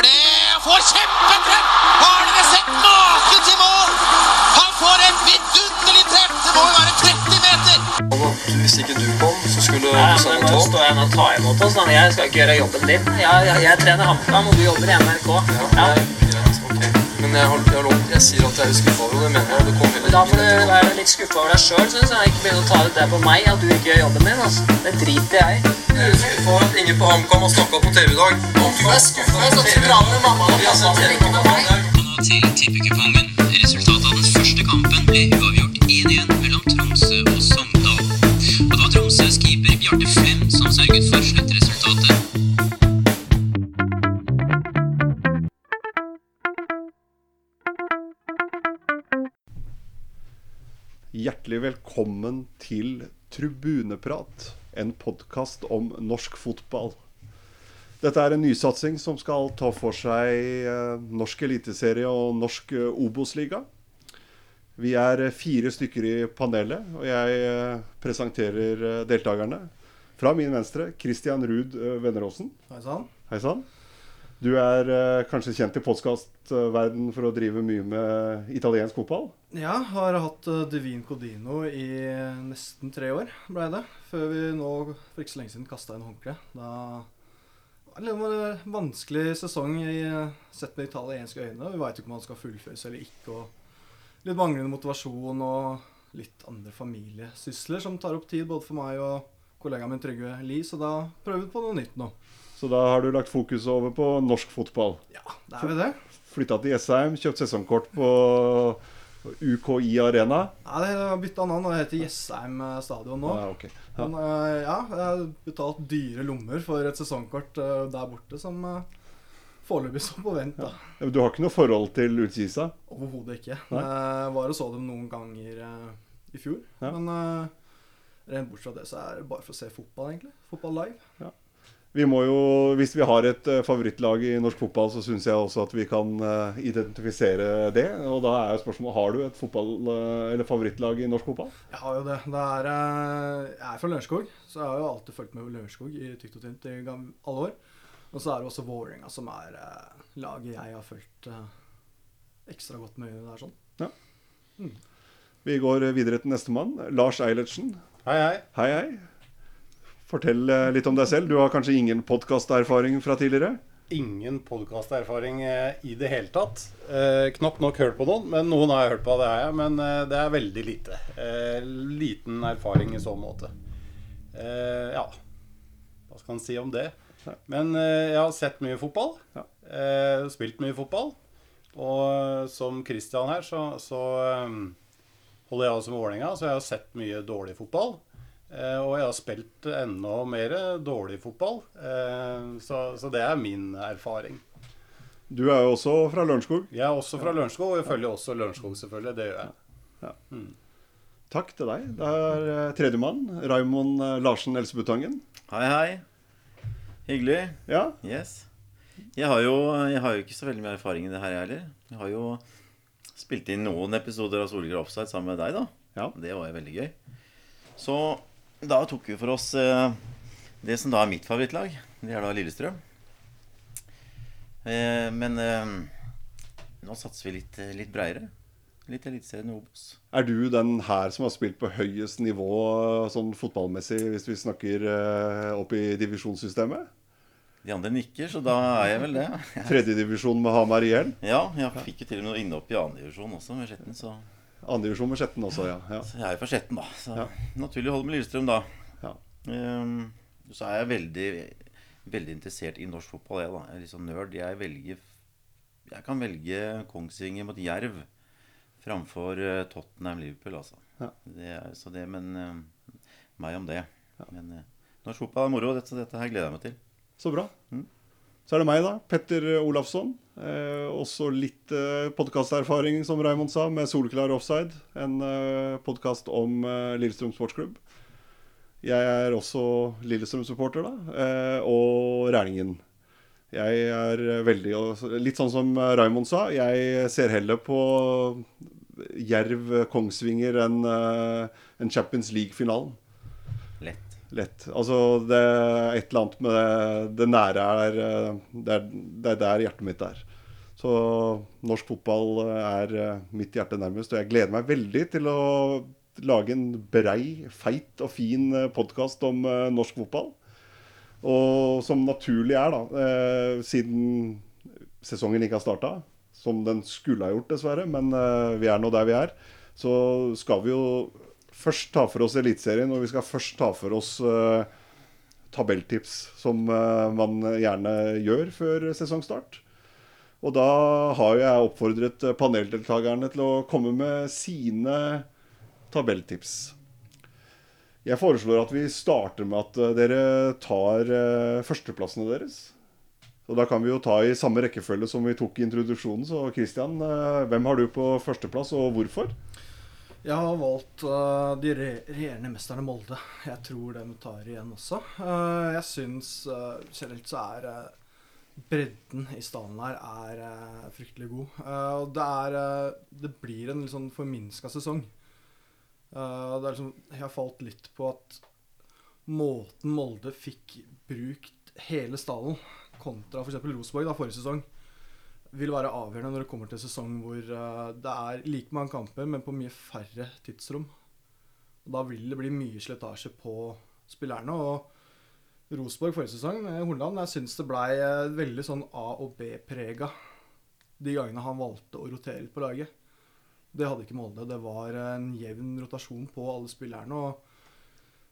gjør det! Får kjempetreff! Har dere sett maken til mål? Han får et vidunderlig treff! Det må jo være 30 meter! Hvis ikke du kom, så skulle Nei, men nå står jeg og tar imot oss. Jeg skal ikke gjøre jobben din. Jeg, jeg, jeg trener HamKam, og du jobber i NRK. Ja, Ja. Men jeg, har, jeg, har lov, jeg sier at jeg er skuffa over det, mener jeg. Det kom heller Da får du være litt skuffa over deg sjøl, syns jeg. Ikke begynne å ta ut det på meg at du ikke gjør jobben din. Altså. Det driter jeg i. Jeg er skuffa over at ingen på HamKam har snakka på TV i dag. Om du er skuffa, så dra med mamma og pappa. Ikke med meg. Til tippekupongen. Resultatet av den første kampen ble uavgjort Hjertelig velkommen til Tribuneprat, en podkast om norsk fotball. Dette er en nysatsing som skal ta for seg eh, norsk eliteserie og norsk eh, Obos-liga. Vi er eh, fire stykker i panelet, og jeg presenterer deltakerne. Fra min venstre Christian Ruud Venneråsen. Hei sann. Du er kanskje kjent i podkastverden for å drive mye med italiensk fotball? Ja, har hatt uh, Divin Codino i nesten tre år, ble det. Før vi nå for ikke så lenge siden kasta inn håndkleet. Da var det var en vanskelig sesong i, uh, sett med italienske øyne. Vi veit ikke om han skal fullføres eller ikke. Og litt manglende motivasjon og litt andre familiesysler som tar opp tid både for meg og kollegaen min Trygve Lie. Så da prøver vi på noe nytt nå. Så da har du lagt fokus over på norsk fotball. Ja, det er vi det. Flytta til Jessheim, kjøpt sesongkort på UKI Arena. Nei, det har bytta navn, det heter Jessheim uh, stadion nå. Ja, okay. ja. Men eh, ja, jeg har betalt dyre lommer for et sesongkort eh, der borte som foreløpig står på vent. da. Du har ikke noe forhold til Utsisa? Overhodet ikke. Nei. Jeg var og så dem noen ganger eh, i fjor. Ja. Men eh, rent bortsett fra det, så er det bare for å se fotball, egentlig. Fotball live. Vi må jo, Hvis vi har et eh, favorittlag i norsk fotball, så syns jeg også at vi kan eh, identifisere det. Og da er jo spørsmålet har du et fotball, eh, eller favorittlag i norsk fotball. Jeg har jo det. det er, jeg er fra Lørenskog, så jeg har jo alltid fulgt med Lørenskog i tykt og tynt i alle år. Og så er det også Vålerenga som er laget jeg har fulgt ekstra godt med. Det er sånn. Vi går videre til nestemann. Lars Eilertsen. Hei, hei. Hei, hei. Fortell eh, litt om deg selv. Du har kanskje ingen podkasterfaring fra tidligere? Ingen podkasterfaring eh, i det hele tatt. Eh, knapt nok hørt på noen, men noen har jeg hørt på, det er jeg. Men det er veldig lite. Eh, liten erfaring i så måte. Eh, ja, hva skal en si om det? Men jeg har sett mye fotball. Ja. Eh, spilt mye fotball. Og som Christian her, så, så holder jeg også med Vålerenga, så jeg har sett mye dårlig fotball. Eh, og jeg har spilt enda mer dårlig fotball. Eh, så, så det er min erfaring. Du er jo også fra Lørenskog. Jeg er også fra Lørenskog, og jeg følger også Lørenskog, selvfølgelig. Det gjør jeg. Takk til deg. Det er eh, tredjemann. Raymond Larsen Elsebutangen. Hei, hei. Hyggelig. Ja, Yes. Jeg har, jo, jeg har jo ikke så veldig mye erfaring i det her, jeg heller. Jeg har jo spilt inn noen episoder av Solgren Offside sammen med deg, da. Ja. Det var jo veldig gøy. Så da tok vi for oss eh, det som da er mitt favorittlag. Det er da Lillestrøm. Eh, men eh, nå satser vi litt, litt breiere. Litt Eliteserien Obos. Er du den her som har spilt på høyest nivå sånn fotballmessig, hvis vi snakker opp i divisjonssystemet? De andre nikker, så da er jeg vel det. Tredjedivisjon med Hamar IL. Ja, jeg fikk jo til og med noe innhopp i annendivisjon også med Skjetten, så Andredivisjon med Skjetten også, ja. ja. Så jeg er jo fra Skjetten, da. Så Ja. naturlig å holde med Lillestrøm, da. Ja. Um, så er jeg veldig, veldig interessert i norsk fotball, jeg, da. Jeg er litt sånn nerd. Jeg velger Jeg kan velge Kongsvinger mot Jerv framfor eh, Tottenham-Liverpool, altså. Ja. Det er, så det, men uh, meg om det. Men uh, norsk fotball er moro, dette, dette her gleder jeg meg til. Så bra. Mm. Så er det meg, da. Petter Olafsson. Eh, også litt eh, podkasterfaring, som Raymond sa, med Solklar Offside. En eh, podkast om eh, Lillestrøm sportsklubb. Jeg er også Lillestrøm-supporter, da. Eh, og Rælingen. Jeg er veldig Litt sånn som eh, Raymond sa, jeg ser heller på Jerv Kongsvinger enn eh, en Champions League-finalen. Lett. lett. Altså, det er et eller annet med det, det nære er eh, det, er det er der hjertet mitt er. Så norsk fotball er eh, mitt hjerte nærmest, og jeg gleder meg veldig til å lage en brei, feit og fin podkast om eh, norsk fotball. Og som naturlig er, da, eh, siden sesongen ikke har starta, som den skulle ha gjort, dessverre, men eh, vi er nå der vi er, så skal vi jo først ta for oss Eliteserien, og vi skal først ta for oss eh, tabelltips, som eh, man gjerne gjør før sesongstart. Og da har jeg oppfordret paneldeltakerne til å komme med sine tabelltips. Jeg foreslår at vi starter med at eh, dere tar eh, førsteplassene deres. Og da kan vi jo ta i samme rekkefølge som vi tok i introduksjonen. Så Christian, eh, hvem har du på førsteplass, og hvorfor? Jeg har valgt uh, de re regjerende mesterne Molde. Jeg tror de tar igjen også. Uh, jeg syns uh, generelt så er bredden i stallen her er uh, fryktelig god. Uh, og det er uh, Det blir en litt sånn forminska sesong. Liksom Jeg har falt litt på at måten Molde fikk brukt hele stallen kontra f.eks. Rosenborg da, forrige sesong, vil være avgjørende når det kommer til en sesong hvor det er like mange kamper, men på mye færre tidsrom. Og da vil det bli mye slitasje på spillerne. Og Rosenborg forrige sesong, med Horneland, jeg syns det blei eh, veldig sånn A- og B-prega de gangene han valgte å rotere litt på laget. Det hadde ikke Molde. Det var en jevn rotasjon på alle spillerne. og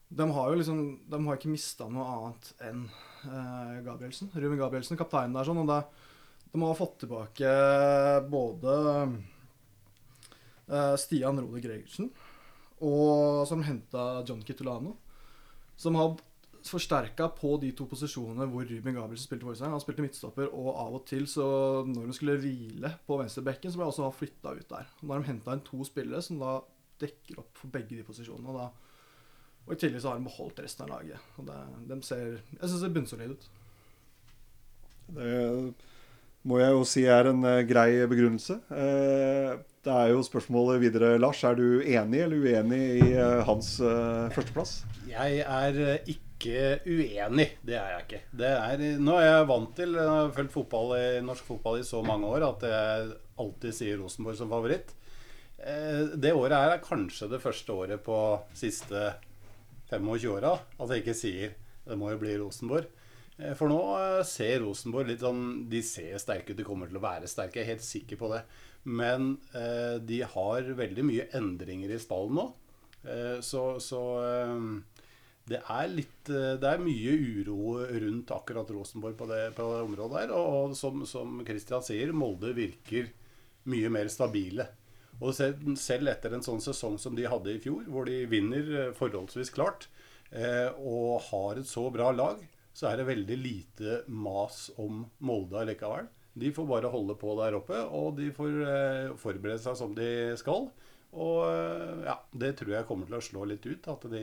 de har jo liksom De har ikke mista noe annet enn eh, Gabrielsen. Ruben Gabrielsen, kapteinen der, sånn. Og det, de har fått tilbake både eh, Stian Rode Gregersen og som henta John Kitolano. Som har forsterka på de to posisjonene hvor Ruben Gabrielsen spilte forrige sesong. Han spilte midtstopper, og av og til, så når de skulle hvile på venstrebekken, så ble også han flytta ut der. Og da har de henta inn to spillere som da dekker opp for begge de posisjonene. Og, da, og i tillegg så har de beholdt resten av laget. Og det, de ser, jeg syns det ser bunnsolid ut. Det må jeg jo si er en eh, grei begrunnelse. Eh, det er jo spørsmålet videre, Lars. Er du enig eller uenig i eh, hans førsteplass? Jeg er eh, ikke uenig. Det er jeg ikke. Det er, nå er jeg vant til Jeg har fulgt fotball i, norsk fotball i så mange år at jeg alltid sier Rosenborg som favoritt. Eh, Det året her er kanskje det første året på siste 25 åra at jeg ikke sier det må jo bli Rosenborg. Eh, For nå eh, ser Rosenborg litt sånn De ser sterke ut, de kommer til å være sterke. Jeg er helt sikker på det. Men de har veldig mye endringer i stallen nå. Så så det er litt eh, Det er mye uro rundt akkurat Rosenborg på det, på det området der. Og, som, som Christian sier, Molde virker mye mer stabile. Og selv, selv etter en sånn sesong som de hadde i fjor, hvor de vinner eh, forholdsvis klart, eh, og har et så bra lag, så er det veldig lite mas om Molde allikevel. De får bare holde på der oppe, og de får eh, forberede seg som de skal. Og eh, ja, det tror jeg kommer til å slå litt ut, at de,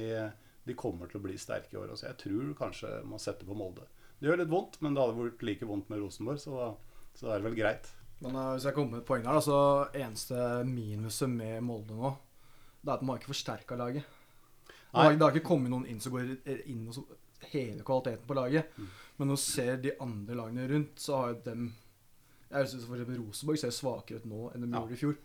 de kommer til å bli sterke i år. Så jeg tror kanskje man setter på Molde. Det gjør litt vondt, men det hadde vært like vondt med Rosenborg, så, så det er vel greit. Men uh, hvis jeg kommer med et poeng her, så eneste minuset med Molde nå, det er at man har ikke forsterka laget. Det har, det har ikke kommet noen inn som går inn og så hever kvaliteten på laget. Mm. Men når du ser de andre lagene rundt, så har jo dem Jeg syns f.eks. Rosenborg ser svakere ut nå enn de Ja. gjorde i fjor.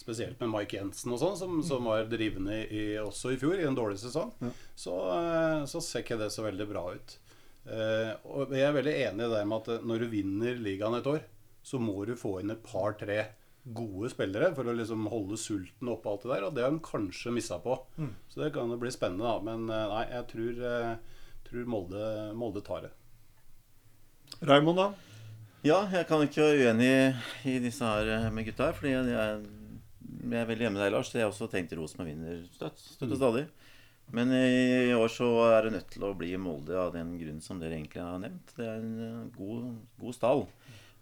Spesielt med Mike Jensen og sånn, som, som var drivende i, også i fjor, i en dårlig sesong. Så, eh, så ser ikke det så veldig bra ut. Eh, og jeg er veldig enig i det med at eh, når du vinner ligaen et år, så må du få inn et par-tre gode spillere for å liksom holde sulten oppe og alt det der. Og det har de kanskje missa på. Så det kan jo bli spennende, da. Men nei, jeg tror, tror Molde, Molde tar det. Raymond, da? Ja, jeg kan ikke være uenig i disse her med gutta her. Fordi jeg, jeg, er veldig hjemme med deg, Lars. Jeg har også tenkt Rosenborg vinner støtt, støtt og stadig. Men i år så er det nødt til å bli Molde av den grunn som dere egentlig har nevnt. Det er en eh, god, god stall.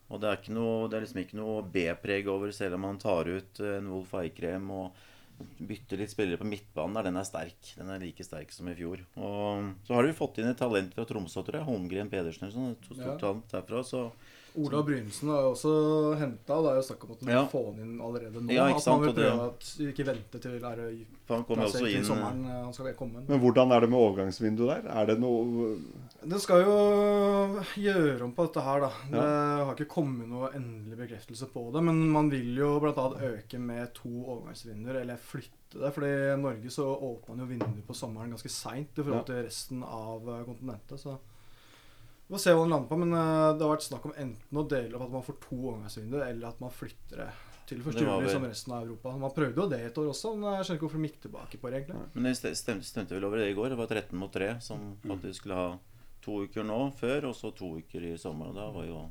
Og det er, ikke noe, det er liksom ikke noe B-preg over, selv om man tar ut eh, en Wolf Eikrem og bytter litt spillere på midtbanen der, den er sterk. Den er like sterk som i fjor. Og så har du fått inn et talent fra Tromsø, tror jeg. Holmgren Pedersen sånn. Et stort Ja. talent derfra. Så Ola Brynesen har jo også henta. Det er jo snakk om at man Ja. få han inn allerede nå. Ja, ikke sant, at man vil prøve at ikke vente til er han kommer også inn sommeren eh, han skal komme. Men hvordan er det med overgangsvinduet der? Er det noe Det skal jo gjøre om på dette her, da. Det har ikke kommet noe endelig bekreftelse på det. Men man vil jo bl.a. øke med to overgangsvinduer, eller flytte det. fordi i Norge så åpner man jo vinduer på sommeren ganske seint i forhold til resten av eh, kontinentet. Så vi får se hva den lander på. Men eh, det har vært snakk om enten å dele opp at man får to overgangsvinduer, eller at man flytter det til 1. Juli vel- som resten av Europa. Man prøvde jo det et år også, men jeg skjønner ikke hvorfor de gikk tilbake på det, egentlig. Men det stemte, stemte vel over det i går. Det var 13 mot 3 som faktisk skulle ha to uker nå før, og så to uker i sommer. Og da var jo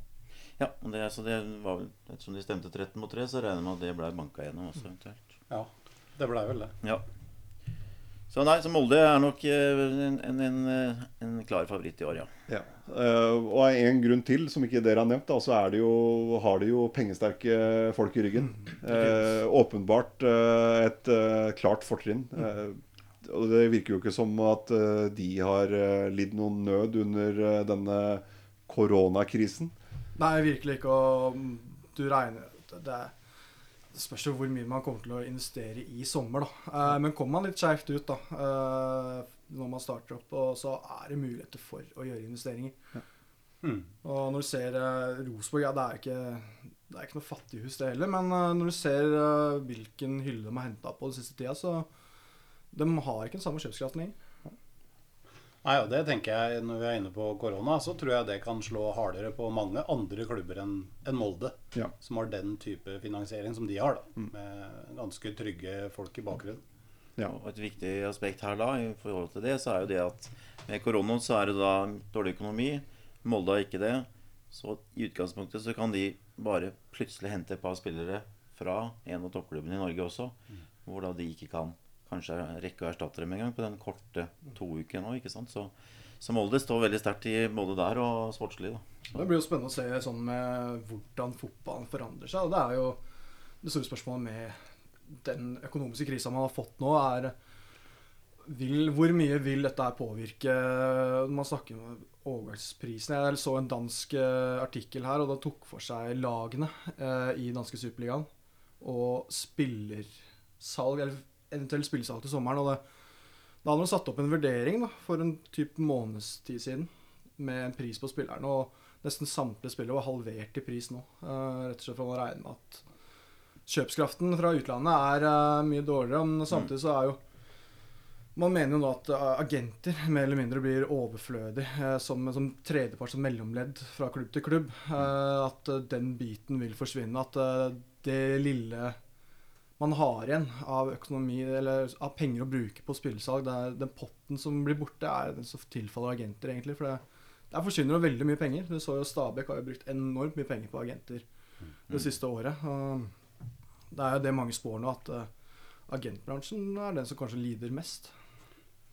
Ja, og det, så det var vel Ettersom de stemte 13 mot 3, så regner jeg med at det ble banka gjennom også, eventuelt. Ja, det blei vel det. Ja. Så nei, så Molde er nok eh, en, en, en, eh, en klar favoritt i år, ja. Ja. Eh, og av en grunn til, som ikke dere har nevnt, da, så er det jo, har de jo pengesterke folk i ryggen. Eh, åpenbart et klart fortrinn. Eh, og det virker jo ikke som at de har lidd noen nød under denne koronakrisen. Nei, virkelig ikke. Og mm, du regner det, det spørs jo hvor mye man kommer til å investere i sommer, da. Eh, men kommer man litt skjevt ut, da, eh, når man starter opp, og så er det muligheter for å gjøre investeringer. Mm. Og når du ser eh, Rosenborg, ja, det er ikke det er ikke noe fattighus, det heller. Men eh, når du ser eh, hvilken hylle de har henta på den siste tida, så de har ikke den samme kjøpskraften lenger. Nei, og det tenker jeg Når vi er inne på korona, så tror jeg det kan slå hardere på mange andre klubber enn en Molde. Ja. Som har den type finansiering som de har, da. Med ganske trygge folk i bakgrunnen. Ja. Og et viktig aspekt her da, i forhold til det, så er jo det at med korona så er det da dårlig økonomi. Molde har ikke det. Så i utgangspunktet så kan de bare plutselig hente et par spillere fra en av toppklubbene i Norge også, hvor da de ikke kan kanskje rekke å erstatte dem en gang på den korte to uker nå, ikke sant. Så, så Molde står veldig sterkt i både der og sportslig, da. Det blir jo spennende å se sånn med hvordan fotballen forandrer seg. Og det er jo det store spørsmålet med den økonomiske krisa man har fått nå, er vil, Hvor mye vil dette påvirke man snakker om overgangsprisene? Jeg så en dansk eh, artikkel her, og det tok for seg lagene eh, i danske superligaen. Og spillersalg, eller eventuelt spillesalg til sommeren. og det da hadde man satt opp en vurdering da, for en typ månedstid siden med en pris på spillerne. Og nesten samtlige spillere var halvert i pris nå. Uh, rett og slett for å regne med at kjøpskraften fra utlandet er uh, mye dårligere. Men samtidig så er jo Man mener jo nå at eh, agenter mer eller mindre blir overflødig som, som tredjepart, som mellomledd fra klubb til klubb. At den biten vil forsvinne. At det lille man har igjen av økonomi eller av penger å bruke på spillesalg, det er den potten som blir borte, er den som tilfaller agenter, egentlig. For det, der forsvinner jo veldig mye penger. Du så jo Stabæk har jo brukt enormt mye penger på agenter det siste året. Og det er jo det mange spår nå, at uh, agentbransjen er den som kanskje lider mest.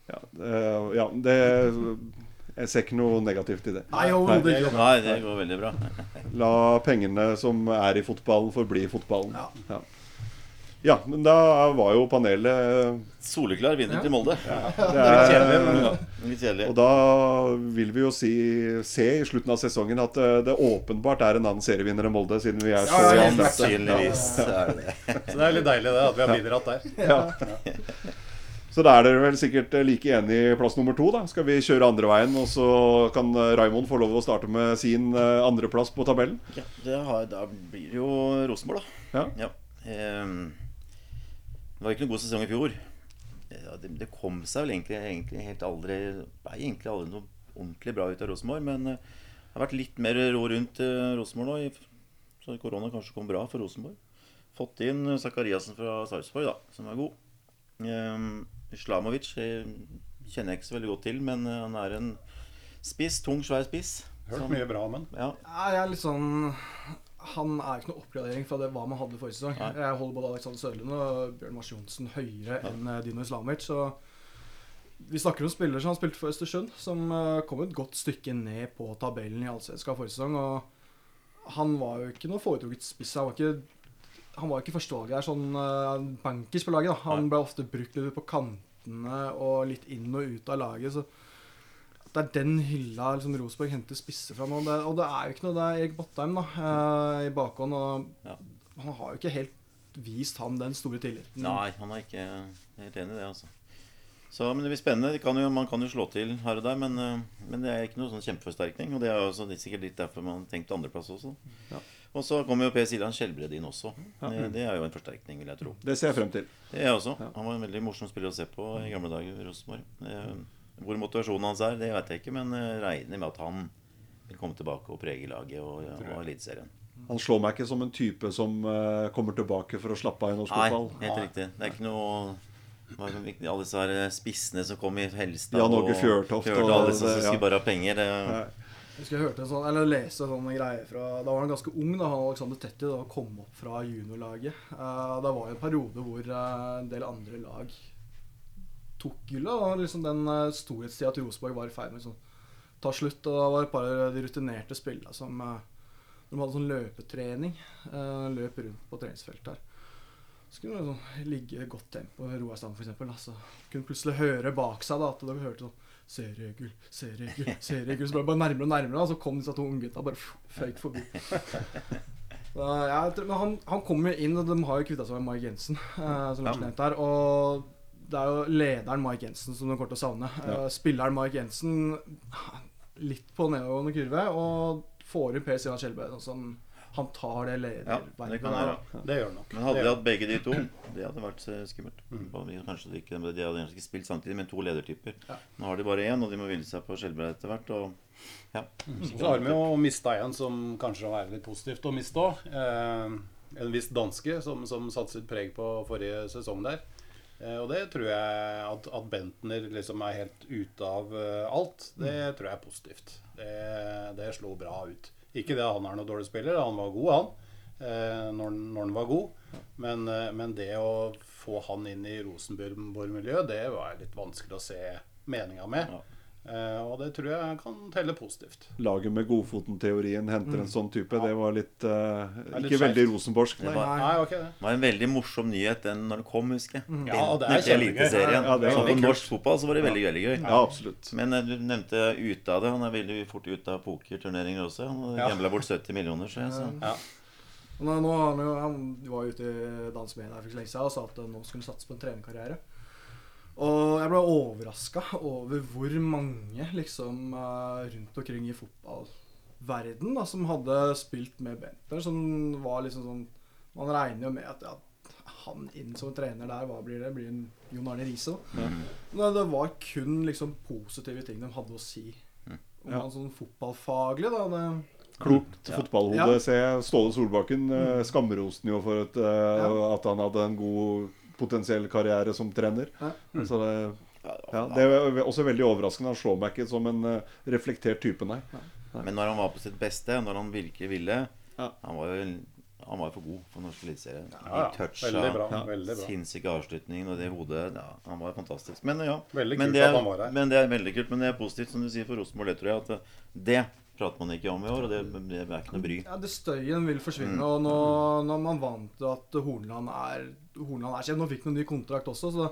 Ja, det, ja, det Jeg ser ikke noe negativt i det. Nei. Nei, det går veldig bra. La pengene som er i fotballen, forbli i fotballen. Ja. Ja. Ja, men da var jo panelet Soleklar vinner til Molde. Ja, det er, Litt kjedelig. Og da vil vi jo si, se i slutten av sesongen at eh, det åpenbart er en annen serievinner enn Molde, siden vi er så Ja, ja. Sannsynligvis er det. Så det er litt deilig det at vi har bidratt der. Ja. Så da er dere vel sikkert eh, like enig i plass nummer to. da Skal vi kjøre andre veien, og så kan Raymond få lov å starte med sin eh, andreplass på tabellen? Ja, det har, da blir det jo Rosenborg, da. Ja. Ehm, det var ikke noen god sesong i fjor. Ja, det, det kom seg vel egentlig, egentlig helt aldri Nei, egentlig aldri noe ordentlig bra ut av Rosenborg. Men eh, det har vært litt mer ro rundt uh, Rosenborg nå. Så korona kanskje kom bra for Rosenborg. Fått inn eh, Zakariassen fra Sarpsborg, da, som er god. Um, Islamovic eh, kjenner jeg ikke så veldig godt til, men eh, han er en spiss. Tung, svær spiss. Hørt mye bra om ham. Ja, jeg er litt sånn Han er ikke noe oppgradering fra det hva man hadde forrige sesong. Nei. Jeg holder både Alexander Sørlund og Bjørn Mars Johnsen høyere enn eh, Dino Islamic. Så vi snakker om spillere som han spilte for Østersund, som eh, kom et godt stykke ned på tabellen i Allsvenskan forrige sesong. Og han var jo ikke noe foretrukket spiss. Han var ikke Han var jo ikke førstevalget her, sånn uh, bankers på laget. da Han ble ofte brukt litt på kantene og litt inn og ut av laget. Så det er den hylla liksom, Rosenborg henter spisser fra nå. Og det, og det er jo ikke noe Det er Erik Bottheim da eh, i bakhånd. Og Ja. han har jo ikke helt vist han den store tilliten. Nei, han er ikke helt enig i det, altså. Så, men det blir spennende. Kan jo, man kan jo slå til her og der, men, eh, men det er ikke noe sånn kjempeforsterkning. Og det er jo også, det er sikkert litt derfor man tenkte andreplass også. Og så kommer jo Per Siljan Skjelbred inn også. Det, det er jo en forsterkning, vil jeg tro. Det ser jeg frem til. Det er jeg også. Han var en veldig morsom spiller å se på i gamle dager i Rosenborg. Eh, Hvor motivasjonen hans er, det vet jeg ikke, men jeg regner med at han vil komme tilbake og prege laget og, og Eliteserien. Han slår meg ikke som en type som eh, kommer tilbake for å slappe av i norsk Nei, helt riktig. Det er ikke noe? Alle disse her spissene som kom i Helstad Jan Åge Fjørtoft og alle disse som ja. skulle bare ha penger. Det, ja. Jeg husker jeg hørte en sånn, eller leste sånne greier fra Da var han ganske ung, da han Alexander Tetti da kom opp fra juniorlaget. Uh, det var jo en periode hvor eh, en del andre lag tok gullet. Og liksom den uh, storhetstida til Rosenborg var i ferd med å liksom, ta slutt. Og det var et par av de rutinerte spillerne som eh, De hadde sånn løpetrening. eh, løp rundt på treningsfeltet her. Så kunne det liksom ligge godt tempo. Roar Stam, eksempel. Altså, kunne plutselig høre bak seg da, at de hørte sånn Seriegull, seriegull, seriegull. Så ble det bare nærmere og nærmere, og så kom disse to unggutta bare føyk forbi. Da, ja, men han, han kommer jo inn, og de har jo kvitta seg med Mike Jensen, eh, som Lars nevnte her. Og det er jo lederen Mike Jensen som de kommer til å savne. Ja. spilleren Mike Jensen litt på nedadgående kurve, og får inn Per Stian Skjelbø. Sånn han tar det ja, det. Det gjør han nok. Men hadde de hatt begge de to, det hadde vært eh, skummelt. Mm. Kanskje de, ikke, de hadde kanskje ikke spilt samtidig, men to ledertyper. Ja. Nå har de bare én, og de må hvile seg på Skjelbø etter hvert. Og, ja. Så har vi jo mista en som kanskje er litt positivt å miste òg. Eh, en viss danske som, som satte sitt preg på forrige sesong der. Eh, og det tror jeg at, at Bentner liksom er helt ute av eh, alt, det tror jeg er positivt. Det, det slo bra ut. Ikke det at han er noe dårlig spiller, han var god, han. Eh, når, når han var god. Men, men det å få han inn i Rosenborg-miljøet, det var litt vanskelig å se meninga med. Ja. Eh, og det tror jeg kan telle positivt. Laget med Godfoten-teorien henter en sånn type. Det var litt uh, er litt Ikke veldig rosenborsk. Nei. Det var, Nei, okay, det. var en veldig morsom nyhet den når det kom, husker jeg. Ja, det er kjempegøy. Ja, det er Så for norsk fotball så var det veldig, veldig gøy. Ja, absolutt. Men eh, du nevnte ute av det. Han er veldig fort ute av pokerturneringer også. Han Ja. bort 70 millioner, så jeg. Så. Ja. Nå, nå, han, han var ute i dansk media for ikke så lenge siden og sa at nå skulle han satse på en trenerkarriere. Og jeg ble overraska over hvor mange liksom eh, rundt omkring i fotballverden da, som hadde spilt med Benter. som var liksom sånn Man regner jo med at ja, han inn som trener der, hva blir det? Blir en Jon Arne Riise? da? Men det var kun liksom positive ting de hadde å si. Om Ja. han sånn fotballfaglig, da. Det, Klokt Ja. fotballhode. Ja. ser jeg. Ståle Solbakken Mm. Skamrosten jo for at, ja. at han hadde en god potensiell karriere som trener. Mm. Så det, ja, det er også veldig overraskende. Han slår meg ikke som en eh, reflektert type, nei. Men når han var på sitt beste, når han virkelig ville Ja. Han var jo han var for god for norsk eliteserie. Ja, ja. Toucha, Veldig bra. Veldig bra. Sinnssyke avslutningen og det hodet ja, Han var fantastisk. Men ja, Veldig men det, at er, han var her. men det er veldig kult. Men det er positivt, som du sier, for Rosenborg. Det tror jeg at det prater man ikke om i år, og det, det er ikke noe bry. Ja, det Støyen vil forsvinne. Og nå, når man vant til at Hornland er Hornland er kjent. Nå fikk han en ny kontrakt også, så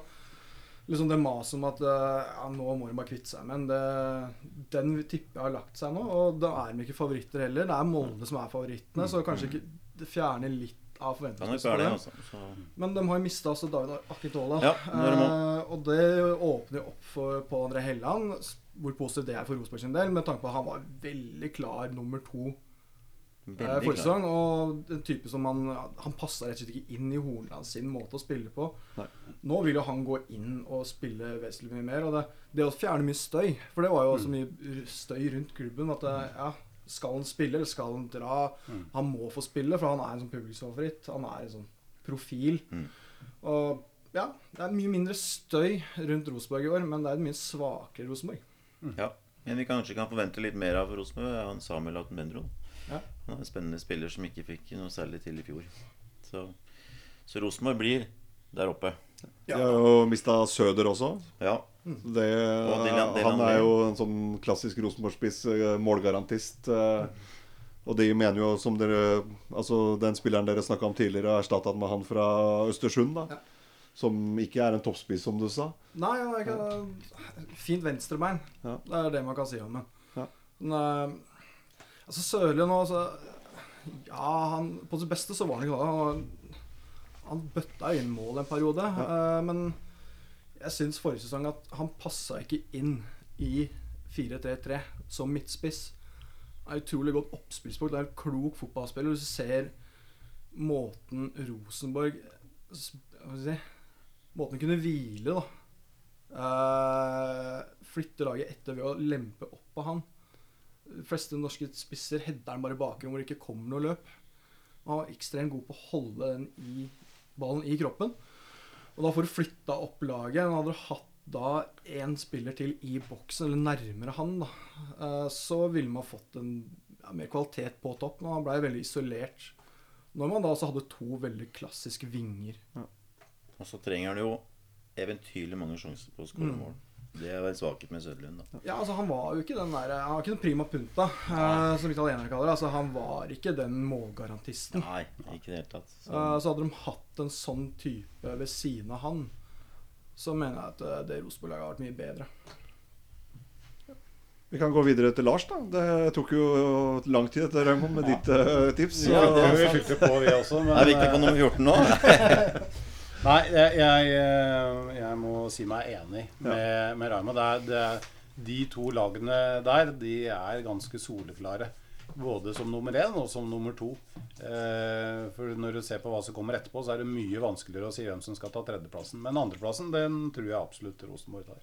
liksom det maset om at eh, ja, nå må de bare kvitte seg med den, den tipper jeg har lagt seg nå. Og da er de ikke favoritter heller. Det er Molde som er favorittene, så kanskje ikke det fjerner litt av Kan forventningene. det, altså. Men de har jo mista også David Akitola. Ja, det det eh, og det åpner jo opp for Pål André Helland, hvor positivt det er for Rosenborg sin del, med tanke på at han var veldig klar nummer to eh, veldig forrige sesong. Og en type som han Han passa rett og slett ikke inn i Hornland sin måte å spille på. Nei. Nå vil jo han gå inn og spille vesentlig mye mer. Og det, det å fjerne mye støy For det var jo Mm. så mye støy rundt klubben at det, ja, skal han spille, eller skal han dra? Mm. Han må få spille, for han er en sånn publikumsfavoritt. Han er en sånn profil. Mm. Og ja, det er mye mindre støy rundt Rosenborg i år, men det er et mye svakere Rosenborg. Ja. Men vi kanskje kan forvente litt mer av Rosenborg. er Han Samuel Atenbendro. Ja. Han er en spennende spiller som ikke fikk noe særlig til i fjor. Så, så Rosenborg blir der oppe. De har jo mista Søder også. Ja. Det, Og Dylan- Dylan han er jo en sånn klassisk Rosenborg-spiss, eh, målgarantist. eh, Og de mener jo, som dere Altså den spilleren dere snakka om tidligere, har erstatta med han fra Østersund, da. Ja. Som ikke er en toppspiss, som du sa. Nei, han er ikke Fint venstrebein. Ja. Det er det man kan si om ham. Ja. Men eh, altså Sørli nå så, Ja, han På sitt beste så var han ikke det. Han, han bøtta inn mål en periode. eh, men jeg syns forrige sesong at han passa ikke inn i 4-3-3 som midtspiss. Han er utrolig godt oppspillspunkt. Det er en klok fotballspiller. Hvis du ser måten Rosenborg Hva skal jeg si Måten kunne hvile, da. uh, flytte laget etter ved å lempe opp på han. De fleste norske spisser header han bare i bakgrunnen hvor det ikke kommer noe løp. Han var ekstremt god på å holde den i, ballen i kroppen. Og da får du flytta opp laget. Han hadde hatt da én spiller til i boksen, eller nærmere han, da, eh, så ville man fått en ja, mer kvalitet på topp. Men han blei veldig isolert. Når man da også hadde to veldig klassiske vinger. Og så trenger han jo eventyrlig mange sjanser på å skåre Mm. mål. Det er en svakhet med Søderlund. da. Ja, altså Han var jo ikke den der Han var ikke den prima punta, eh, som italienere kaller det. Altså Han var ikke den målgarantisten. Nei, ikke i det hele tatt. Så, Eh, så hadde de hatt en sånn type ved siden av han, så mener jeg at eh, det Rosenborg-laget har vært mye bedre. Vi kan gå videre til Lars, da. Det tok jo lang tid etter Raymond, med ditt eh, tips. Ja, det vi fylte på, vi også. Men, er vi ikke på nummer 14 nå? Nei, jeg, jeg, eh, jeg må si meg enig med, med Raymond. Det er, det er, de to lagene der de er ganske soleklare. Både som nummer én og som nummer to. Eh, for når du ser på hva som kommer etterpå, så er det mye vanskeligere å si hvem som skal ta tredjeplassen. Men andreplassen den tror jeg absolutt Rosenborg tar.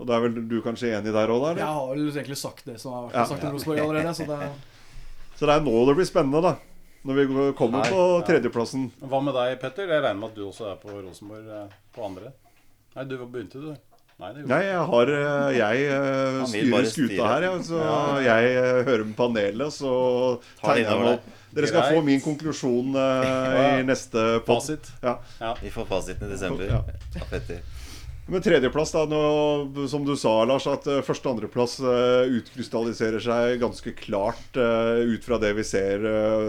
Og da er vel du kanskje enig der òg, da? Jeg har vel egentlig sagt det som har vært Ja. sagt om Rosenborg allerede. Så det, Så det er nå det blir spennende, da. Når vi kommer Nei, på ja. tredjeplassen. Hva med deg, Petter? Jeg regner med at du også er på Rosenborg eh, på andre? Nei, du begynte, du. Nei, det Nei, jeg har eh, Jeg eh, styrer skuta her, ja, så jeg eh, hører med panelet, så tegner jeg meg opp. Dere skal Greit. få min konklusjon uh, i neste pod. Fasit. Ja. Vi får fasiten i desember. Ja. Men tredjeplass, da, nå, som du sa, Lars, at eh, første- og andreplass uh, utkrystalliserer seg ganske klart eh, ut fra det vi ser.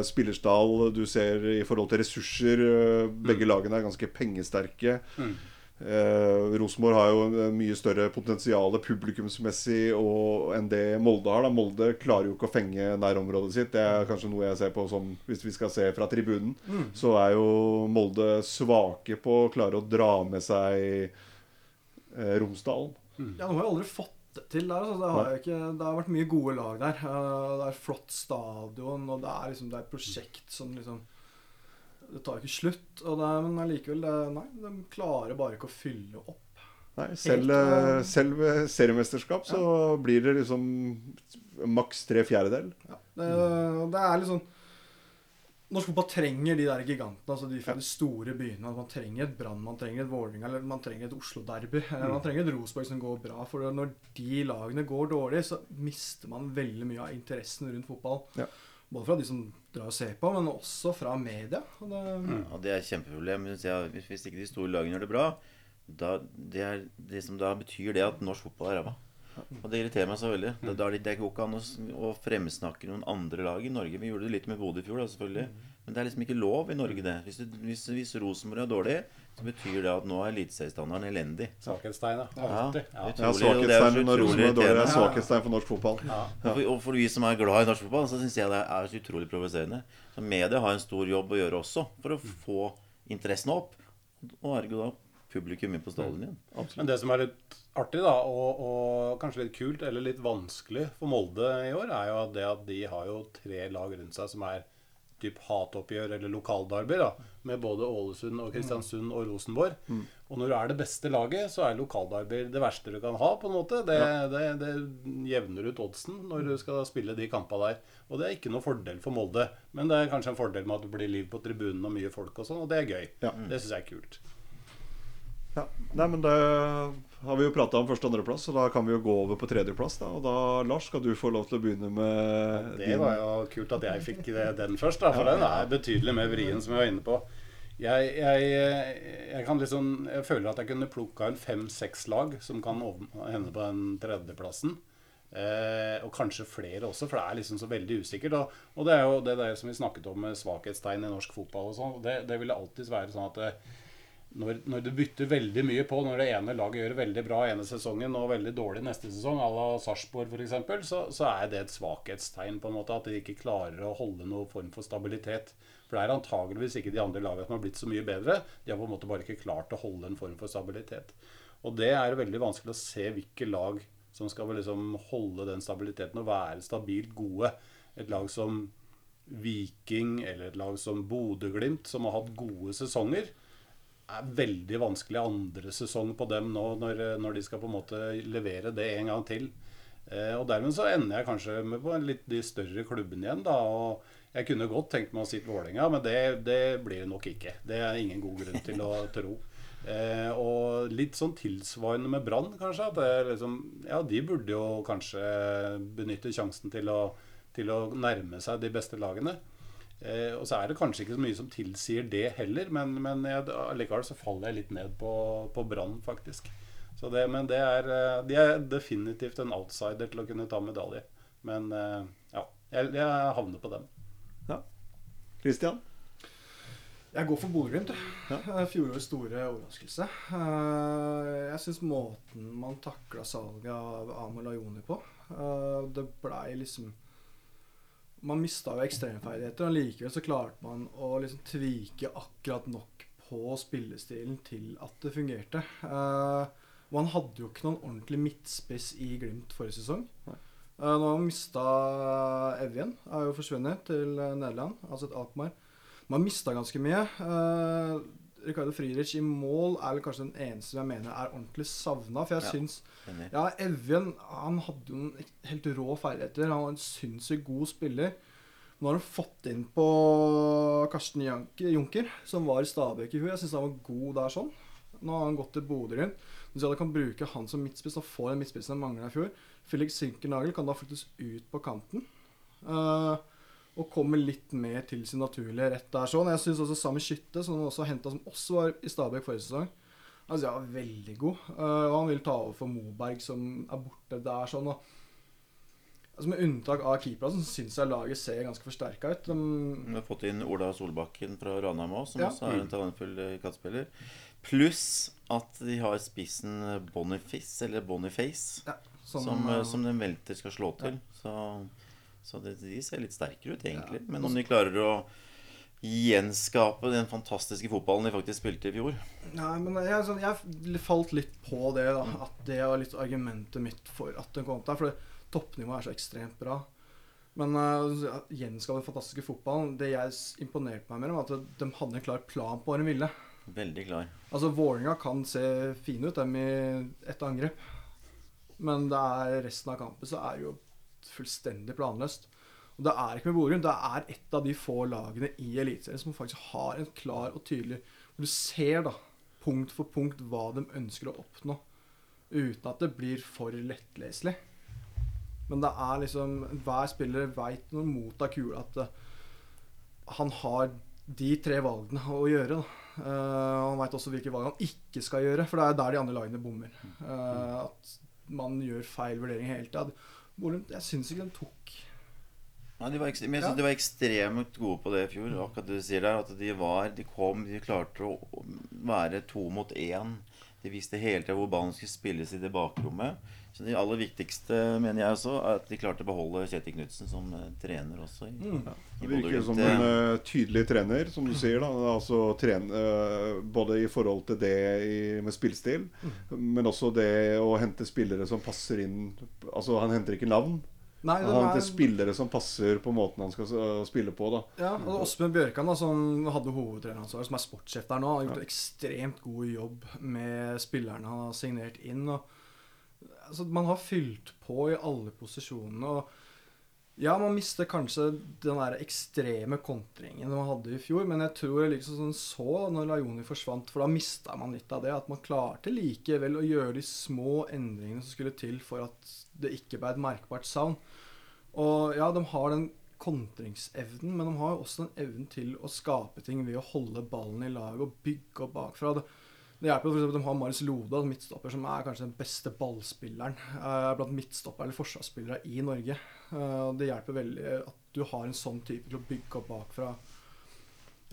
Spillerstall, du ser i forhold til ressurser. eh, begge lagene er ganske pengesterke. Mm. Eh, Rosenborg har jo mye større potensial publikumsmessig og, enn det Molde har. Da. Molde klarer jo ikke å fenge nærområdet sitt. Det er kanskje noe jeg ser på som Hvis vi skal se fra tribunen, så er jo Molde svake på å klare å dra med seg eh, Romsdalen. ja, nå har jeg aldri fått det til der. Altså. Det, har jeg ikke, det har vært mye gode lag der. Eh, Det er flott stadion, og det er liksom det er et prosjekt som liksom Det tar ikke slutt. Og det er, men allikevel Nei, de klarer bare ikke å fylle opp. Nei, selv, Helt, eh, eh, selv ved seriemesterskap så blir det liksom maks tre fjerdedel. Ja, det, det er liksom Norsk fotball trenger de der gigantene, altså de fra de store byene. Man trenger et Brann, man trenger et Vålerenga, eller man trenger et Oslo-derby. Mm. Man trenger et Rosenborg som går bra. For når de lagene går dårlig, så mister man veldig mye av interessen rundt fotball. Ja. Både fra de som drar og ser på, men også fra media. Og det, Ja, det er et kjempeproblem. Hvis ikke de store lagene gjør det bra, da, det er, det som da betyr det at norsk fotball er ræva. Og det irriterer meg så veldig. Da, da er det, det går ikke an å, å fremsnakke noen andre lag i Norge. Vi gjorde det litt med Bodø i fjor, da, selvfølgelig. Men det er liksom ikke lov i Norge, det. Hvis, det, hvis, hvis Rosenborg er dårlig, så betyr det at nå er eliteseriestandarden elendig. Svakhetstegn, ja. Ja, Ja. Ja, det er Svakhetstegn når Rosenborg er dårlig. Det er svakhetstegn for norsk fotball. Og for, og for vi som er glad i norsk fotball, så syns jeg det er så utrolig provoserende. Så media har en stor jobb å gjøre også, for å få interessen opp. Og ergo da publikum inn på stadion igjen. Absolutt. Men det som er litt artig, da, og, og kanskje litt kult, eller litt vanskelig for Molde i år, er jo det at de har jo tre lag rundt seg som er typ hatoppgjør eller lokaldarby, da, med både Ålesund og Kristiansund og Rosenborg. Og når du er det beste laget, så er lokaldarby det verste du kan ha, på en måte. Det, det, det jevner ut oddsen når du skal spille de kampene der. Og det er ikke noe fordel for Molde, men det er kanskje en fordel med at det blir liv på tribunen og mye folk og sånn, og det er gøy. Ja. Det syns jeg er kult. Ja. Nei, men det har vi jo prata om første- og andreplass, så da kan vi jo gå over på tredjeplass. da Og da, Lars, skal du få lov til å begynne med Det din var jo kult at jeg fikk det, den først, da, for den er betydelig mer vrien, som jeg var inne på. Jeg, jeg, jeg kan liksom Jeg føler at jeg kunne plukka en fem-seks lag som kan hende på den tredjeplassen. Eh, og kanskje flere også, for det er liksom så veldig usikkert. Og, og det er jo det der som vi snakket om med svakhetstegn i norsk fotball og sånn. Det, det ville alltid være sånn at det, når, når du bytter veldig mye på, når det ene laget gjør veldig bra ene sesongen og veldig dårlig neste sesong, à la Sarpsborg f.eks., så, så er det et svakhetstegn. på en måte At de ikke klarer å holde noen form for stabilitet. For det er antageligvis ikke de andre lagene som har blitt så mye bedre. De har på en måte bare ikke klart å holde en form for stabilitet. Og det er veldig vanskelig å se hvilke lag som skal liksom holde den stabiliteten og være stabilt gode. Et lag som Viking eller et lag som Bodø-Glimt, som har hatt gode sesonger, er veldig vanskelig andre sesong på dem nå, når, når, de skal på en måte levere det en gang til. Eh, og Dermed så ender jeg kanskje med på litt de større klubbene igjen. da, og Jeg kunne godt tenkt meg å sitte Vålerenga, men det, det, blir det nok ikke. Det er ingen god grunn til å tro. Eh, og litt sånn tilsvarende med Brann, kanskje. At liksom, ja, de burde jo kanskje benytte sjansen til å, til å nærme seg de beste lagene. Eh, og så er det kanskje ikke så mye som tilsier det heller, men, men jeg, allikevel så faller jeg litt ned på, på Brann, faktisk. Så det, men det er, eh, de er definitivt en outsider til å kunne ta medalje. Men eh, ja, jeg, jeg havner på dem. Ja. Christian? Jeg går for Bodø-Glimt. Ja. Eh, fjorårets store overraskelse. Jeg syns måten man takla salget av Amel Ajoni på Det blei liksom man mista jo ekstremferdigheter, og likevel så klarte man å liksom tvike akkurat nok på spillestilen til at det fungerte. Uh, man hadde jo ikke noen ordentlig midtspiss i Glimt forrige sesong. Uh, nå har man mista Evjen, er jo forsvunnet til Nederland, altså et Alkmaar. Man mista ganske mye. Uh, Ricardo Friedrich i mål er vel kanskje den eneste jeg mener er ordentlig savna. For jeg ja, syns Ja, Evjen han hadde jo en helt rå ferdigheter. Han var en sinnssykt god spiller. Nå har han fått inn på Karsten Junker, som var i Stabæk i fjor. Jeg syns han var god der sånn. Nå har han gått til Bodø-Glimt. Hvis jeg kan bruke han som midtspiss og få den midtspissen han mangla i fjor Felix Sinkernagel kan da flyttes ut på kanten. Uh, og kommer litt mer til sin naturlige rett der. sånn. Jeg syns også Sami Skytte, som også henta, som også var i Stabæk forrige sesong, han altså, ja, veldig god. Uh, og han vil ta over for Moberg, som er borte der. sånn, og altså Med unntak av keeperplassen så syns jeg laget ser ganske forsterka ut. De, Vi har fått inn Ola Solbakken fra Ranheim òg, som ja. også er en talentfull eh, kattspiller. Pluss at de har spissen Boniface, eller Boniface, ja, som, som, uh, som den velter skal slå til. Så så det, de ser litt sterkere ut, egentlig. Ja. Men om de klarer å gjenskape den fantastiske fotballen de faktisk spilte i fjor Nei, men jeg, sånn, jeg falt litt på det, da. At det var litt argumentet mitt for at den kom opp der. For toppnivået er så ekstremt bra. Men uh, gjenskape den fantastiske fotballen Det jeg imponerte meg med, var at de hadde en klar plan på hva de ville. Veldig klar. Altså Vålerenga kan se fine ut, dem i ett angrep. Men det er resten av kampen så er det fullstendig planløst. Og Det er ikke med Borum. Det er et av de få lagene i Eliteserien som faktisk har en klar og tydelig du ser da, punkt for punkt hva de ønsker å oppnå. Uten at det blir for lettleselig. Men det er liksom Hver spiller veit når mot av kula at uh, han har de tre valgene å gjøre. Uh, han veit også hvilke valg han ikke skal gjøre, for det er der de andre lagene bommer. Uh, at man gjør feil vurdering hele tida. Bolund, jeg syns ikke den tok Nei, de var, ekstremt, men jeg synes de var ekstremt gode på det i fjor. Akkurat det du sier der, at de var, de kom, de klarte å være to mot én. De visste hele tida hvor ballen skulle spilles i det bakrommet. Så Det aller viktigste mener jeg også er at de klarte å beholde Kjetil Knutsen som uh, trener også. I, mm. ja. Det virker som en uh, tydelig trener, som du sier. da Altså tren, uh, Både i forhold til det i, med spillstil, mm. men også det å hente spillere som passer inn Altså Han henter ikke navn. Nei, han har er... spillere som passer på måten han skal spille på. da Ja, og Åsmund Bjørkan, da, som hadde hovedtreneransvaret, som er sportssjef der nå, har gjort ja. ekstremt god jobb med spillerne han har signert inn. Og altså, Man har fylt på i alle posisjonene. og ja, man mister kanskje den der ekstreme kontringen man hadde i fjor, men jeg tror jeg liksom sånn så når Lajoni forsvant, for da mista man litt av det. At man klarte likevel å gjøre de små endringene som skulle til for at det ikke ble et merkbart savn. Og ja, de har den kontringsevnen, men de har jo også den evnen til å skape ting ved å holde ballen i lag og bygge opp bakfra. Det, Det hjelper eksempel at de har Marius Loda, midtstopper, som er kanskje den beste ballspilleren eh, blant midtstoppere eller forsvarsspillere i Norge. Eh, det hjelper veldig at du har en sånn type til å bygge opp bakfra.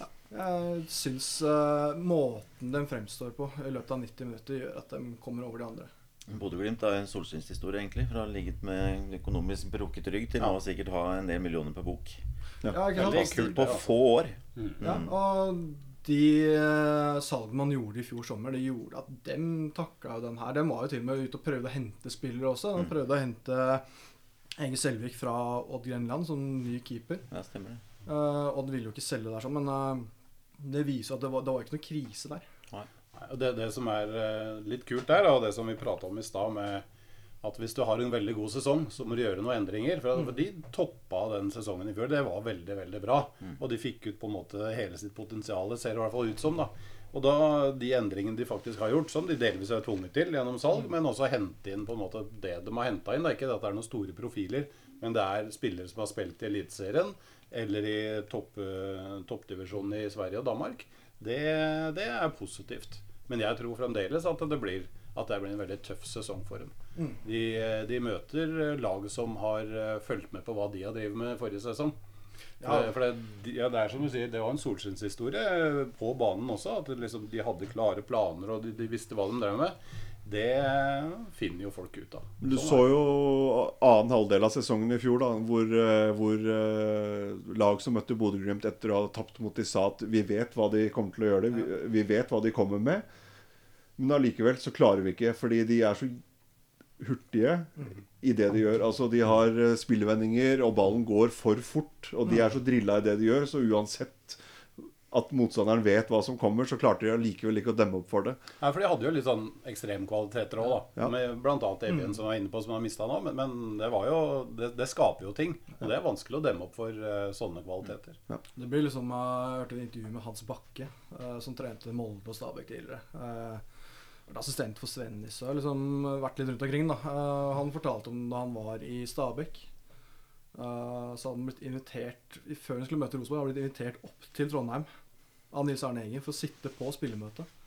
Ja, jeg syns eh, måten de fremstår på i løpet av 90 minutter, gjør at de kommer over de andre. Bodø-Glimt er en solskinnshistorie, egentlig. Fra å ha ligget med økonomisk brukket rygg til nå sikkert ha en del millioner på bok. Ja, ikke sant? Veldig kult. På få år. Ja, og de eh, salgene man gjorde i fjor sommer, det gjorde at dem takla den her. Dem var jo til og med ute og prøvde å hente spillere også. De prøvde å hente Ege Selvik fra Odd Grenland som ny keeper. Ja, stemmer det. Uh, Odd ville jo ikke selge der, sånn, men uh, det viser jo at det var, det var ikke noe krise der. Nei, Det, det som er eh, litt kult der, og det som vi prata om i stad, med at hvis du har en veldig god sesong, så må du gjøre noen endringer. For, for de toppa den sesongen i fjor. Det var veldig, veldig bra. Og de fikk ut på en måte hele sitt potensial, ser det i hvert fall ut som. da. Og da de endringene de faktisk har gjort, som de delvis er tvunget til gjennom salg, men også hente inn på en måte det de har henta inn. Det er ikke at det er noen store profiler, men det er spillere som har spilt i Eliteserien eller i topp, eh, toppdivisjonen i Sverige og Danmark. Det, det er positivt. Men jeg tror fremdeles at det blir at det blir en veldig tøff sesong for dem. De, de møter lag som har eh, fulgt med på hva de har drevet med forrige sesong. For, det, for det, ja, det er som du sier, det var en solskinnshistorie eh, på banen også. At liksom, de hadde klare planer og de, de visste hva de drev med. Det finner jo folk ut av. Du Sånn så jo annen halvdel av sesongen i fjor, da, hvor, eh, hvor eh, lag som møtte Bodø-Glimt etter å ha tapt mot de sa at vi vet hva de kommer til å gjøre, vi, vi vet hva de kommer med. Men allikevel så klarer vi ikke, fordi de er så hurtige i det de gjør. Altså De har spillvendinger, og ballen går for fort. Og de er så drilla i det de gjør, så uansett at motstanderen vet hva som kommer, så klarte de allikevel ikke å demme opp for det. Nei, for de hadde jo litt sånn ekstremkvaliteter òg, da. Ja. Med blant annet mm. som var inne på, som har mista nå. Men, men det var jo det, det skaper jo ting. Og det er vanskelig å demme opp for uh, sånne kvaliteter. Det blir liksom, Jeg hørte et intervju med Hans Bakke, uh, som trente Molde og Stabæk tidligere. Uh, vært assistent for Svennis og liksom vært litt rundt omkring. da. Uh, han fortalte om da han var i Stabæk. Eh, så hadde han blitt invitert Før han skulle møte Rosenborg, hadde han blitt invitert opp til Trondheim av Nils Arne Eggen for å sitte på spillermøtet.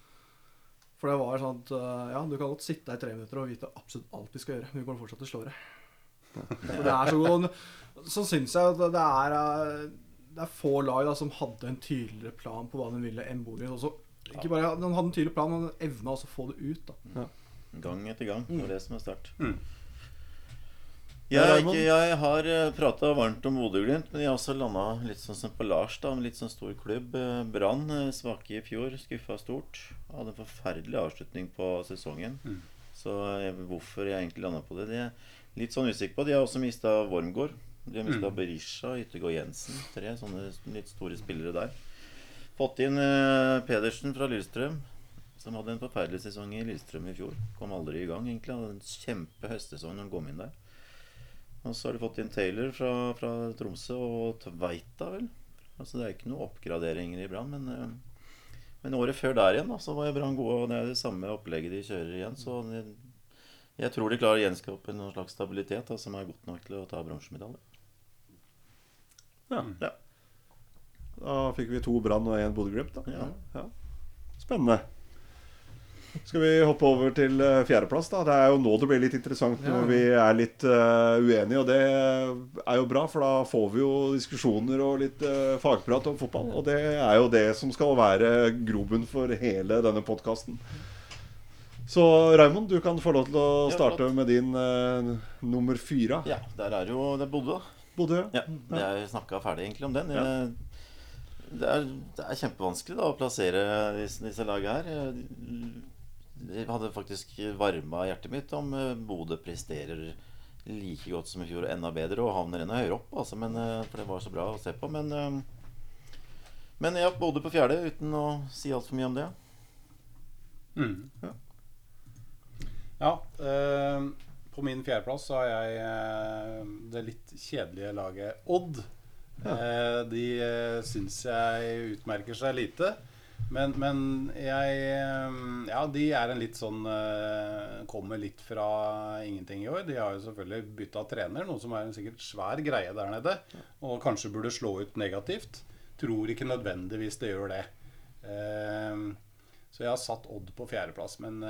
For det var sånn at eh, ja, du kan godt sitte her i tre minutter og vite absolutt alt vi skal gjøre, men vi kommer fortsatt til å slå deg. For det er så god Så syns jeg at det er eh, Det er få lag da som hadde en tydeligere plan på hva de ville enn Bodø. Ikke bare De hadde en tydelig plan, men evna også å få det ut. da Gang etter gang. Det var det som er sterkt. Mm. Jeg, ikke, jeg har prata varmt om Bodø-Glimt, men jeg har også landa litt sånn som på Lars. da, med Litt sånn stor klubb. Eh, Brann eh, svake i fjor. Skuffa stort. Hadde en forferdelig avslutning på sesongen. Mm. Så jeg, hvorfor jeg egentlig landa på det, det er litt sånn usikker på. De har også mista Wormgård. De har mista Mm. Berisha, Yttergård Jensen. Tre sånne litt store spillere der. Fått inn eh, Pedersen fra Lillestrøm, som hadde en forferdelig sesong i Lillestrøm i fjor. Kom aldri i gang, egentlig. Hadde en kjempehøstsesong når han kom inn der. Og så har de fått inn Taylor fra, fra Tromsø og Tveita, vel. Altså Det er ikke noe oppgraderinger i Brann, men, eh, men året før der igjen da, så var Brann gode, og det er det samme opplegget de kjører igjen. Så de, jeg tror de klarer å gjenskape en slags stabilitet da, som er godt nok til å ta bronsemedalje. Ja. Ja. Da fikk vi to Brann og én Bodø-Glimt. da. Ja. Spennende. Skal vi hoppe over til eh, fjerdeplass? da? Det er jo nå det blir litt interessant når Ja. vi er litt uh, uenige. Og det er jo bra, for da får vi jo diskusjoner og litt uh, fagprat om fotball. Og det er jo det som skal være grobunn for hele denne podkasten. Så Raymond, du kan få lov til å starte med din uh, nummer fire. ja, der er jo Det Bodø. Bodø. Ja, jeg snakka ferdig egentlig om den. Ja. det, er, det er kjempevanskelig da å plassere disse, disse lagene her. Hadde faktisk varma hjertet mitt om eh, Bodø presterer like godt som i fjor og enda bedre og havner enda høyere opp. Altså, men, eh, for det var så bra å se på. Men, eh, men ja, Bodø på fjerde, uten å si altfor mye om det. Mm. Ja. eh, på min fjerdeplass så har jeg eh, det litt kjedelige laget Odd. Eh, de eh, syns jeg utmerker seg lite. Men, men jeg eh, Ja, de er en litt sånn eh, Kommer litt fra ingenting i år. De har jo selvfølgelig bytta trener, noe som er en sikkert svær greie der nede. Og kanskje burde slå ut negativt. Tror ikke nødvendigvis det gjør det. Eh, Så jeg har satt Odd på fjerdeplass, men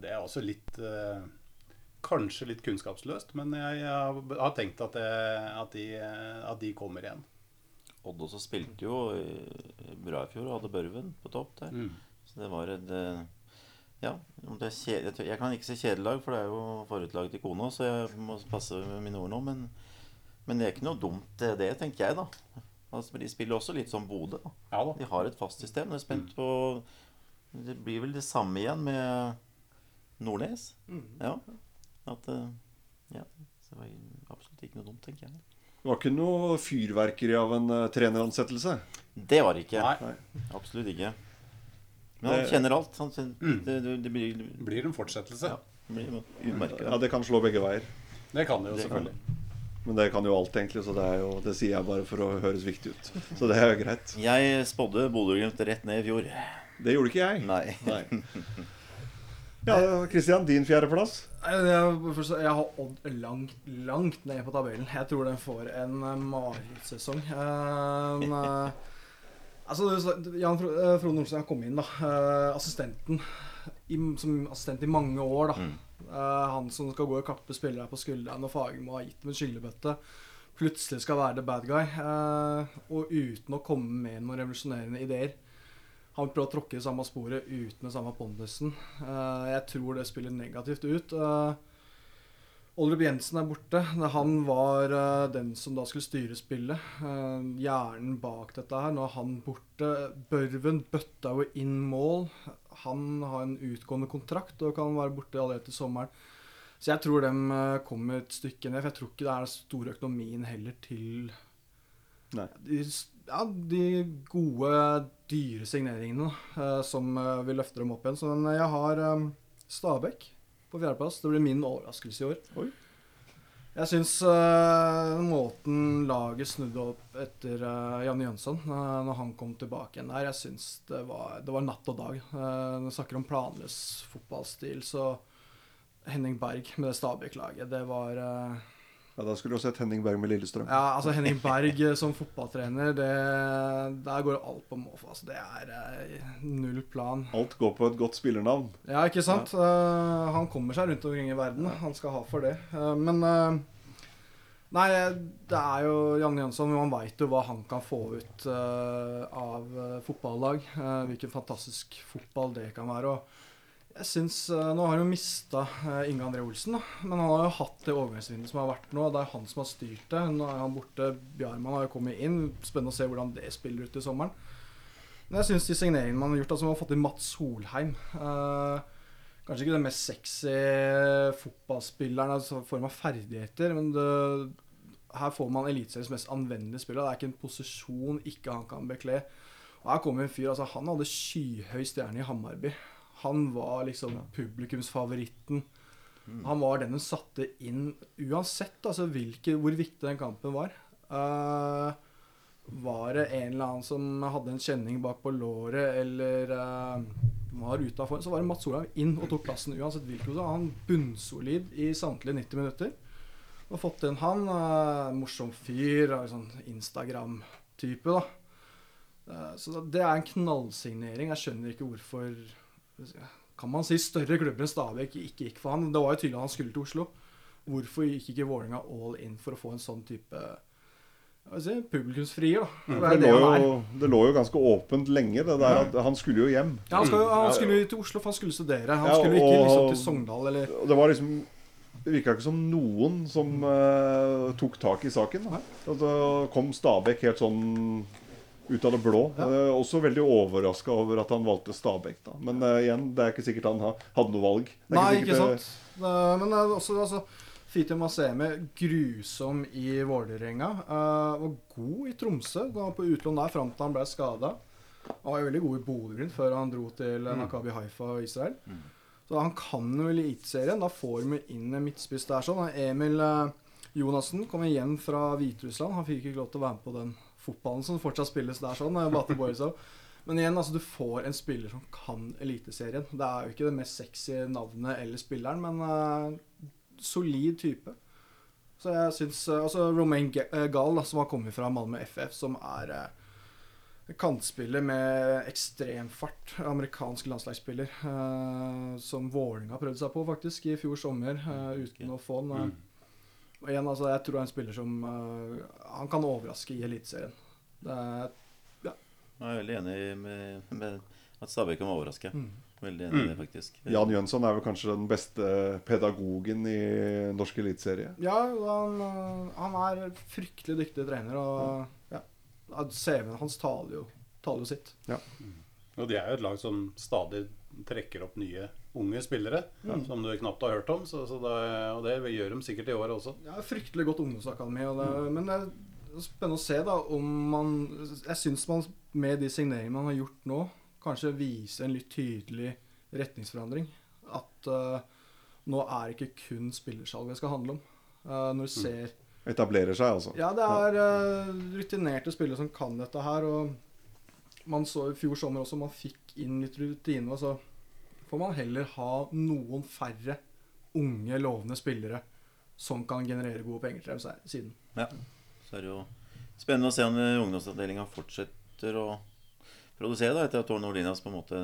det er også litt Kanskje litt kunnskapsløst, men jeg, har- tenkt at, det, at, de, at de kommer igjen. Odd også spilte jo bra i fjor og hadde Børven på topp der. Mm. Så det var et eh, Ja, om det er kje- jeg kan ikke se kjedelag, for det er jo forutlaget til kona, så jeg må passe med mine ord nå. Men, men det er ikke noe dumt, det, tenker jeg, da. Altså, de spiller også litt som Bodø. Ja. De har et fast system. Jeg er spent på Det blir vel det samme igjen med Nordnes. Ja. At eh, Ja. Så det var absolutt ikke noe dumt, tenker jeg. Det var ikke noe fyrverkeri av en eh, treneransettelse. Det var det ikke. Nei. Absolutt ikke. Men han kjenner alt. Han kjenner, det, det, det blir, det blir en fortsettelse. blir. Ja, Det kan slå begge veier. Det kan det jo kan selvfølgelig. Men det kan jo alt, egentlig, så det, er jo, det sier jeg bare for å høres viktig ut. Så det er jo greit. Jeg spådde Bodø-Glimt rett ned i fjor. Det gjorde ikke jeg. Nei. Nei. Ja, Kristian, din fjerdeplass? Jeg, jeg, har Odd langt, langt ned på tabellen. Jeg tror den får en uh, marerittsesong. En, uh, altså, Jan Fro- eh, Frode kommet kom inn, da. eh, assistenten. Som assistent i mange år, da. Mm. Eh, han som skal gå og kappe spillere på skulderen og Fagermo har gitt dem en skyllebøtte. Plutselig skal være the bad guy. eh, og uten å komme med noen revolusjonerende ideer. Han prøver å tråkke i samme sporet uten den samme pondusen. Eh, jeg tror det spiller negativt ut. Uh, Oldrup Jensen er borte. Han var eh, den som da skulle styre spillet. Eh, hjernen bak dette her. Nå er han borte. Børven bøtta jo inn mål. Han har en utgående kontrakt og kan være borte allerede til sommeren. Så jeg tror de eh, kommer et stykke ned. For jeg tror ikke det er den store økonomien heller til Nei. Ja, de gode, dyre signeringene uh, som uh, vil løfte dem opp igjen. Så men jeg har um, Stabæk på fjerdeplass. Det blir min overraskelse i år. Oi. Jeg syns uh, måten laget snudde opp etter uh, Jan Jønsson, uh, når han kom tilbake igjen der, jeg syns det var, det var natt og dag. Når vi snakker om planløs fotballstil, så Henning Berg med det Stabæk-laget, det var eh, Ja, Da skulle du sett Henning Berg med Lillestrøm. ja, altså Henning Berg eh, som fotballtrener, det, der går alt på måfå. Altså, det er eh, null plan. Alt går på et godt spillernavn. Ja, ikke sant? Eh, han kommer seg rundt omkring i verden. Han skal ha for det. Uh, men uh, Nei, det er jo Janne Jønsson. Man veit jo hva han kan få ut av uh, fotballag. hvilken fantastisk fotball det kan være. Og jeg synes, eh, Nå har hun mista Inge André Olsen, da. men han har jo hatt det overgangsvinduet som har vært nå. Det er han som har styrt det. Nå er han borte. Bjarmann har jo kommet inn. Spennende å se hvordan det spiller ut i sommeren. Men jeg syns de signeringene man har gjort, altså man har fått inn Mats Solheim eh, Kanskje ikke den mest sexy fotballspilleren altså, i form av ferdigheter, men det, her får man Eliteseriens mest anvendelige spiller. Det er ikke en posisjon ikke han kan bekle. Og her kommer en fyr, altså Han hadde skyhøy stjerne i Hammarby. Han var liksom publikumsfavoritten. Han var den hun satte inn uansett altså hvilke, hvor viktig den kampen var. Uh, var det en eller annen som hadde en kjenning bak på låret, eller uh, var ute av form, så var det Mats Olav inn og tok plassen uansett hvilken. Så han bunnsolid i samtlige 90 minutter. Og fått inn han. Uh, morsom fyr. Sånn Instagram-type, da. Så det er en knallsignering. Jeg skjønner ikke hvorfor Kan man si større klubber enn Stabæk ikke gikk for han? Det var jo tydelig at han skulle til Oslo. Hvorfor gikk ikke Vålerenga all in for å få en sånn type si, publikumsfrier, da? Det er Det det lå, jo, det lå jo ganske åpent lenge, det der at han skulle jo hjem. Ja, han, skal, han skulle jo til Oslo, for han skulle studere. Han Ja, skulle ikke og- liksom til Sogndal eller det var liksom Det virka ikke som noen som uh, tok tak i saken. Og kom Stabæk helt sånn ut av det blå. Eh, også veldig overraska over at han valgte Stabæk. Da. Men eh, igjen, det er ikke sikkert han ha, hadde noe valg. Er Nei, ikke eh, sant. Det- Men det er også altså, Fiti Maseme, grusom i Vålerenga. Uh, var god i Tromsø. Da var på utlån der fram til han ble skada. Han var jo veldig god i Bodø-Glimt før han dro til mm. Nakabi Haifa og Israel. Så han kan jo Eliteserien. Da får vi inn en midtspiss der. sånn. Emil eh, Jonassen kom igjen fra Hviterussland. Han fikk ikke lov til å være med på den fotballen som fortsatt spilles der. sånn, eh, Bate Men igjen, altså, du får en spiller som kan Eliteserien. Det er jo ikke det mest sexy navnet eller spilleren, men uh, solid type. Så jeg syns uh, Altså Romain Ga- Gall, da, som har kommet fra Malmö FF, som er uh, kantspiller med ekstrem fart. Amerikansk landslagsspiller. Uh, som Vålinga prøvde seg på faktisk i fjor sommer, uten å få den. Eh. Og igjen, altså, jeg tror han er spiller som uh, Han kan overraske i Eliteserien. Det er Jeg er veldig enig med, med at Stabæk kan overraske. Mm. Veldig enig i det, faktisk. Jan Jønsson er vel kanskje den beste pedagogen i norsk eliteserie. Ja, han, øh, han er fryktelig dyktig trener, og ja, CV-en hans taler jo, taler jo sitt. Og de er jo et lag som stadig trekker opp nye unge spillere som du knapt har hørt om. Så, så det, og det gjør de sikkert i år også. Ja, fryktelig godt ungdomsakademi, og det, men det er spennende å se da om man Jeg syns man med de signeringene man har gjort nå, kanskje viser en litt tydelig retningsforandring. At uh, nå er det ikke kun spillersalg det skal handle om. Uh, når du ser Etablerer seg, altså. Ja, det er uh, rutinerte spillere som kan dette her. Og man så i fjor sommer også, man fikk inn litt rutine. Og så får man heller ha noen færre unge, lovende spillere som kan generere gode penger til dem siden. Ja. Så er det jo spennende å se om ungdomsavdelinga fortsetter å produsere da, etter at Tårn Olinas på en måte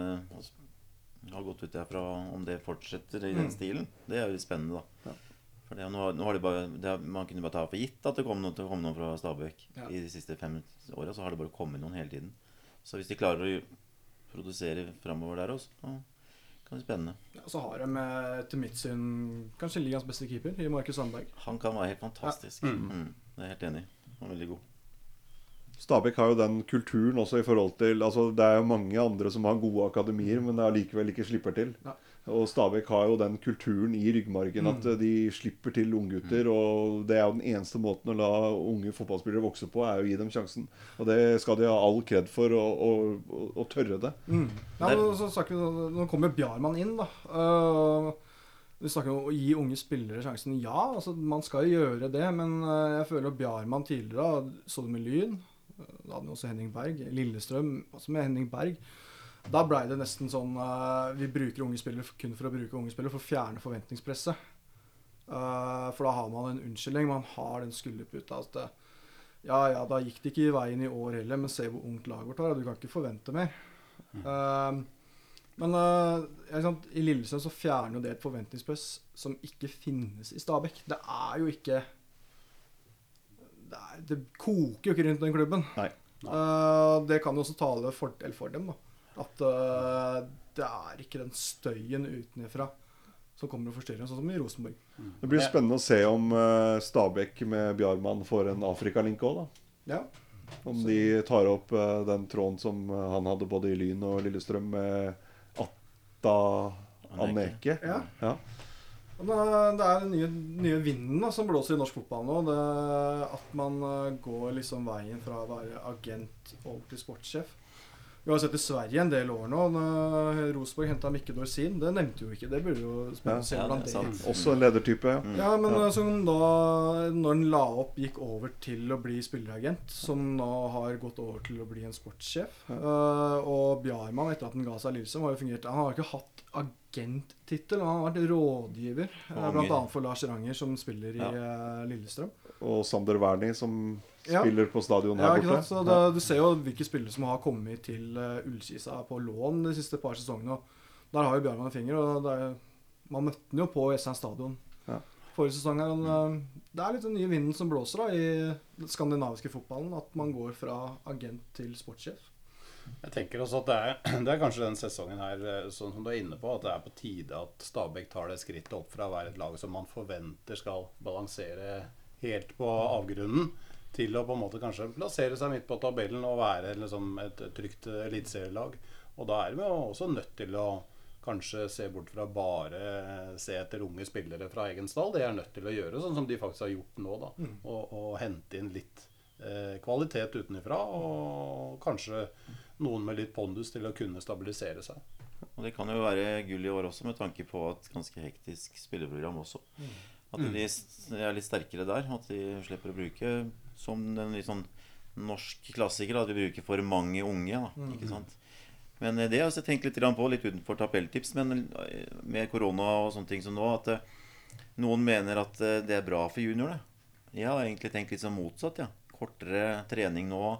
har gått ut derfra. Om det fortsetter i den Mm. stilen, det er jo litt spennende, da. For det, nå, nå har de bare, det Man kunne bare ta for gitt at det kom noen, det kom noen fra Stabøk. Ja. i de siste fem åra. Så har det bare kommet noen hele tiden. Så hvis de klarer å produsere framover der også, så kan bli spennende. Ja, så har de eh, til mitt syn kanskje ligas beste keeper i Markus Sandberg. Han kan være helt fantastisk. Ja. Mm. Mm. Det er jeg helt enig i. Han er veldig god. Stabæk har jo den kulturen også i forhold til altså Det er jo mange andre som har gode akademier, men det allikevel ikke slipper til. Ja. Og Stabæk har jo den kulturen i ryggmargen at Mm. eh, de slipper til unggutter. Og det er jo den eneste måten å la unge fotballspillere vokse på, er å gi dem sjansen. Og det skal de ha all kred for, å- tørre det. Mm. Ja, så snakker vi, nå kommer Bjarmann inn, da. Uh, vi snakker om å gi unge spillere sjansen. Ja, altså, man skal jo gjøre det, men uh, jeg føler at Bjarmann tidligere så det med Lyn. Da hadde vi også Henning Berg. Lillestrøm også med Henning Berg. Da blei det nesten sånn uh, Vi bruker unge spillere kun for å bruke unge spillere for å fjerne forventningspresset. Uh, for da har man en unnskyldning. Man har den skulderputa. At det, ja, ja, da gikk det ikke i veien i år heller, men se hvor ungt laget vårt er. Du kan ikke forvente mer. Uh, men sant, i Lillesand så fjerner jo det et forventningspress som ikke finnes i Stabæk. Det er jo ikke Det, er, det koker jo ikke rundt den klubben. Nei. Uh, det kan jo også tale fordel for dem. da At uh, det er ikke den støyen utenfra som kommer og forstyrrer, sånn som i Rosenborg. Det blir spennende å se om uh, Stabæk med Bjarmann får en Afrikalink òg, da. Ja. Om de tar opp uh, den tråden som han hadde både i Lyn og Lillestrøm med Atta Aneke. Ja. Ja. Det er den nye, nye vinden da, som blåser i norsk fotball nå. Det, at man går liksom veien fra å være agent over til sportssjef. Vi har sett i Sverige en del år nå. når Rosenborg henta Mikke Dorsin. Det nevnte jo ikke. Det burde jo spesielt å se Ja, det. Også en ledertype. Ja. Ja, men Ja. eh, som da, når han la opp, gikk over til å bli spilleragent, som nå har gått over til å bli en sportssjef. Uh, og Bjarmann, etter at han ga seg Lillestrøm, har jo fungert Han har ikke hatt agenttittel, han har vært rådgiver, Mange. bl.a. for Lars Ranger, som spiller i Ja. eh, Lillestrøm. Og Sander Wernie, som Ja. spiller på stadion her borte. Så det, Du ser jo hvilke spillere som har kommet til uh, Ullkisa på lån de siste par sesongene. og Der har jo Bjarmann en finger. og det er, Man møtte den jo på Jessheim stadion Ja. forrige sesong. uh, Det er litt den nye vinden som blåser da i den skandinaviske fotballen. At man går fra agent til sportssjef. Jeg tenker også at det er, det er kanskje den sesongen her eh, sånn som du er inne på, at det er på tide at Stabæk tar det skrittet opp fra å være et lag som man forventer skal balansere helt på avgrunnen, til å på en måte kanskje plassere seg midt på tabellen og være liksom et trygt eliteserielag. Og da er vi jo også nødt til å kanskje se bort fra bare se etter unge spillere fra egen stall. Det er nødt til å gjøre, sånn som de faktisk har gjort nå. da Og, og hente inn litt eh, kvalitet utenfra, og kanskje noen med litt pondus til å kunne stabilisere seg. Og det kan jo være gull i år også, med tanke på et ganske hektisk spilleprogram også. At de er litt sterkere der. At de slipper å bruke som en litt sånn norsk klassiker. At vi bruker for mange unge. Da, ikke sant? Men eh, det har jeg tenkt litt på, litt utenfor tabelltips. Men eh, med korona og sånne ting som nå, at eh, noen mener at det er bra for juniorene. Jeg har egentlig tenkt litt sånn motsatt. Ja. Kortere trening nå.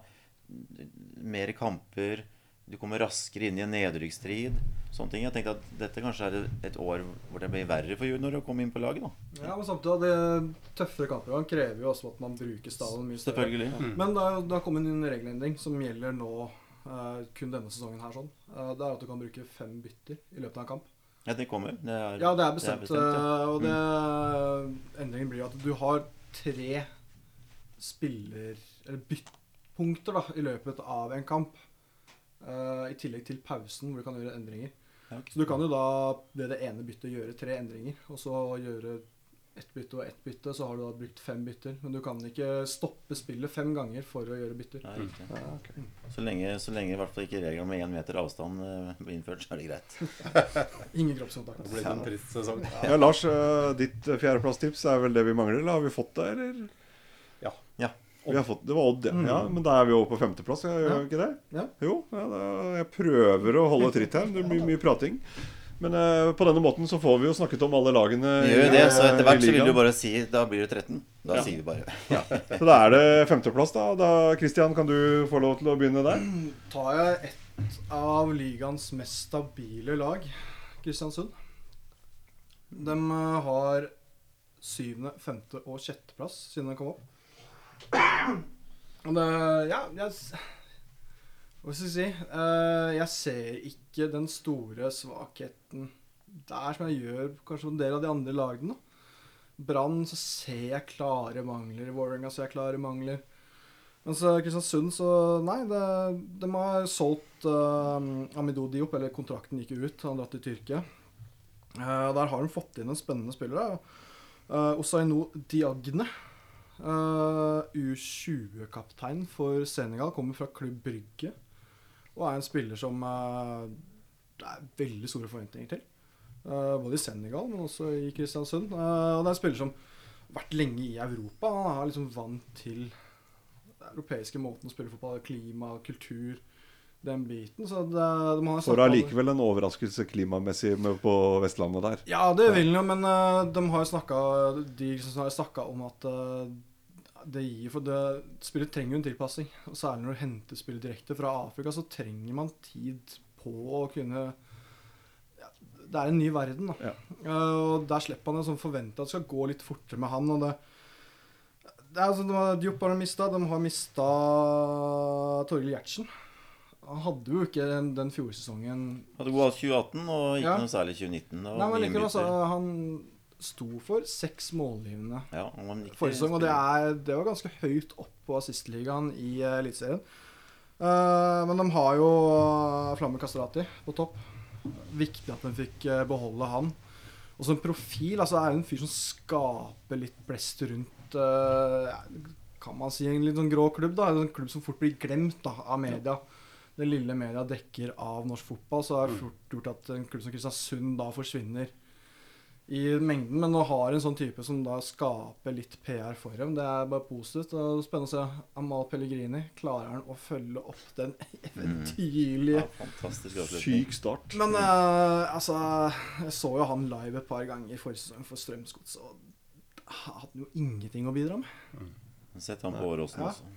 mer kamper. Du kommer raskere inn i en nedrykksstrid. Sånne ting. Jeg tenkte at dette kanskje er et år hvor det blir verre for junior å komme inn på laget. da Ja, men samtidig, det tøffere kamper han krever jo også at man bruker stallen mye større. Selvfølgelig. Ja. Men det har- det har kommet en regelendring som gjelder nå uh, kun denne sesongen her sånn. Uh, det er at du kan bruke fem bytter i løpet av en kamp. ja, det kommer. Det er, Ja, det er bestemt. Det er bestemt ja. Og det, endringen blir at du har tre spiller... Eller byttpunkter da, i løpet av en kamp. Eh, I tillegg til pausen, hvor du kan gjøre endringer. Ja. Så du kan jo da ved det ene byttet gjøre tre endringer, og så gjøre ett bytte og ett bytte, så har du da brukt fem bytter. Men du kan ikke stoppe spillet fem ganger for å gjøre bytter. Nei. Ja, okay. Så lenge, så lenge i hvert fall ikke regelen med én meter avstand eh, blir innført, så er det greit. Ingen kroppskontakt. Det blir en trist sesong. Ja, Lars, eh, ditt fjerdeplasstips er vel det vi mangler? Eller har vi fått det, eller? Ja. Ja. Vi har fått, det var Odd, ja. ja. Men da er vi over på femteplass, gjør vi ikke det? Ja. Jo. Ja, da, jeg prøver å holde tritt her. Det blir mye prating. Men eh, på denne måten så får vi jo snakket om alle lagene gjør jo det, så etter hvert så vil du bare si Da blir det 13. Da Ja. sier vi bare Så da er det femteplass, da. da. Christian, kan du få lov til å begynne der? Tar jeg ett av ligaens mest stabile lag, Kristiansund. De eh, har syvende, femte og sjetteplass siden de kom opp. Og det Ja, jeg Hva skal jeg si? Eh, jeg ser ikke den store svakheten der som jeg gjør kanskje på en del av de andre lagene. Brann så ser jeg klare mangler. I Vålerenga ser jeg klare mangler. Mens eh, Kristiansund, så nei, det, de har solgt uh, Amido Diop, eller kontrakten gikk ut. Han dratt til Tyrkia. Uh, der har de fått inn en spennende spiller. Uh, Osaino Diagne. Eh, U20-kaptein for Senegal. Kommer fra Klubb Brygge. Og er en spiller som uh, det er veldig store forventninger til. Uh, både i Senegal, men også i Kristiansund. Og det er en spiller som har vært lenge i Europa. Han er liksom vant til den europeiske måten å spille fotball, klima, kultur, den biten. Så det, de har For det er allikevel en overraskelse klimamessig med på Vestlandet der. ja, det vil den jo, men uh, de har snakka om at eh, det gir For det, spillet trenger jo en tilpassing. Og særlig når du henter spillet direkte fra Afrika, så trenger man tid på å kunne ja, Det er en ny verden, da. Ja. Uh, og der slipper han jo sånn forvente at det skal gå litt fortere med han. Og det, det er sånn, de Diop har de mista. De har mista Torgill Gjertsen. Han hadde jo ikke den, den fjorsesongen Hadde god 2018 og ikke Ja. noe særlig 2019. Det Nei, men likevel, altså, han sto for seks målgivende ja, forrige sesong, og det, er, det var ganske høyt opp på assistligaen i uh, Eliteserien. Uh, men de har jo uh, Flamme Kastrati på topp. Viktig at de fikk eh, beholde han. Og som profil, altså er det en fyr som skaper litt blest rundt uh, Kan man si en litt sånn grå klubb, da. En klubb som fort blir glemt da, av media. Det lille media dekker av norsk fotball, så er det fort gjort at en klubb som Kristiansund da forsvinner i mengden. Men nå har en sånn type som da skaper litt PR for dem. Det er bare positivt. Og spennende å se Amal Pellegrini. Klarer han å følge opp den eventyrlige ja, Fantastisk avslutning. Syk start. Men uh, altså Jeg så jo han live et par ganger forrige sesong for Strømsgodset, og han hadde jo ingenting å bidra med. Sett han på Åråsen Ja. også.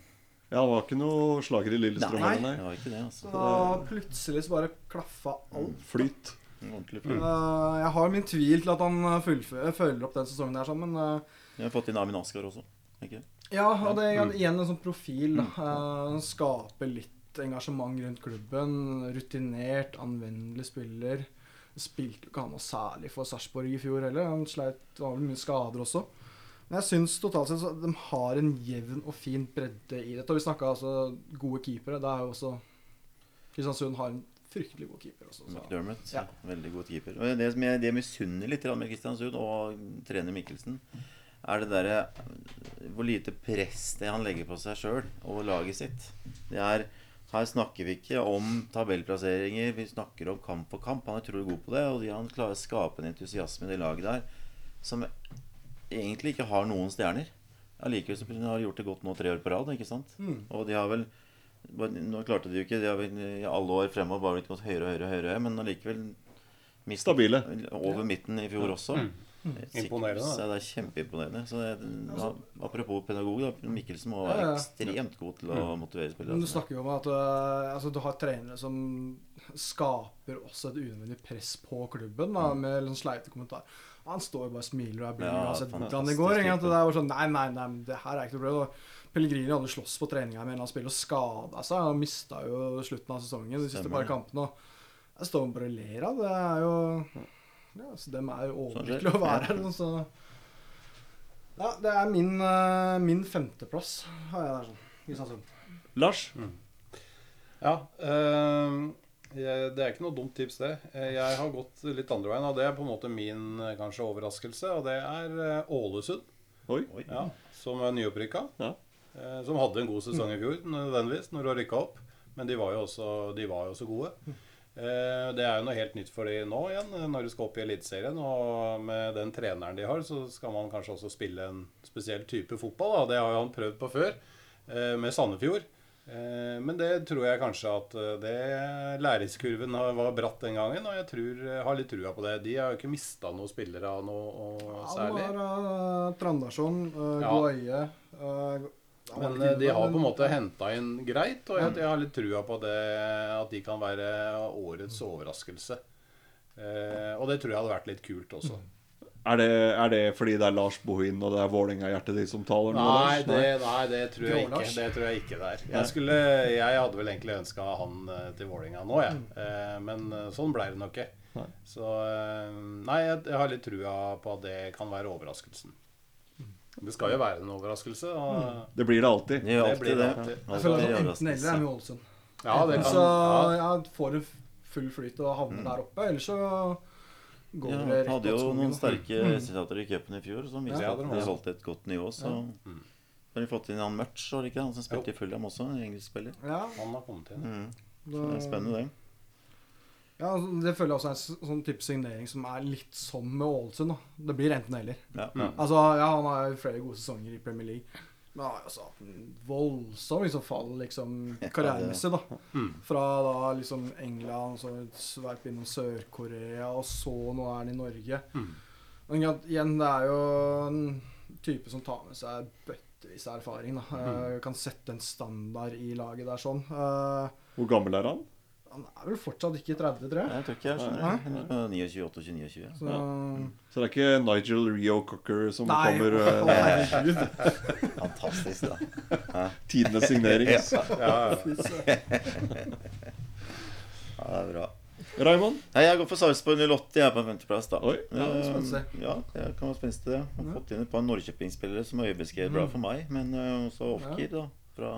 Ja, det var ikke noe slager i Lillestrøm. Nei. nei. Det var ikke det, altså. Så da plutselig så bare klaffa alt. Flyt. Ordentlig Eh, flyt. jeg har min tvil til at han eh, følger opp den sesongen der sånn, men eh, Vi har fått inn Amin Askar også. Ikke? Ja, og det er igjen en sånn profil. Eh, skaper litt engasjement rundt klubben. Rutinert, anvendelig spiller. Spilte ikke han noe særlig for Sarpsborg i fjor heller. Han sleit, var vel mye skader også. Men jeg syns totalt sett at de har en jevn og fin bredde i dette. Og vi snakka altså gode keepere. Det er jo også Kristiansund har en fryktelig god keeper også. Så. McDermott. Ja. Veldig god keeper. Og det som jeg, det misunner litt med Kristiansund og trener Mikkelsen, er det derre Hvor lite press det han legger på seg sjøl og laget sitt. Det er Her snakker vi ikke om tabellplasseringer, vi snakker om kamp for kamp. Han er utrolig god på det, og han klarer å skape en entusiasme i det laget der som egentlig ikke har noen stjerner. Allikevel så har de gjort det godt nå tre år på rad, ikke sant? Og de har vel Nå klarte de jo ikke det har i alle år fremover bare blitt gått høyere og høyere, og høyere men allikevel Stabile. Over midten i fjor også. Sikkert. Imponerende, Ja, det er kjempeimponerende. Så det, ja, apropos pedagog, da. Mikkelsen må være ja. ekstremt god til å motivere spillere. Men du altså. snakker jo om at øh, altså, du har trenere som skaper også et unødvendig press på klubben, da, med liksom sleite kommentarer. Han står bare og smiler og er blid. Ja, og har sett hvordan det går. Type. Det er bare sånn, nei, nei, nei, det her er ikke noe problem. Pellegrini hadde slåss på treninga med en eller annen spiller og skada seg. Han mista jo slutten av sesongen, de siste par kampene. Og jeg står bare og ler av det. er jo ja, så Dem er jo Sånn overlykkelige å være her. Så ja, det er min, uh, min femteplass, har jeg der sånn. Kristiansund. Lars? Ja. Uh, jeg, det er ikke noe dumt tips, det. Eh, Jeg har gått litt andre veien, og det er på en måte min kanskje overraskelse. Og det er Ålesund. Oi. ja, som er nyopprykka. Ja. Eh, Som hadde en god sesong i fjor, nødvendigvis, når de rykka opp. Men de var jo også, de var jo også gode. Eh, Det er jo noe helt nytt for de nå igjen, når de skal opp i Eliteserien. Og med den treneren de har, så skal man kanskje også spille en spesiell type fotball. Da. Det har jo han prøvd på før, eh, med Sandefjord. Men det tror jeg kanskje at det læringskurven var bratt den gangen, og jeg tror, har litt trua på det. De har jo ikke mista noen spillere av noe og Ja, særlig. har uh, Trandarsson, uh, Ja. Goaie uh, Men eh, de har på en måte henta inn greit, og jeg, jeg har litt trua på det, at de kan være årets overraskelse. Eh, og det tror jeg hadde vært litt kult også. Er det, er det fordi det er Lars Bohin og det er Vålerenga-hjertet ditt som taler nå? Nei, det, nei, det tror jeg ikke. Det tror jeg ikke det er. Jeg, skulle, jeg hadde vel egentlig ønska han eh, til Vålinga nå, jeg. Eh, men eh, sånn ble det nok ikke. Så Nei, jeg, jeg har litt trua på at det kan være overraskelsen. Det skal jo være en overraskelse. Og, Det blir det alltid. Det alltid, Det blir det. det alltid. Jeg føler at enten eller er med Ålesund. ja, det kan, så ja. ja, får en full flyt og havner der oppe, eller så går Ja, det rett hadde jo noen noen sterke resultater i cupen i fjor som viste Ja, at det de holdt et godt nivå. Så har de fått inn han det ikke? Han som spilte i Fulham også, en engelsk spiller. Ja, Han har kommet inn. Mm. Det er spennende, det. Ja, altså, det føler jeg også er en sånn type signering som er litt som med Ålesund. Det blir enten eller. Ja. Altså, ja, Han har jo flere gode sesonger i Premier League. Men han har også hatt en voldsom liksom, fall liksom, karrieremessig. da. Fra da liksom England, så sveip innom Sør-Korea, og så nå er han i Norge. Men igjen, det er jo en type som tar med seg bøttevis av erfaring. da. Eh, kan sette en standard i laget der sånn. Eh, Hvor gammel er han? Han er vel fortsatt ikke 30, tror jeg. Nei, Jeg tror ikke jeg skjønner det. Er 29, 28, 29. Så, Så det er ikke Nigel Rio Cocker som Nei, kommer å, uh. Fantastisk, da. tidenes signering. Ja, ja. Ja, det er bra. Raymond? Nei, Jeg går for Sarpsborg 08. Jeg er på en femteplass, da. Oi. Ja, det. Ja, det kan være spenstig, det. Jeg har fått inn et par Norrköping-spillere som er øyebeskrevet bra for meg. Men eh, også Ofkir, da. Fra,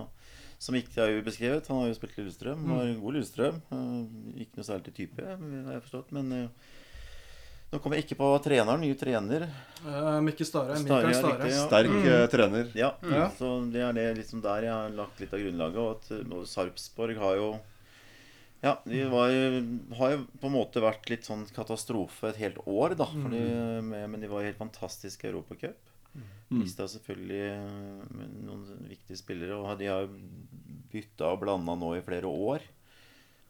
som ikke er ubeskrevet. Han har jo spilt Lillestrøm. Var god Lillestrøm. Eh, Ikke noe særlig til type, har jeg forstått. Men eh, nå kommer jeg ikke på treneren. Ny trener. Uh, Mikke Stare. Stare, Stare. ja. Sterk mm. trener. Ja, Ja. så det er det liksom der jeg har lagt litt av grunnlaget. Og at eh, Sarpsborg har jo Ja, de var, har jo på en måte vært litt sånn katastrofe et helt år, da. Fordi, med, men de var jo helt fantastiske i Europacup. Mista selvfølgelig eh, noen viktige spillere. Og de har bytta og blanda nå i flere år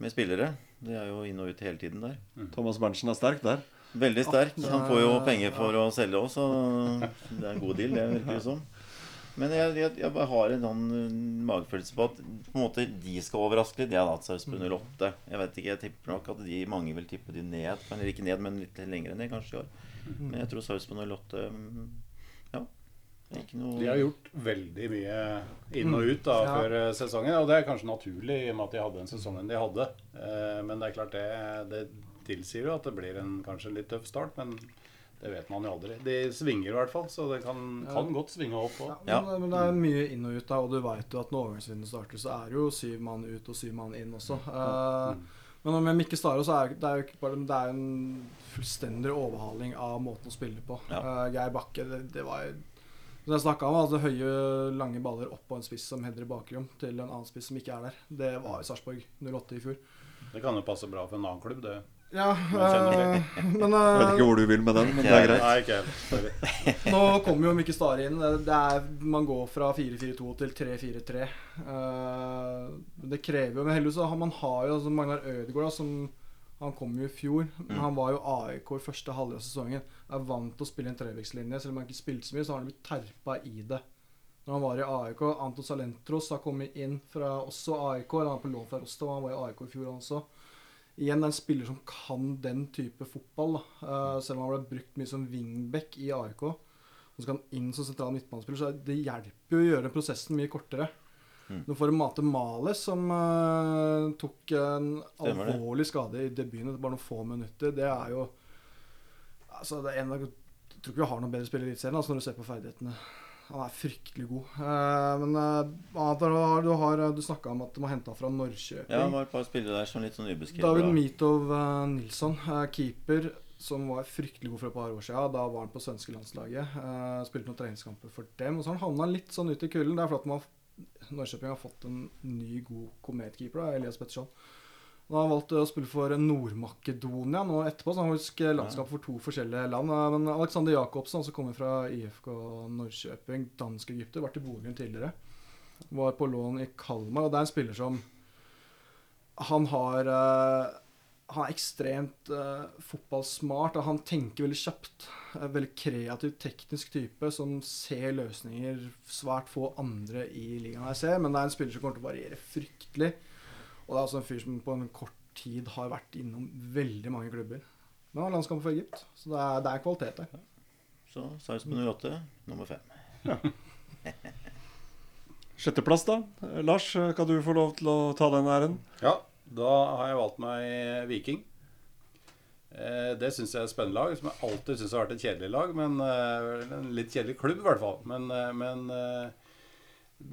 med spillere. De er jo inn og ut hele tiden der. Thomas Berntsen er sterk der. Veldig sterk. Han får jo penger for å selge òg, så det er en god deal, det virker det som. Men jeg, jeg, jeg bare har en sånn uh, magefølelse på at på en måte de skal overraske litt. Jeg har hatt Sarpsborg 08. Jeg vet ikke, jeg tipper nok at de mange vil tippe de ned. Eller ikke ned, men litt lenger ned kanskje i år. Men jeg tror Sarpsborg 08 mm, Ja. Ikke noe De har gjort veldig mye inn og ut da, Ja. før eh, sesongen. Og det er kanskje naturlig i og med at de hadde den sesongen de hadde. Eh, Men det er klart det, det tilsier jo at det blir en kanskje litt tøff start. Men det vet man jo aldri. De svinger i hvert fall, så det kan, kan godt svinge opp òg. Ja, men, men det er mye inn og ut, da, og du veit jo at når overgangsvinduet starter, så er det jo syv mann ut og syv mann inn også. Uh, men med Mikke Stare så er det jo ikke bare Det er en fullstendig overhaling av måten å spille på. Ja. Uh, Geir Bakke, det, det var Som jeg snakka om, altså høye, lange baller opp på en spiss som header i bakrom, til en annen spiss som ikke er der. Det var i Sarpsborg 08 i fjor. Det kan jo passe bra for en annen klubb, det. Ja, kjenner men øh, Jeg vet eh, ikke hvor du vil med den, men det er greit. Nei, ikke helt. Nå kommer jo Mikke Stare inn. Er, man går fra 4-4-2 til 3-4-3. Uh, det krever jo Men heldigvis så har man har jo altså Magnar Ødegaard, som Han kom jo i fjor, men han var jo AIK i første halvdel av sesongen. Er vant til å spille en trevekslinje. Selv om han ikke spilte så mye, så har han blitt terpa i det. Når han var i AIK Anton Salentros har kommet inn fra også AIK. eller Han er på lån fra Rostov, han var i AIK i fjor også. Igjen det er en spiller som kan den type fotball. Eh, selv om han ble brukt mye som wingback i AIK. Og så skal han inn som sentral midtbanespiller, så det hjelper jo å gjøre prosessen mye kortere. Mm. Nå får du Mate Males, som uh, tok en Stemmer det. alvorlig skade i debuten etter bare noen få minutter. Det er jo Altså, det er en av Jeg tror ikke vi har noen bedre spiller i Eliteserien altså, når du ser på ferdighetene. Han er fryktelig god. Uh, men uh, du har, du, har, du snakka om at de har henta fra Norrköping. Ja, det var et par spillere der som litt sånn ubeskrevet. David. Mitov Nilsson, keeper, som var fryktelig god for et par år siden. Da var han på svenske landslaget. eh, spilte noen treningskamper for dem. Og så har han havna litt sånn ut i kulden. Det er fordi man, Norrköping har fått en ny, god kometkeeper, Elias Petterson. Han har valgt å spille for Nord-Makedonia nå etterpå, så han har faktisk landskap for to forskjellige land. Men Alexander Jacobsen, som kommer fra IFK Norrköping, dansk-egypter, vært i Bogen tidligere. Var på lån i Kalmar, og det er en spiller som Han har eh, Han er ekstremt uh, fotballsmart, og han tenker veldig kjapt. Er Veldig kreativ, teknisk type som ser løsninger svært få andre i ligaen her ser. Men det er en spiller som kommer til å variere fryktelig. Og det er altså en fyr som på en kort tid har vært innom veldig mange klubber. Men han har landskamp for Egypt, så det er, det er kvalitet der. Så Sarpsborg 08, nummer fem. Sjetteplass, da. Eh, Lars, eh, kan du få lov til å ta den æren? Ja, da har jeg valgt meg Viking. Eh, det syns jeg er et spennende lag, som jeg alltid syns har vært et kjedelig lag. Men eh, En litt kjedelig klubb, i hvert fall. Men, eh, men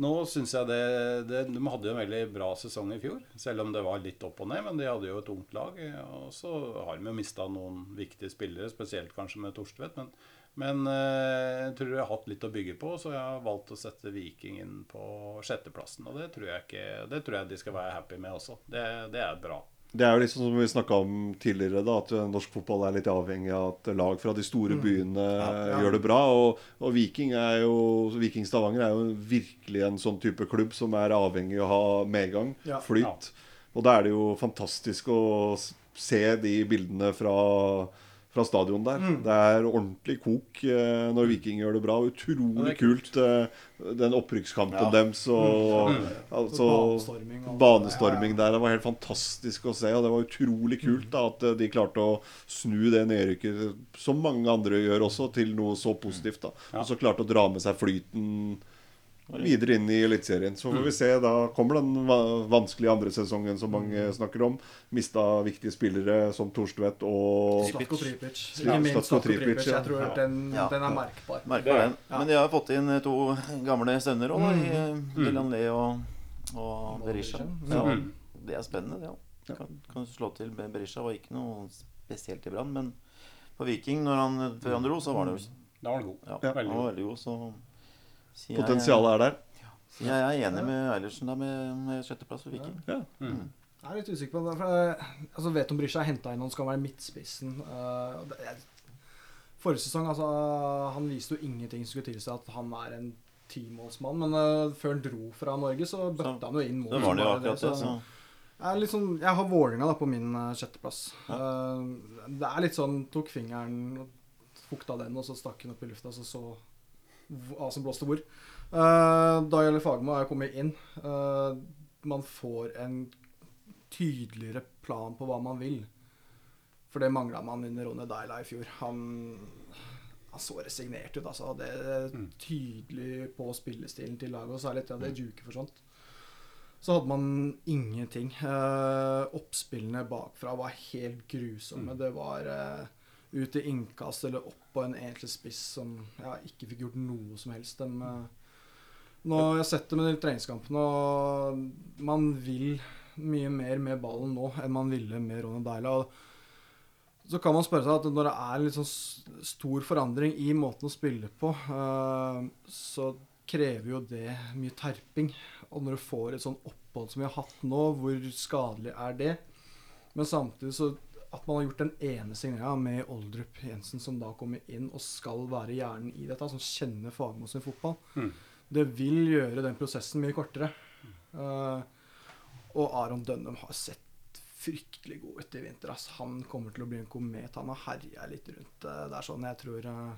nå syns jeg det, det De hadde jo en veldig bra sesong i fjor, selv om det var litt opp og ned. Men de hadde jo et ungt lag. Og så har de jo mista noen viktige spillere, spesielt kanskje med Torstvedt. Men, men eh, jeg tror jeg har hatt litt å bygge på, så jeg har valgt å sette Viking inn på sjetteplassen. Og det tror jeg, ikke, det tror jeg de skal være happy med også. Det, det er bra. Det er jo sånn som vi snakka om tidligere, da, at eh, norsk fotball er litt avhengig av at lag fra de store byene Ja, eh, ja. gjør det bra. Og, og Viking jo Viking Stavanger er jo virkelig en sånn type klubb som er avhengig av å ha medgang, Ja. flyt. Og da er det jo fantastisk å se de bildene fra, fra stadion der. Mm. Det er ordentlig kok eh, når Viking gjør det bra. Utrolig kult, eh, den opprykkskampen Ja. deres. Og, Mm. altså, Banestorming og- banestorming der. Det var helt fantastisk å se. Og det var utrolig kult da, at eh, de klarte å snu det nedrykket, som mange andre gjør også, til noe så positivt. da Og så klarte å dra med seg flyten videre inn i Eliteserien. Så får vi se. Da kommer den vanskelige andre sesongen som mange snakker om. Mista viktige spillere som Torstvedt og Slatko Tripic. Ja, Slatko Tripic, ja. Jeg tror den, Ja. den er merkbar. merkbar den. Men de har fått inn to gamle sønner òg, i eh, Dylan Lee og, og Berisha. Så det er spennende, det òg. Kan, kan slå til. Berisha var ikke noe spesielt i Brann, men på Viking, når han, før han dro, så var det jo Da var han god. ja, Ja. han var veldig god, så jeg- Potensialet er der. Så jeg er enig med Eilertsen da, med, med sjetteplass for Viking. Jeg er litt usikker på det. For jeg, altså, vet om Brysja har henta inn han som skal være midtspissen. Uh, det, jeg, forrige sesong altså, Han viste jo ingenting som skulle tilsi at han er en timålsmann. Men uh, før han dro fra Norge, så bøtta han jo inn mål. Så var han jo akkurat det, så Jeg, liksom, jeg har Vålerenga da på min uh, sjetteplass. Eh, det er litt sånn Tok fingeren og fukta den, og så stakk den opp i lufta, og så så hva som blåste hvor. Uh, Dayale Fagmo er kommet inn. Uh, man får en tydeligere plan på hva man vil. For det mangla man under Rone Daila i fjor. Han, han så resignert ut, altså. Det er tydelig på spillestilen til laget, og særlig etter at det for forsvant. Så hadde man ingenting. Uh, oppspillene bakfra var helt grusomme. Det var eh, ut i innkast eller opp på en egentlig spiss som ja, ikke fikk gjort noe som helst. De, eh, nå har jeg sett det med de treningskampene, og man vil mye mer med ballen nå enn man ville med Ronny Deila. Så kan man spørre seg at når det er litt sånn stor forandring i måten å spille på, eh, så krever jo det mye terping. Og når du får et sånn opphold som vi har hatt nå, hvor skadelig er det? Men samtidig så at man har gjort den ene signeringa med Oldrup Jensen, som da kommer inn og skal være hjernen i dette, som kjenner Fagermo sin fotball, det vil gjøre den prosessen mye kortere. Uh, og Aron Dønnum har sett fryktelig god ut i vinter. Altså, Han kommer til å bli en komet. Han har herja litt rundt uh, der sånn. Jeg tror uh,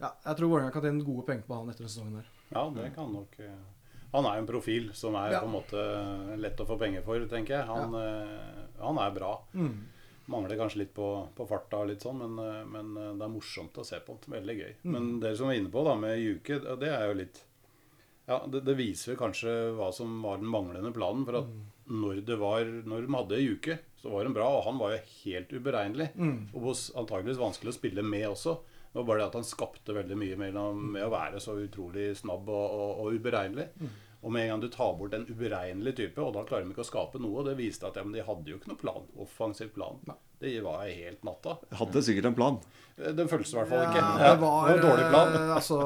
Ja, jeg tror Vålerenga kan tjene gode penger på han etter denne sesongen her. Ja, det kan nok Han er jo en profil som er Ja. på en måte lett å få penger for, tenker jeg. Han, eh, han er bra. Mm. Mangler kanskje litt på, på farta litt sånn, men, eh, men eh, det er morsomt å se på. Veldig gøy. Mm. Men dere som var inne på da med Juke, det er jo litt Ja, det, det viser kanskje hva som var den manglende planen. For at når det var Når de hadde Juke, så var de bra, og han var jo helt uberegnelig. Mm. Og antageligvis vanskelig å spille med også. Det var bare det at han skapte veldig mye mellom, med å være så utrolig snabb og, og, og uberegnelig. Og med en gang du tar bort en uberegnelig type, og da klarer de ikke å skape noe, det viste at ja, men de hadde jo ikke noen plan, offensiv plan. Det var helt natta. Hadde sikkert en plan. Den føltes i hvert fall ikke. Ja, det var, en dårlig plan. eh, altså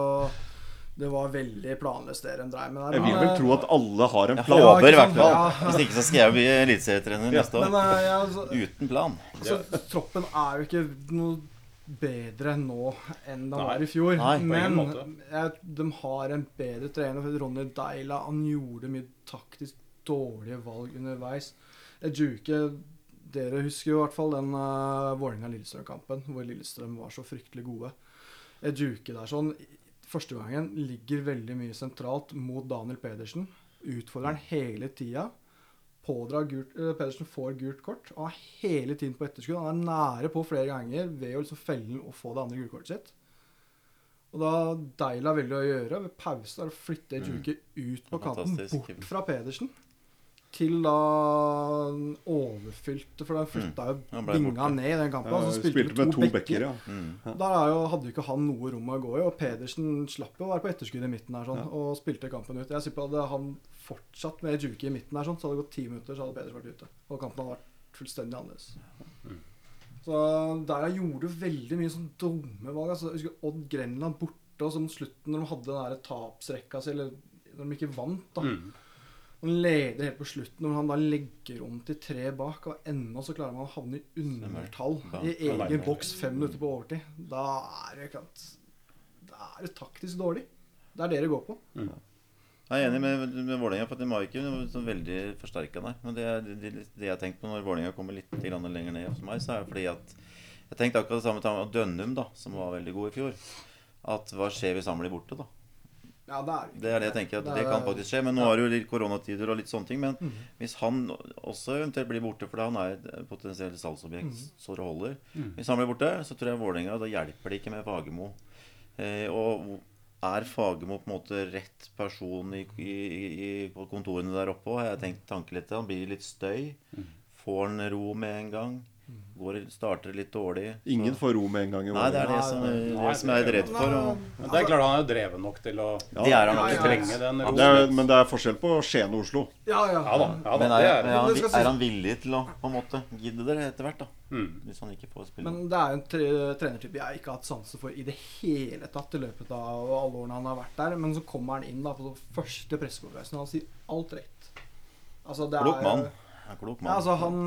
Det var veldig planløst det de dreiv med der. Jeg vil vel eh, tro at alle har en plan. Ja, håper i ikke hvert sant? fall. Ja. Hvis ikke så skal jeg bli eliteserietrener neste Men år. eh, ja, altså, Uten plan. så, troppen er jo ikke noe bedre nå enn de Nei. var i fjor. Nei, Men jeg, de har en bedre trener. Ronny Deila han gjorde mye taktisk dårlige valg underveis. Ejuke Dere husker jo i hvert fall den uh, Vålerenga-Lillestrøm-kampen hvor Lillestrøm var så fryktelig gode. Ejuke der sånn Første gangen ligger veldig mye sentralt mot Daniel Pedersen. Utfordrer han hele tida. Pådrar gult, eh, Pedersen får gult kort og er hele tiden på etterskudd. Han er nære på flere ganger ved å liksom felle og få det andre gulkortet sitt. Og da Deila velger å gjøre ved pause, er å flytte Ejuke ut på kanten, bort fra Pedersen. Til da overfylte, for da flytta jo ble borte. ned i den kampen. Ja, så spilte, spilte, med to bekker, ja. Mm. Der er jo, hadde jo ikke han noe rom å gå i, og Pedersen slapp jo å være på etterskudd i midten her sånn, Ja. og spilte kampen ut. Jeg er at hadde han fortsatt med Juki i midten her sånn, så hadde det gått ti minutter, så hadde Pedersen vært ute. Og kampen hadde vært fullstendig annerledes. Så der jeg gjorde veldig mye sånn dumme valg. Altså, jeg husker Odd Grenland borte, og sånn slutten når de hadde den der tapsrekka si, eller når de ikke vant, da. Mm. Han leder helt på slutten, og han da legger om til tre bak, og ennå så klarer man å havne i undertall i egen boks fem minutter på overtid. Da er det klart Da er det taktisk dårlig. Det er det det går på. Jeg er enig med, med Vålerenga, for de var ikke sånn veldig forsterka der. Men det, det, det jeg tenkte på når Vålerenga kommer litt lenger ned hos meg, så er det fordi at Jeg tenkte akkurat det samme med Dønnum, da, som var veldig god i fjor. At hva skjer hvis han blir borte, da? Ja, det er Det er det jeg tenker at Det det kan faktisk skje. Men nå er det jo litt koronatider og litt sånne ting. Men mm. hvis han også eventuelt blir borte, for han er et potensielt salgsobjekt mm. så det holder Hvis han blir borte, så tror jeg Vålerenga Da hjelper det ikke med Fagermo. Eh, og er Fagermo på en måte rett person i, i, i, på kontorene der oppe? Har jeg tenkt tanke litt. Han blir litt støy. Får han ro med en gang? Går, starter litt dårlig. Ingen får ro med en gang. i Nei, det er det som, Nei, det som jeg er redd for. Og, Men det er klart han er jo dreven nok til å Ja. det er han nok. ja, ja. trenge den Det roen. er, men det er forskjell på Skien og Oslo. Ja, ja. Ja da. Ja, da Men er, er han, er han villig til å på en måte gidde det etter hvert, da? Mm. Hvis han ikke får spille. Men det er en tre trenertype jeg ikke har hatt sansen for i det hele tatt i løpet av alle årene han har vært der. Men så kommer han inn da på første pressekonferansen, og han sier alt rett. Altså, det Klok er- mann. En klok Ja, altså, han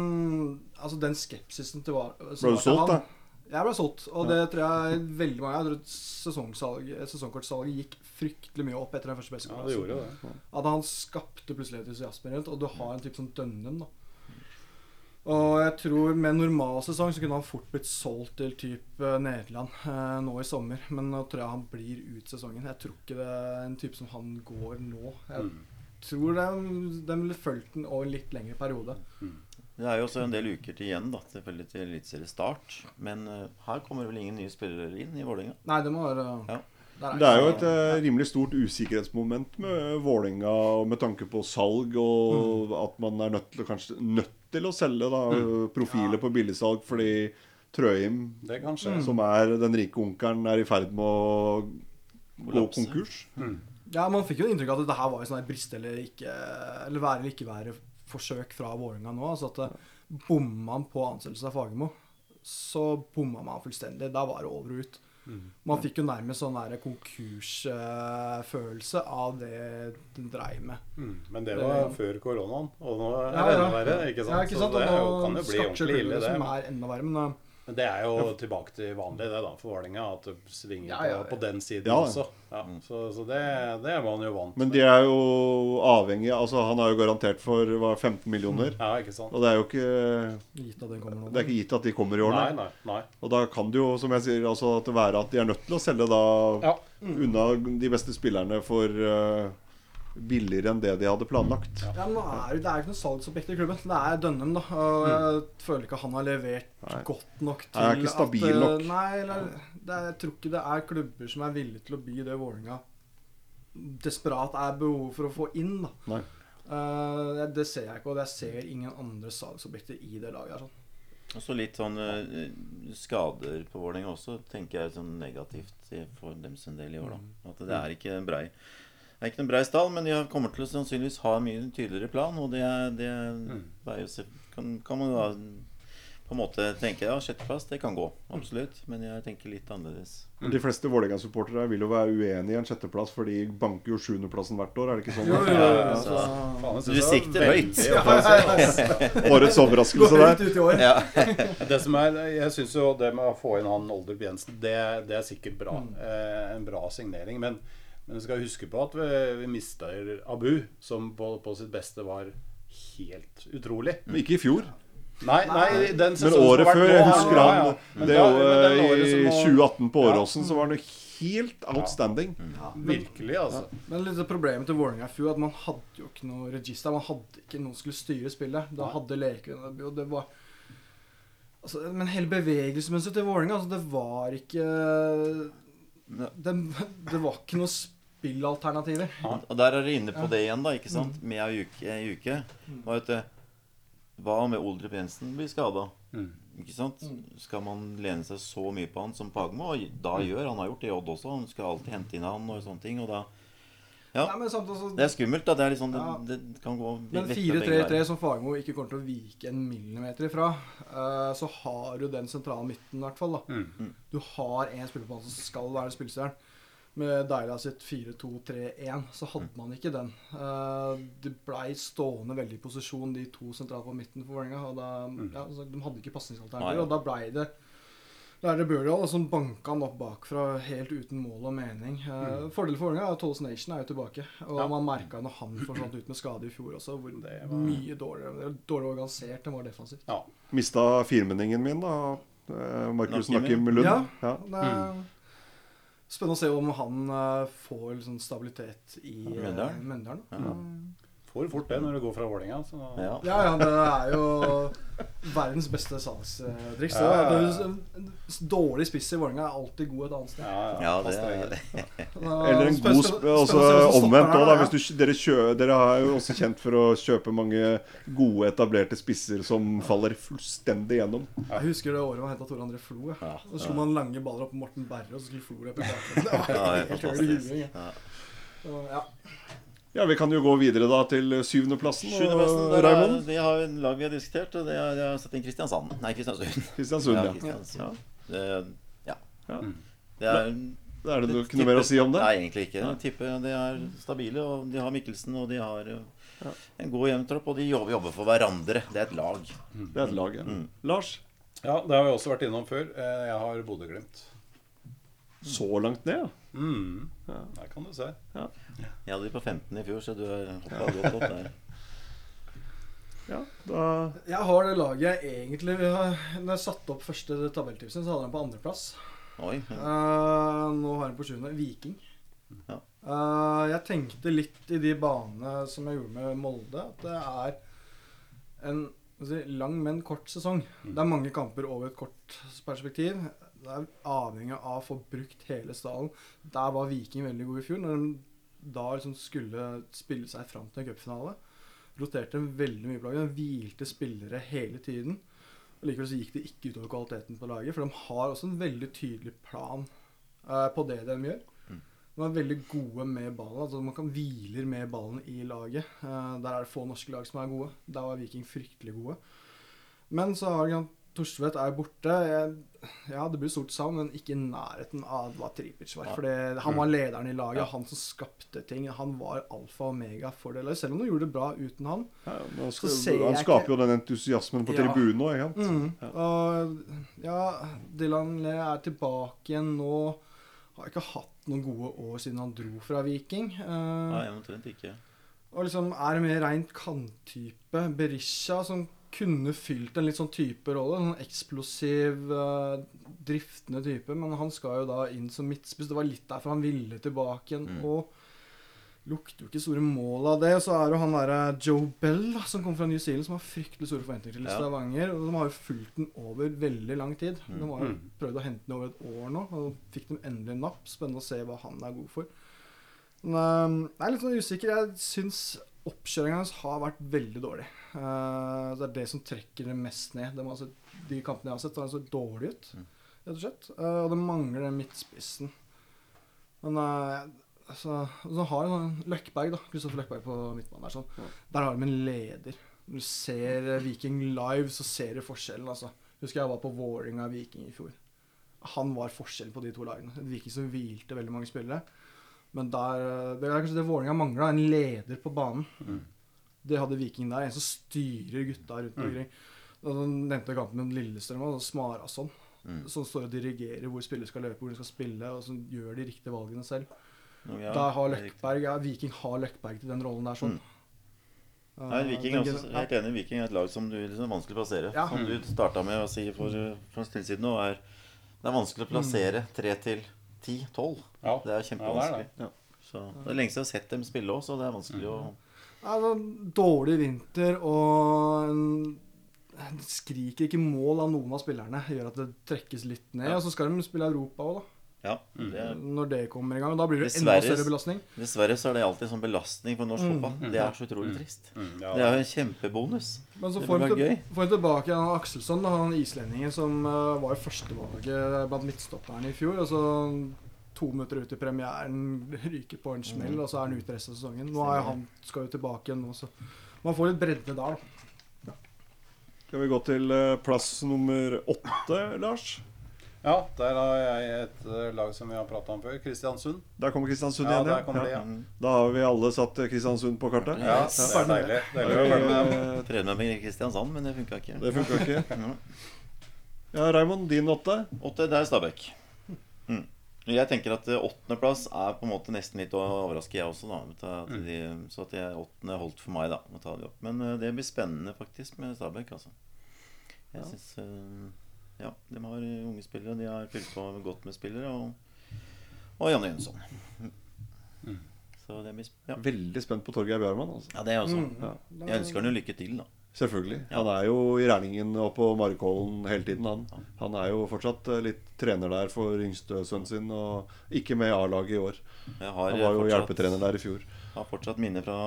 Altså, den skepsisen til var, Ble du solgt, da? Jeg ble solgt, og det tror jeg veldig mange Jeg tror sesongsalg, Sesongkortsalget gikk fryktelig mye opp etter den første Ja, det gjorde jo det. At han skapte plutselig entusiasme rundt, og du har en type sånn Dønnum, da. Og jeg tror med en normal sesong så kunne han fort blitt solgt til type Nederland eh, nå i sommer. Men nå tror jeg han blir ut sesongen. Jeg tror ikke det er en type som han går nå. Jeg Mm. Tror de, de ville fulgt den over en litt lengre periode. Det er jo også en del uker til igjen da, selvfølgelig til eliteseriestart. Men uh, her kommer vel ingen nye spillere inn i Vålerenga. Nei, det må være Ja. der Det er jo et eh, rimelig stort usikkerhetsmoment med Vålerenga med tanke på salg, og at man er nødt til, kanskje nødt til å selge da, profiler på billigsalg fordi Trøim, Det som er den rike onkelen, er i ferd med å gå konkurs. konkurs. Ja, Man fikk jo inntrykk av at det her var sånn briste brist eller ikke Eller være eller ikke være forsøk fra Vålerenga nå. Altså at eh, Bomma man på ansettelse av Fagermo, så bomma man fullstendig. Da var det over og ut. Man fikk jo nærmest sånn konkursfølelse av det den dreiv med. Mm. Men det var før koronaen, og nå er det Ja, ja. enda verre. ikke sant? Ja, ikke sant? Så det jo, kan jo bli ordentlig ille, det det. som er enda verre. Men eh, Men det er jo tilbake til vanlig det da for Vålerenga, at det svinger Ja, ja, ja. På, den siden Ja. også. Ja, så så det, det er man jo vant Men de er jo avhengig Altså, han er jo garantert for hva, 15 millioner. Ja, ikke sant? Og det er jo ikke Gitt at kommer. Det er ikke gitt at de kommer i år, Nei, nei. nei. Og da kan det jo, som jeg sier, altså at det være at de er nødt til å selge da Ja. unna de beste spillerne for eh, billigere enn det de hadde planlagt. Ja, men er, det- det er jo ikke noe salgsobjekt i klubben. Det er Dønnum, da. Og jeg føler ikke han har levert Nei. godt nok til Han er ikke stabil at, eh, nok. Nei, eller, det er, jeg tror ikke det er klubber som er villige til å by det Vålerenga desperat er behov for å få inn. da. Nei. Eh, det- det ser jeg ikke, og jeg ser ingen andre salgsobjekter i det laget. her sånn. Og så litt sånn uh, skader på Vålerenga også, tenker jeg sånn negativt for dem sin del i år. da At det er ikke brei det er ikke noen brei stall, men de kommer til å sannsynligvis ha en mye tydeligere plan. Og det, er- det er jo kan, kan man da på en måte tenke ja, sjetteplass, det kan gå. Absolutt. Men jeg tenker litt annerledes. De fleste Vålerenga-supportere vil jo være uenig i en sjetteplass, for de banker jo sjuendeplassen hvert år. Er det ikke sånn? Jo, jo, jo, ja. altså, Faen, jeg synes Du sikter høyt. Årets overraskelse der. Ja. Det som er, jeg syns jo det med å få inn han Oldrup Jensen, det, det er sikkert bra. Eh, en bra signering. Men, men vi skal huske på at vi, vi mister Abu, som på, på sitt beste var helt utrolig. Men ikke i fjor. Nei, nei den Men året før, jeg husker han ja. ja. det da- året men i året som nå- 2018 på Ja. Åråsen, så var han jo helt outstanding. Virkelig, altså. Men litt av problemet til Vålerenga i fjor at man hadde jo ikke noe register. Man hadde ikke noen som skulle styre spillet. Da hadde Lekven og det var altså, Men hele bevegelsesmønsteret til Vålerenga, altså, det var ikke det, det var ikke noe spillalternativer. Og der er dere inne på det igjen, da, ikke sant? Med ei uke. Ei uke. Hva, vet du, hva med Oldrup Jensen blir skada? Mm. Ikke sant? Skal man lene seg så mye på han som Pagmo? Og da gjør Han har gjort det i Odd også. Han skal alltid hente inn han og sånne ting. Og da Ja. Nei, men samtidig, altså, Det er skummelt, da. Det er sånn Ja. det, det kan gå Men lett med begge 4-3-3 som Fagermo ikke kommer til å vike en millimeter ifra, uh, så har du den sentrale midten, i hvert fall. da. Mm. Du har en spiller på banen som skal være spillestjerne. Med Deila sitt 4-2-3-1 så hadde man ikke den. Uh, det blei stående veldig i posisjon, de to sentrale på midten for Vålerenga. Og ja, de hadde ikke pasningsalternativer, og da blei det da er det Burial som banka han opp bakfra helt uten mål og mening. Uh, Fordelen for Vålerenga er at Tolles Nation er jo tilbake. Og Ja. man merka når han forsvant ut med skade i fjor også, hvor Det var- mye dårligere det var Dårlig organisert enn var defensivt. Ja. Mista firmenningen min, da. Eh, Markus. Nakim Lund. Ja. Ja. Det er spennende å se om han eh, får liksom stabilitet i Mjøndalen. Mjøndalen. Ja. Får fort det når du går fra Vålerenga. Ja. Ja, ja, det er jo verdens beste salgstriks. Ja, ja, ja. Dårlig spiss i Vålerenga er alltid god et annet sted. Ja, Ja, det er. Eller en god spennende sp å se hvem som Omvendt òg, da. Hvis du, dere, kjø, dere er jo også kjent for å kjøpe mange gode, etablerte spisser som faller fullstendig gjennom. Jeg husker det året man henta Tore André Flo. Ja. Ja, Så slo man lange baller opp på Morten Berre, og så skulle Flo løpe bak. Det var Ja, i fantastisk. Ja. Ja. Ja, Vi kan jo gå videre da til syvendeplassen. Syvendeplassen, og der er, Raymond. vi har en lag vi har diskutert, og det er, jeg har satt inn Kristiansand. Nei, Kristiansund. Kristiansund, ja. Kristiansund. ja. ja. Ja. Det er Er det noe, ikke noe mer å si om det? Nei, egentlig ikke. Jeg tipper de er stabile, og de har Mikkelsen, og de har uh, en god jevntropp, og de jobber, for hverandre. Det er et lag. Det er et lag, ja. Mm. Lars, Ja, det har vi også vært innom før. Eh, Jeg har Bodø-Glimt. så langt ned, ja. Mm. Ja. Der kan du se. Jeg hadde de på 15 i fjor, så du har hoppa godt opp der. ja da, Jeg har det laget jeg egentlig Når jeg satte opp første tabelltipsen, så hadde jeg den på andreplass. Oi. Uh, nå har jeg den på sjuende. Viking. Ja. Uh, jeg tenkte litt i de banene som jeg gjorde med Molde, at det er en si, lang, men kort sesong. Det er mange kamper over et kort perspektiv. Det er avhengig av å få brukt hele stallen. Der var Viking veldig god i fjor, når de da liksom skulle spille seg fram til en cupfinale. Roterte veldig mye på laget. Hvilte spillere hele tiden. Og Likevel så gikk det ikke utover kvaliteten på laget, for de har også en veldig tydelig plan eh, på det de gjør. De er veldig gode med ballen. altså Man kan hviler med ballen i laget. Eh, der er det få norske lag som er gode. Der var Viking fryktelig gode. Men så har de Torstvedt er borte. Jeg, ja, det blir stort savn, men ikke i nærheten av hva Tripic var. For Fordi han var lederen i laget, han som skapte ting. Han var alfa og omega for det. Selv om de gjorde det bra uten han. Ja, men han, Så skal, han skaper ikke- jo den entusiasmen på Ja. tribunen òg, ikke sant? Mm. Ja. Og ja, Dylan Le er tilbake igjen nå. Har ikke hatt noen gode år siden han dro fra Viking. Uh, Nei, omtrent ikke. Og liksom er mer reint kanttype. Berisha som kunne fylt en litt sånn type rolle. En sånn eksplosiv, uh, driftende type. Men han skal jo da inn som midtspiss. Det var litt derfor han ville tilbake igjen. Mm. Og lukter jo ikke store mål av det. Og så er det jo han derre Joe Bell da, som kommer fra New Zealand, som har fryktelig store forventninger til Ja. Og de har jo fulgt den over veldig lang tid. Mm. De har jo prøvd å hente den over et år nå, og fikk de endelig napp. Spennende å se hva han er god for. Men eh, jeg er litt sånn usikker. Jeg syns oppkjøringa hans har vært veldig dårlig. Uh, det er det som trekker det mest ned. De, altså, de kampene jeg har sett, har sett dårlig ut, Mm. rett og slett. Uh, og det mangler den midtspissen. Men uh, altså, så har jo sånn Løkberg, da. Kristoffer Løkberg på midtbanen der. Sånn. Der har de en leder. Når du ser Viking live, så ser du forskjellen. altså. Husker jeg var på Vålerenga Viking i fjor. Han var forskjellen på de to lagene. Et Viking som hvilte veldig mange spillere. Men der, eh, det er kanskje det Vålerenga mangla, en leder på banen. Det hadde Viking der. En som styrer gutta rundt omkring. Og så nevnte jeg kampen med Lillestrøm og Smarason. Mm. Som står og dirigerer hvor spillere skal løpe, hvor de skal spille, og som gjør de riktige valgene selv. Ja, Der har er. Løkberg, ja, Viking har Løkberg til den rollen der. sånn. Mm. Nei, Eh, Viking er også, jeg er helt enig. Viking er et lag som du liksom vanskelig å plassere. Ja. Som du starta med å si for, for en stund siden nå, er det er vanskelig å plassere tre til ti, tolv. Ja. Det er Ja, det kjempevanskelig. det. Ja, Så det er lenge siden jeg har sett dem spille òg, så det er vanskelig å altså, dårlig vinter og en, skriker ikke mål av noen av spillerne. Gjør at det trekkes litt ned. Og så skal de spille Europa òg, da. Ja. Det er, Når det kommer i gang. Da blir det enda større belastning. dessverre så er det alltid en sånn belastning for norsk Mm. fotball. Det er så utrolig trist. Mm, ja, Det er jo en kjempebonus. Men så får vi tilbake han Akselsson, han islendingen som uh, var i førstevalget blant midtstopperne i fjor. Og så to minutter ut i premieren ryker på en smell, og så er han ute resten av sesongen. Nå er han skal jo tilbake igjen nå, så man får litt bredde der, da. Skal vi gå til eh, plass nummer åtte, Lars? Ja, der har jeg et eh, lag som vi har prata om før. Kristiansund. Der kommer Kristiansund Ja, igjen. der kommer de, ja. ja. Mm. Da har vi alle satt eh, Kristiansund på kartet. Ja, det er deilig. Deilig Prøvde meg med Kristiansand, men det funka ikke. Det funka ikke. Ja. Ja, Raymond, din åtte? Åtte, det er Stabæk. Mm. Jeg tenker at eh, åttendeplass er på en måte nesten litt å overraske, jeg også. da at de, Så at jeg, åttende holdt for meg, da. Å ta de opp. Men eh, det blir spennende faktisk med Stabæk. altså. Jeg Ja. synes, eh, Ja, de har unge spillere. De har fylt på godt med spillere. Og, og Janne Jønsson. Så det blir sp- ja. Veldig spent på Torgeir Bjørman. Altså. ja, det er jeg også. Mm. Ja. Jeg ønsker han jo lykke til, da. Selvfølgelig. Ja. Han er jo i Rælingen og på Marikollen hele tiden. Han. han er jo fortsatt eh, litt trener der for yngstesønnen sin, og ikke med A-laget i år. Har, Han eh, var jo fortsatt- hjelpetrener der i fjor. har fortsatt minner fra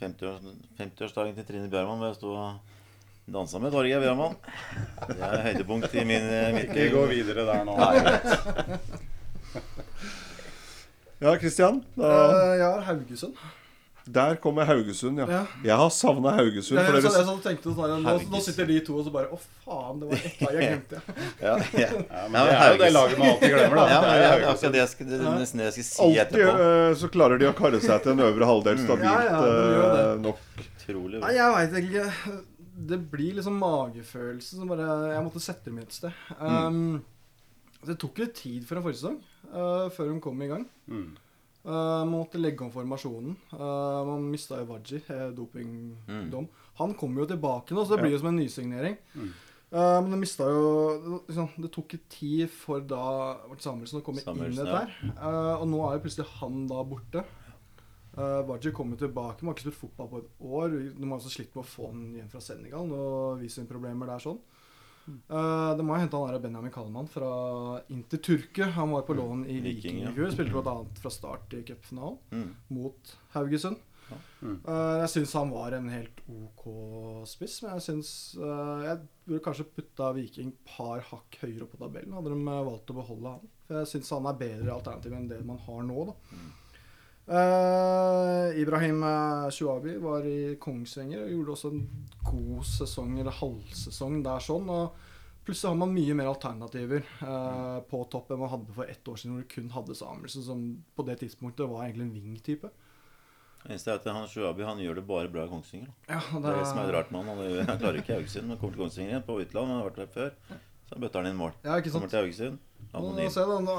50-årsdagen 50-årsdagen til Trine Bjørman, hvor jeg sto og dansa med Torgeir Bjørman. Det er høydepunkt i min, eh, mitt Ikke gå videre der nå. Ja, Kristian. Da, Eh, jeg har Haugesund. Der kommer Haugesund, ja. Ja. Jeg har savna Haugesund. Jeg, For jeg, jeg, og tenkte sånn, nå, nå sitter de to og så bare Å, faen, det var ett lag jeg glemte. Ja, ja. Ja, men det er jo det laget man alltid glemmer, da. Ja, Det ja, er akkurat det jeg skal, det nesten det jeg skal si alltid etterpå. Alltid så klarer de å karre seg til en øvre halvdel stabilt Ja, ja, de gjør det. eh, nok. Utrolig Nei, jeg veit egentlig ikke. Det blir liksom magefølelse som bare Jeg måtte sette dem et sted. Um, Det tok litt tid for en forrige sesong uh, før hun kom i gang. Mm. Uh, man måtte legge om formasjonen. Uh, man mista jo dopingdom. Mm. Han kommer jo tilbake nå, så det blir jo som en nysignering. Mm. Uh, men det mista jo liksom, Det tok litt tid for da Vart Samuelsen å komme inn i Samuelsen, dette her. Og nå er jo plutselig han da borte. Uh, Waji kommer tilbake. Man har ikke spilt fotball på et år. De har også slitt med å få han hjem fra Senegal. Og visumproblemer der sånn. Uh, de har henta Benjamin Kallemann fra Inter Turke. Han var på lån i Viking, ja. i fjor. Spilte bl.a. fra start i cupfinalen Mm. mot Haugesund. Mm. Uh, jeg syns han var en helt OK spiss, men jeg syns uh, Jeg burde kanskje putta Viking par hakk høyere opp på tabellen. Hadde de valgt å beholde han. For jeg syns han er bedre alternativ enn det man har nå, da. Uh, Ibrahim uh, Shuabi var i Kongsvinger og gjorde også en god sesong, eller halvsesong der sånn. Og Plutselig har man mye mer alternativer uh, på topp enn man hadde for ett år siden, hvor du kun hadde Samuelsen, som på det tidspunktet var egentlig en wing-type. Det eneste er at han Shuabi han gjør det bare bra i Kongsvinger. Ja, Det er det som er rart med han. Han, klarer ikke Haugesund, men kommer til Kongsvinger igjen på Uitland. Han har vært der før. Så bøtter han inn mål. Ja, ikke Kommer til Haugesund. Nå, Anonym. se nå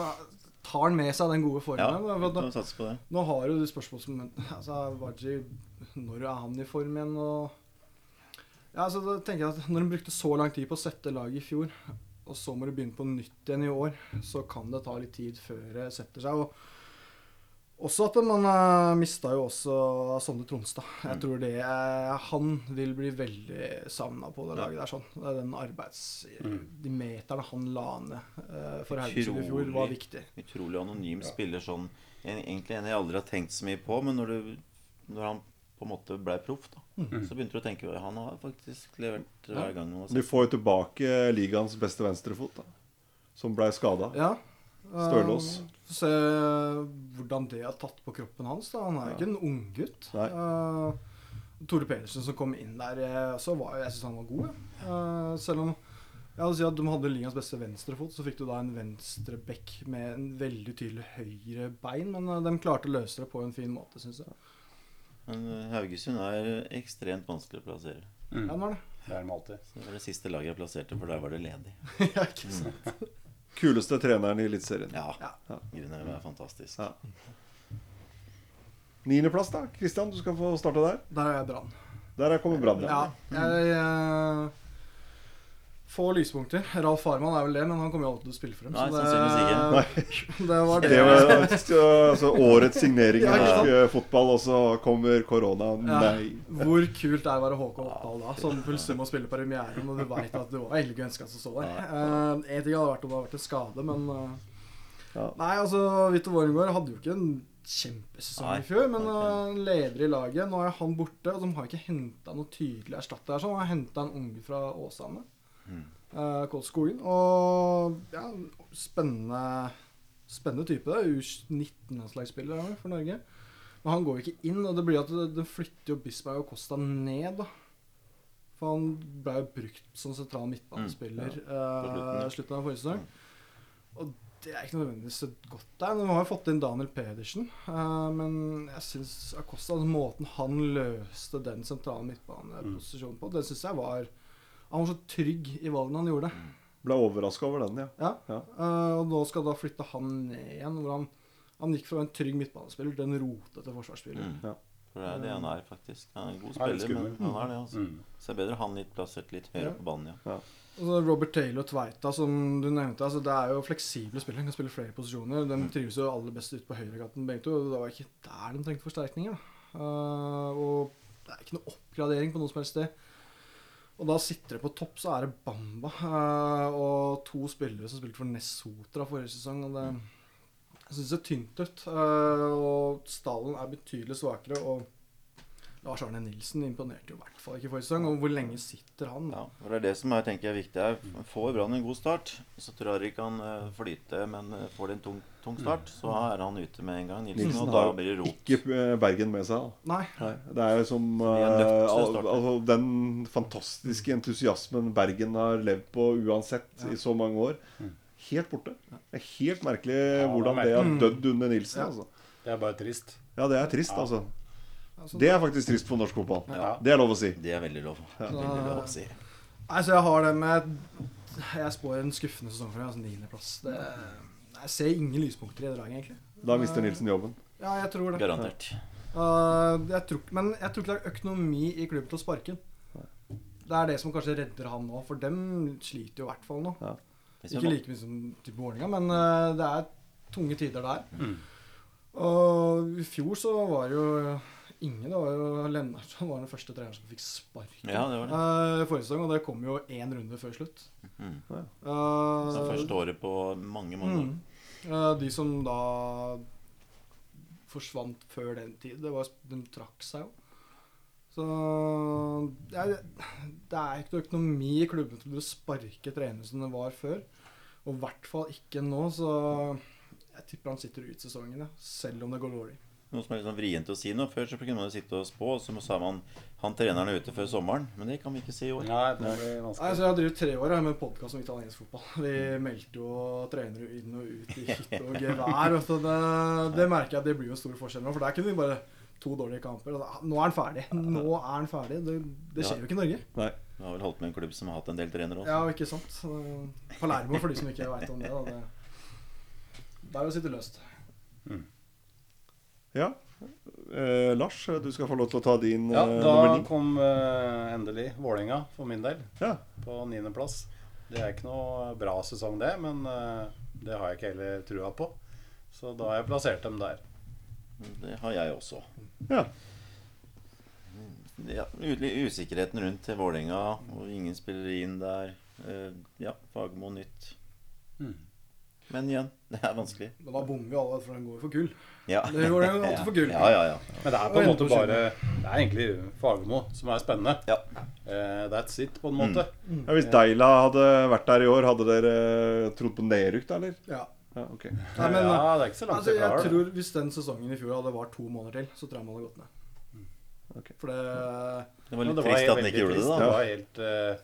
tar han med seg den gode formen. Ja, da, nå, på det. nå har jo du spørsmål som altså, Vaji, Når er han i form igjen? Og, ja, så da tenker jeg at Når han brukte så lang tid på å sette laget i fjor, og så må du begynne på nytt igjen i år, så kan det ta litt tid før det setter seg. og også at man uh, mista jo også Sonde Tronstad. Jeg tror det er, Han vil bli veldig savna på det laget der. sånn. Det er Den arbeids... De meterne han la ned eh, for Haugesund i fjor, var viktig. Utrolig anonym spiller sånn en, Egentlig en jeg aldri har tenkt så mye på, men når, du, når han på en måte ble proff, da, Mm. så begynte du å tenke Han har faktisk levert hver gang. Du De får jo tilbake ligaens beste venstrefot, da. Som blei skada. Ja. Stølås. Eh, se hvordan det har tatt på kroppen hans. da. Han er jo ikke en unggutt. Uh, Tore Pedersen som kom inn der, eh, så var jeg syns han var god. Ja. Uh, selv om jeg vil si at de hadde ligas beste venstrefot, så fikk du da en venstreback med en veldig tydelig høyre bein. Men eh, de klarte å løse det på en fin måte, syns jeg. Men eh, Haugesund er ekstremt vanskelig å plassere. Ja, det var det. Det er de alltid. Så Det var det siste laget jeg plasserte, for der var det ledig. ja, ikke sant. Kuleste treneren i Eliteserien. Ja. Ja. Grüner er fantastisk. Ja. Niendeplass, da. Kristian, du skal få starte der. Der er jeg Brann. Der er kommet Brann. Ja, ja jeg eh, får lyspunkter. Ralf Farman er vel det, men han kommer jo alltid til å spille for dem. Nei, så sannsynligvis det, det var det. Det var altså, årets signering ikke sant? norsk eh, fotball, og så kommer korona. Ja. Hvor kult det er å være Håkon Oppdal da, som plutselig må spille på premieren, og du veit at det var egentlig ikke ønska å stå der. Eh, en ting hadde vært om det hadde vært en skade, men eh, Nei, altså, Vito Vårengård hadde jo ikke en kjempesesong Nei, i fjor, men han uh, leder i laget. Nå er han borte, og de har ikke henta noe tydelig erstatter. her, Sånn. De har henta en unge fra Åsane. Mm. Uh, Kolskogen. Og ja, spennende Spennende type. det. U19-landslagsspiller er for Norge. Men han går ikke inn, og det blir at det flytter jo Bisberg og Costa ned, da. For han ble jo brukt som sentral midtbanespiller Mm, ja. uh, slutten, eh, av forrige sesong. Og det er ikke nødvendigvis et godt tegn. Nå har jo fått inn Daniel Pedersen, Uh, men jeg syns Acosta, måten han løste den sentrale midtbaneposisjonen på, det syns jeg var Han var så trygg i valgene han gjorde. Ble overraska over den, ja. Ja. Ja. Uh, og nå skal da flytte han ned igjen, hvor han han gikk fra en trygg midtbanespiller til en rotete forsvarsspiller. Mm. Ja. For det er det han er, faktisk. Han er en god er spiller, men han er det. altså. Mm. Så det er bedre han litt plassert litt høyere Ja. på banen, ja. Og så Robert Taylor og Tveita, som du nevnte. altså Det er jo fleksible spillere. Kan spille flere posisjoner. De trives jo aller best ute på høyrekanten, begge to. og Det var ikke der de trengte forsterkninger. Eh, og det er ikke noe oppgradering på noe som helst sted. Og da sitter det på topp, så er det Bamba eh, og to spillere som spilte for Nessotra forrige sesong. og det Jeg syns det ser tynt ut. eh, og stallen er betydelig svakere. og Lars Arne Nilsen imponerte jo i hvert fall ikke forrige sesong. Og hvor lenge sitter han? Ja, for Det er det som er, tenker jeg, er viktig. her. Får Brann en god start, så tror jeg ikke han får lite, Men eh, får de en tung, tung start, så er han ute med en gang. Nilsen, Nilsen og da blir det rot. ikke eh, Bergen med seg. da. Nei. Nei, det er som de er eh, starte. al altså, Den fantastiske entusiasmen Bergen har levd på uansett i så mange år. Helt borte. Det er helt merkelig det er hvordan det har dødd under Nilsen. Ja. Altså. Det er bare trist. Ja, det er trist, Ja. altså. Altså, Det er faktisk trist for norsk fotball. Ja. Det er lov å si. Det er veldig lov. Veldig lov å si. Nei, så jeg har det med Jeg spår en skuffende sesong for dem. Altså niendeplass. Det Jeg ser ingen lyspunkter i det laget, egentlig. Da mister Nilsen jobben. Ja, jeg tror det. Garantert. Uh, jeg tror, men jeg tror ikke det er økonomi i klubben til å sparke den. Det er det som kanskje redder han nå, for dem sliter jo i hvert fall nå. Ja. Ikke like mye som type Vålerenga, men uh, det er tunge tider der. Mm. Og i fjor så var jo ingen Det var jo Lennart som var den første treneren som fikk sparken. Ja, det var det. Uh, forrige sesong, og det kom jo én runde før slutt. Mm. Uh, Så første året på mange, mange år. Mm. Uh, de som da forsvant før den tid, det var, de trakk seg jo. Så det er, det er ikke noe økonomi i klubben til å sparke trenere som det var før. Og i hvert fall ikke nå, så jeg tipper han sitter ut sesongen, ja, selv om det går dårlig. Noe som er litt sånn vrient å si nå. Før så kunne man jo sitte og spå, og så sa man han treneren er ute før sommeren. Men det kan vi ikke si i år. Nei, det blir Nei, så Jeg har drevet tre år jeg, med podkast om italiensk fotball. Vi meldte jo trenere inn og ut i hytte og gevær. Og. Det, det merker jeg at det blir jo stor forskjell nå. For der kunne vi bare to dårlige kamper. og da- Nå er han ferdig. Nå er han ferdig. Det, det skjer jo ikke i Norge. Nei. Du har vel holdt med en klubb som har hatt en del trenere også. Ja, ikke sant. Palermo, for de som ikke veit om det. Da, det der sitter løst. Ja. Eh, Lars, du skal få lov til å ta din Ja, eh, da nummer ni. kom eh, endelig Vålerenga for min del Ja. på niendeplass. Det er ikke noe bra sesong, det, men eh, det har jeg ikke heller trua på. Så da har jeg plassert dem der. Det har jeg også. ja. Ja, usikkerheten rundt til Vålerenga, og ingen spiller inn der. Eh, Ja, Fagermo nytt. Mm. Men igjen, det er vanskelig. Men da bommer vi alle, for den går for gull. Ja. Det går jo alltid for gull. Ja, ja, ja. Men det er på en måte bare Det er egentlig Fagermo som er spennende. Ja. Uh, that's it, på en måte. ja hvis Deila hadde vært der i år, hadde dere trodd på nedrykk da, eller? Ja. Ja, okay. Nei, men, ja, det er ikke så langt Altså, jeg tror Hvis den sesongen i fjor hadde vart to måneder til, så tror jeg man hadde gått ned. Okay. For det Det var Ja, litt det var trist at den ikke gjorde det, da. Det var helt eh,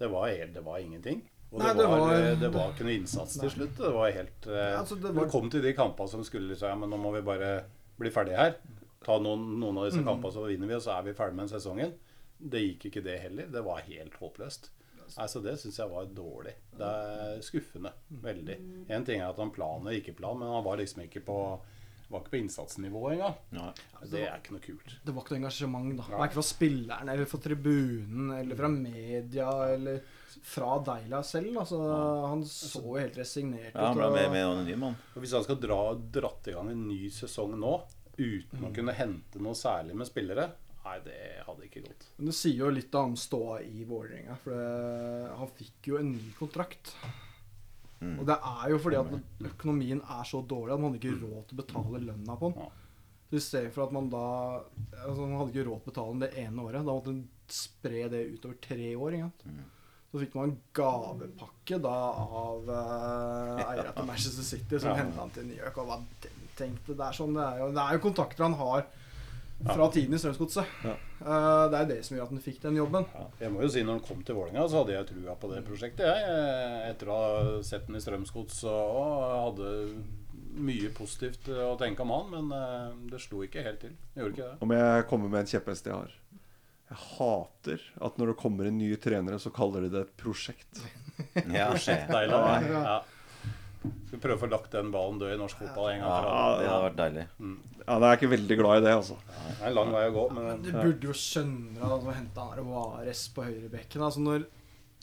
Det var, helt, det var ingenting. Og Nei, det, det var, var- eh, det var ikke noe innsats til slutt. Det var helt eh, altså, det Du kom til de kampene som skulle liksom Ja, men nå må vi bare bli ferdige her. Ta noen, noen av Mm. disse kampene, så vinner vi, og så er vi ferdig med sesongen. Det gikk ikke, det heller. Det var helt håpløst. Altså, det syns jeg var dårlig. Det er skuffende. Veldig. En ting er at han planer ikke plan, men han var liksom ikke på var ikke på innsatsnivå engang. Nei. Det er ikke noe kult. det var ikke noe engasjement, da. Nei. Verken fra spilleren eller fra tribunen eller fra media eller fra Deila selv. Altså, han så jo helt resignert Ja, han ble med en ny. Og Hvis han skal dra dratt i gang en ny sesong nå uten Mm. å kunne hente noe særlig med spillere, nei, det hadde ikke gått. Men det sier jo litt om ståa i Vålerenga. For det, han fikk jo en ny kontrakt. Mm. Og det er jo fordi at økonomien er så dårlig at man hadde ikke råd til å betale lønna på den. Ja. Så for at man da altså Man hadde ikke råd til å betale den det ene året. Da måtte man spre det utover tre år. Ikke sant? Mm. Så fikk man en gavepakke da av uh, til Manchester City som Ja. henta han til New York. Og hva den tenkte Det er sånn, det er jo, det er jo kontakter han har fra tiden i Strømsgodset. Ja. Uh, det er det som gjør at han fikk den jobben. Ja, jeg må jo si når han kom til Vålerenga, så hadde jeg trua på det prosjektet. Jeg, eh, etter å ha sett den i Strømsgods og, og hadde mye positivt å tenke om han, men uh, det slo ikke helt til. Det gjorde ikke det. Om jeg kommer med en kjepphest jeg har. Jeg hater at når det kommer inn nye trenere, så kaller de det et prosjekt. Ja, Deilig. Ja. Ja. Skal vi prøve å få lagt den ballen død i norsk fotball en gang for ja, alle. det hadde vært deilig. Ja, Jeg er ikke veldig glad i det, altså. Det er en lang vei å gå, men Du burde jo skjønne at han henta han der Vares på høyrebekken. Altså når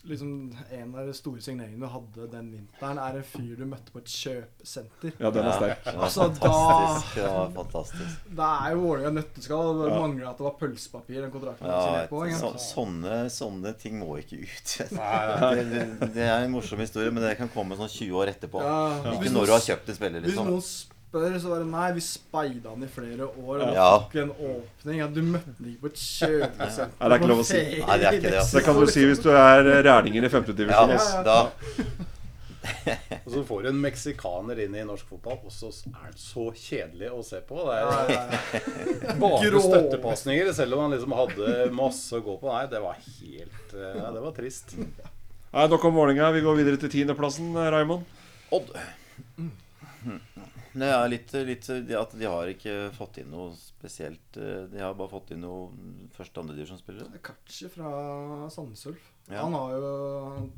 liksom en av de store signeringene du hadde den vinteren, er en fyr du møtte på et kjøpesenter. Ja, den er sterk. Det var Altså, da- fantastisk. Det var fantastisk. Det er jo Vålerenga nøtteskall. Det Ja. mangler at det var pølsepapir den kontrakten Ja, signert på. så, sånne, sånne ting må ikke ut. Det, det, det er en morsom historie, men det kan komme sånn 20 år etterpå. Ja, Ikke når du har kjøpt en spiller, Hvis liksom. noen spør, så var det nei, vi speida han i flere år. Og Ja. fikk en åpning. Ja, du møtte han ikke på et kjøpesenter. Nei, det er ikke lov å si. Nei, det er ikke det, altså. Det kan du si hvis du er Rælingen i femtedivisjon. Ja, ja, ja. da Og så får du en meksikaner inn i norsk fotball, og så er han så kjedelig å se på. Det er ja, bare støttepasninger, selv om han liksom hadde masse å gå på. Nei, det var helt eh, Nei, det var trist. Nei, Nok om Vålerenga. Vi går videre til tiendeplassen, Raymond. Odd. Det ja, litt, litt at de har ikke fått inn noe spesielt. eh, De har bare fått inn noe første- og andredivisjonsspillere. Kachi fra Sandnes Ulf. Ja. Han har jo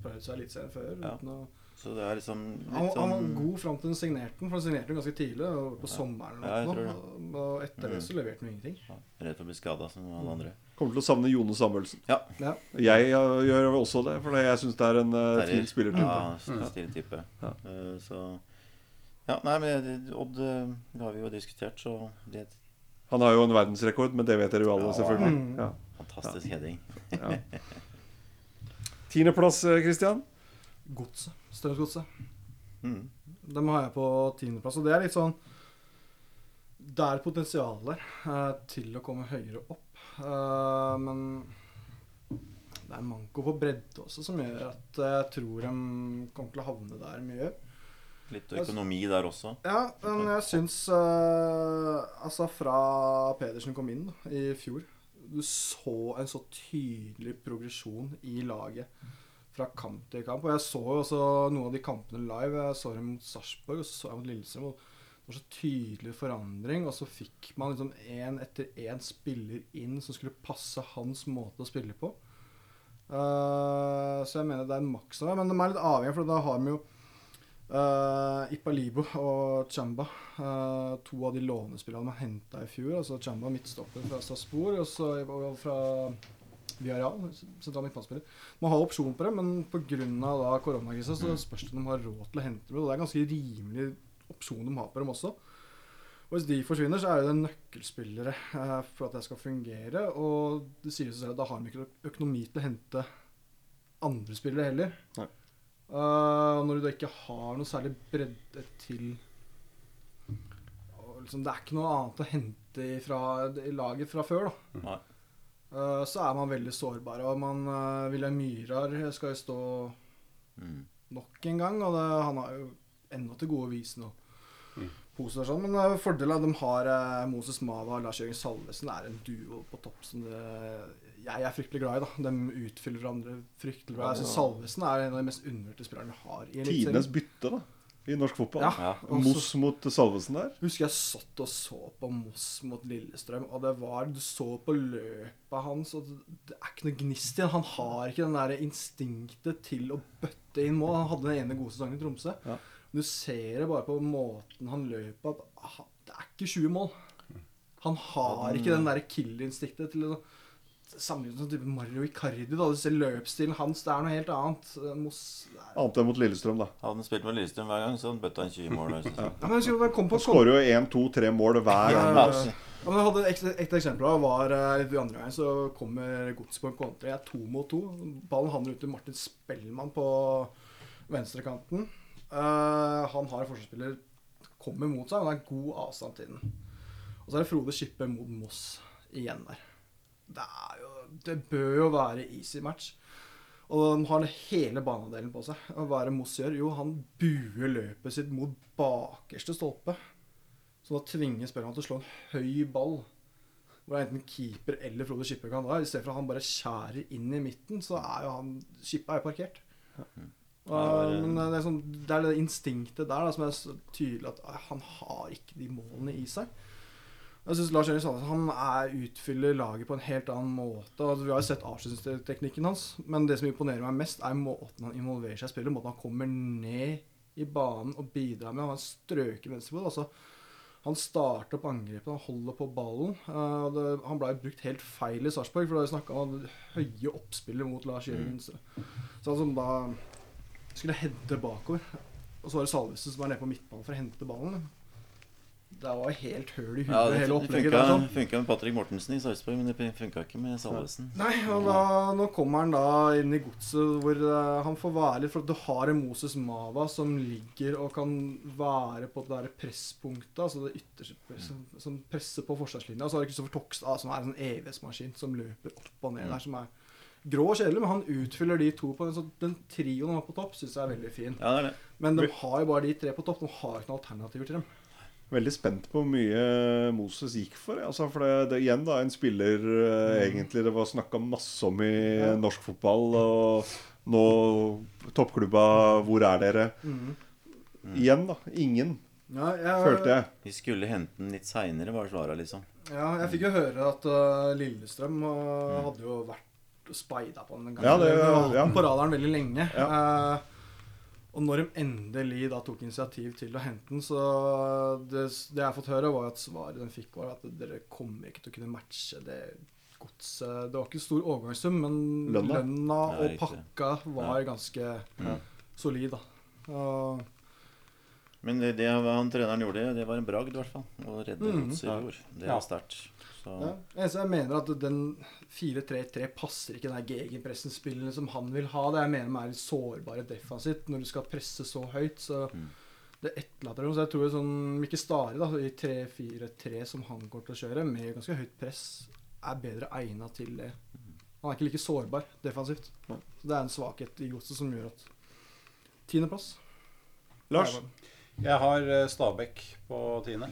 prøvd seg litt serien før. Ja. Uten å, Så det er liksom han, han var sånn god fram til han signerte den, for han signerte den ganske tidlig. og På sommeren Ja, eller tror noe. Og etter det så leverte han ingenting. Redd for å bli skada som alle andre. Kommer til å savne Jone Samuelsen. Ja. Ja. Jeg uh, gjør også det, for jeg syns det er en uh, fin spillertype. Ja, stilig type. Ja. Eh, Så Ja, nei, men Odd eh, det har vi jo diskutert, så det Han har jo en verdensrekord, men det vet dere jo alle, Ja. selvfølgelig. Mm. Ja. fantastisk heading. Ja. Tiendeplass, eh, Christian. Godset. Strømsgodset. Mm. Dem har jeg på tiendeplass. Og det er litt sånn Det er potensial der eh, til å komme høyere opp. Eh, men det er manko på bredde også som gjør at jeg tror de kommer til å havne der mye. Litt økonomi der også. Ja, men jeg syns uh, Altså, fra Pedersen kom inn i fjor Du så en så tydelig progresjon i laget fra kamp til kamp. Og jeg så jo også noen av de kampene live. Jeg så dem mot Sarpsborg og så så jeg mot Lillestrøm. og det var så tydelig forandring, og så fikk man liksom én etter én spiller inn som skulle passe hans måte å spille på. Uh, så jeg mener det er en maks av det. Men de er litt avhengige, for da har vi jo uh, Ipalibo og Chamba. uh, to av de lånespillerne man henta i fjor. Altså Chamba midtstopper fra Strasbourg og så og fra Villarreal, sentral midtbanespiller. Man har opsjon på det, men pga. koronakrisa så spørs det om de har råd til å hente dem. Og det er ganske rimelig opsjon de har på dem også. Og hvis de forsvinner, så er det nøkkelspillere uh, for at det skal fungere. Og det sier seg selv at da har de ikke økonomi til å hente andre spillere heller. Nei. Eh, når du da ikke har noe særlig bredde til og liksom, Det er ikke noe annet å hente fra i laget fra før, da. Nei. Eh, så er man veldig sårbar. Og man uh, William Myhrar skal jo stå Mm. nok en gang, og det, han har jo ennå til gode å vise noe Mm. positivt. og Sånn. Men uh, fordelen av at de har uh, Moses Mava og Lars Jørgen Salvesen er en duo på topp som det, jeg er fryktelig glad i. da De utfyller hverandre fryktelig bra. Jeg synes Salvesen er en av de mest undervurderte spillerne vi har. i Tidenes bytte, da. I norsk fotball. Ja. Ja. Moss mot Salvesen der. Husker jeg satt og så på Moss mot Lillestrøm, og det var Du så på løpet hans, og det, det er ikke noe gnist i han. Han har ikke den der instinktet til å bøtte inn mål. Han hadde den ene gode sesongen i Tromsø. Ja. Du ser det bare på måten han løper at det er ikke 20 mål. Han har ikke den der killer-instinktet til å Sammenlignet med sånn type Mario Icardi. da Du ser løpsstilen hans. Det er noe helt annet. Mos, Annet enn mot Lillestrøm, da. Hadde han spilt med Lillestrøm hver gang, så hadde han bøtta inn 20 mål. jeg. ja, men kom på Skårer jo én, to, tre mål hver gang. Ja, ja, men jeg hadde et, et eksempel da, var eh, litt andre gangen så kommer Godset på en kontra. Jeg er to mot to. Ballen havner ute til Martin Spellmann på venstrekanten. Uh, han har en forsvarsspiller kommer mot seg, men det er god avstand til den. Og så er det Frode Skippe mot Moss igjen der. Det, jo, det bør jo være easy match. Og de har hele banehalvdelen på seg. Og hva er det Moss gjør? Jo, han buer løpet sitt mot bakerste stolpe. Så da tvinger spilleren til å slå en høy ball. Hvor det er enten keeper eller Frode Skippe kan være. I stedet for at han bare skjærer inn i midten, så er jo han Skippa er jo parkert. Og, Ja, men det er, sånn, det er det instinktet der da, som er så tydelig at ah, han har ikke de målene i seg. Jeg synes Lars Erik Salvesen han er, utfyller laget på en helt annen måte. Altså, vi har jo sett avslutningsteknikken hans, men det som imponerer meg mest, er måten han involverer seg i spillet. Måten han kommer ned i banen og bidrar med. Han har strøket venstrefot. Altså, han starter opp angrepet, han holder på ballen. Uh, det, han ble brukt helt feil i Sarpsborg, for da snakka om høye oppspillet mot Lars Jørgen. Så han som da skulle hente bakover. Og så var det Salvesen som var nede på midtbanen for å hente ballen. Det var helt høl i huet, Ja, det, hele det opplegget. funka, der, sånn. funka med Patrick Mortensen i Sarpsborg, men det funka ikke med Salvesen. Nei, og da, nå kommer han da inn i godset hvor eh, han får være litt For du har en Moses Mava som ligger og kan være på det der presspunktet, altså det ytterste presset som, som presser på forsvarslinja. Og så har du Kristoffer Tokstad, som er en sånn evighetsmaskin som løper opp og ned der, som er grå og kjedelig, men han utfyller de to på en sånn Den trioen han har på topp, syns jeg er veldig fin. Ja, det er det. Men de har jo bare de tre på topp. De har ikke noen alternativer til dem. Veldig spent på hvor mye Moses gikk for. Altså, for det, det igjen da en spiller mm. egentlig det var snakka masse om i Ja. norsk fotball. Og nå toppklubba, hvor er dere? Igjen, da. Ingen, Ja, jeg, følte jeg. Vi skulle hente den litt seinere, var svaret, liksom. Ja, jeg fikk jo høre at uh, Lillestrøm uh, hadde jo vært speida på den en gang. Ja, det- De ja. på radaren veldig lenge. Uh, og når de endelig da tok initiativ til å hente den, så det, det jeg har fått høre, var at svaret de fikk, var at dere kommer ikke til å kunne matche det godset. Det var ikke stor overgangssum, men Lønna. lønna, og Nei, pakka var ganske solid, da. Og, Men det, det han treneren gjorde, det var en bragd, i hvert fall. Å redde mm. godset i fjor. Det Ja. sterkt. Så Ja. Jeg mener at den 4-3-3 passer ikke den gegenpressen-spillene som han vil ha. Det jeg mener med er litt sårbare defensivt når du skal presse så høyt. Så Mm. det etterlater dem. Så jeg tror sånn Mikke Stare da, i 3-4-3 som han går til å kjøre, med ganske høyt press, er bedre egna til det. Han er ikke like sårbar defensivt. Så det er en svakhet i godset som gjør at Tiendeplass. Lars, Jeg har eh, Stabæk på tiende.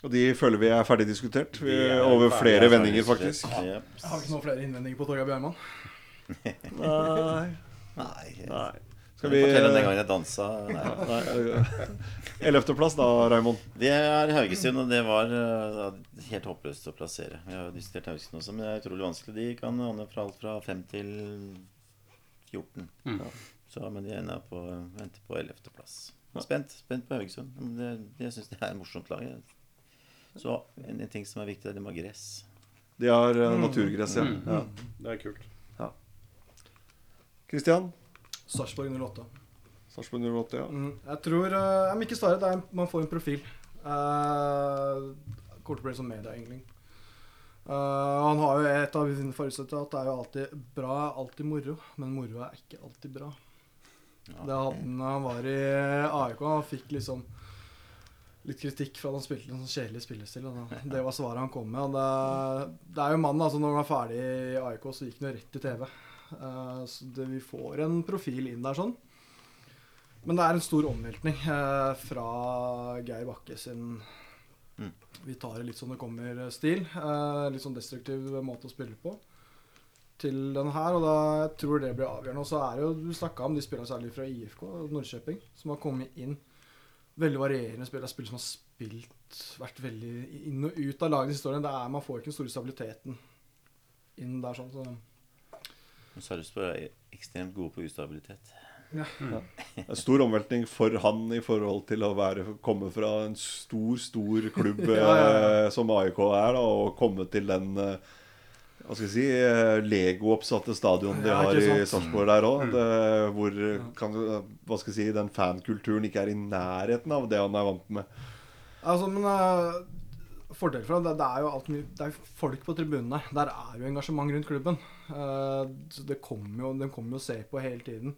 Og de føler vi er ferdig diskutert vi, er over flere Ja, vendinger, faktisk. Ja. Jeg har ikke noen flere innvendinger på Torgeir Bjørman. Nei. Nei. Nei. Skal vi fortelle den gangen jeg dansa? Ellevteplass da, Raymond. Det er Haugesund, og det var eh, helt håpløst å plassere. Vi har jo diskutert Haugesund også, men det er utrolig vanskelig. De kan havne fra alt fra 5 til 14. Mm. Så, men de ender på, venter på 11.-plass. Spent, spent på Haugesund. Men det, jeg syns det er et morsomt lag. Så en, en ting som er viktig, er de har gress. De har uh, naturgress, ja. Mm. ja. Det er kult. Christian? Sarpsborg 08. Sarpsborg 08, ja. Mm, jeg tror uh, Om ikke svaret, det er, man får en profil. Uh, Kort blir som medieyngling. Uh, han har jo et av sine forutsetninger at det er jo alltid bra alltid moro, men moro er ikke alltid bra. Ja, Det hadde han da han var i AIK. Han fikk liksom litt kritikk for at han spilte en sånn kjedelig spillestil. Det var svaret han kom med. Og det, det er jo mannen, altså når han var ferdig i AIK, så gikk han jo rett til TV. Uh, så det, vi får en profil inn der sånn. Men det er en stor omveltning uh, fra Geir Bakke sin Mm. Vi tar det litt som det kommer-stil. Eh, litt sånn destruktiv måte å spille på. Til den her, og da jeg tror det blir avgjørende. Og så er det jo, du snakka om de spillerne særlig fra IFK Nordkjøping, som har kommet inn. Veldig varierende spill. Det er spill som har spilt, vært veldig inn og ut av lagets historie. Det er, man får ikke den store stabiliteten inn der sånn. Så Men Sarpsborg er ekstremt gode på ustabilitet. Det er stor omveltning for han i forhold til å være, komme fra en stor, stor klubb Ja, ja, ja. eh, som AIK er, da, og komme til den eh, hva skal jeg si, eh, Lego-oppsatte stadion de har i? Sarpsborg der òg. Hvor kan, hva skal jeg si, den fankulturen ikke er i nærheten av det han er vant med. Altså, men uh, fordel for det, det er jo alt mye Det er folk på tribunene. der. Er jo engasjement rundt klubben. Uh, så det kommer jo, Den kommer jo å se på hele tiden.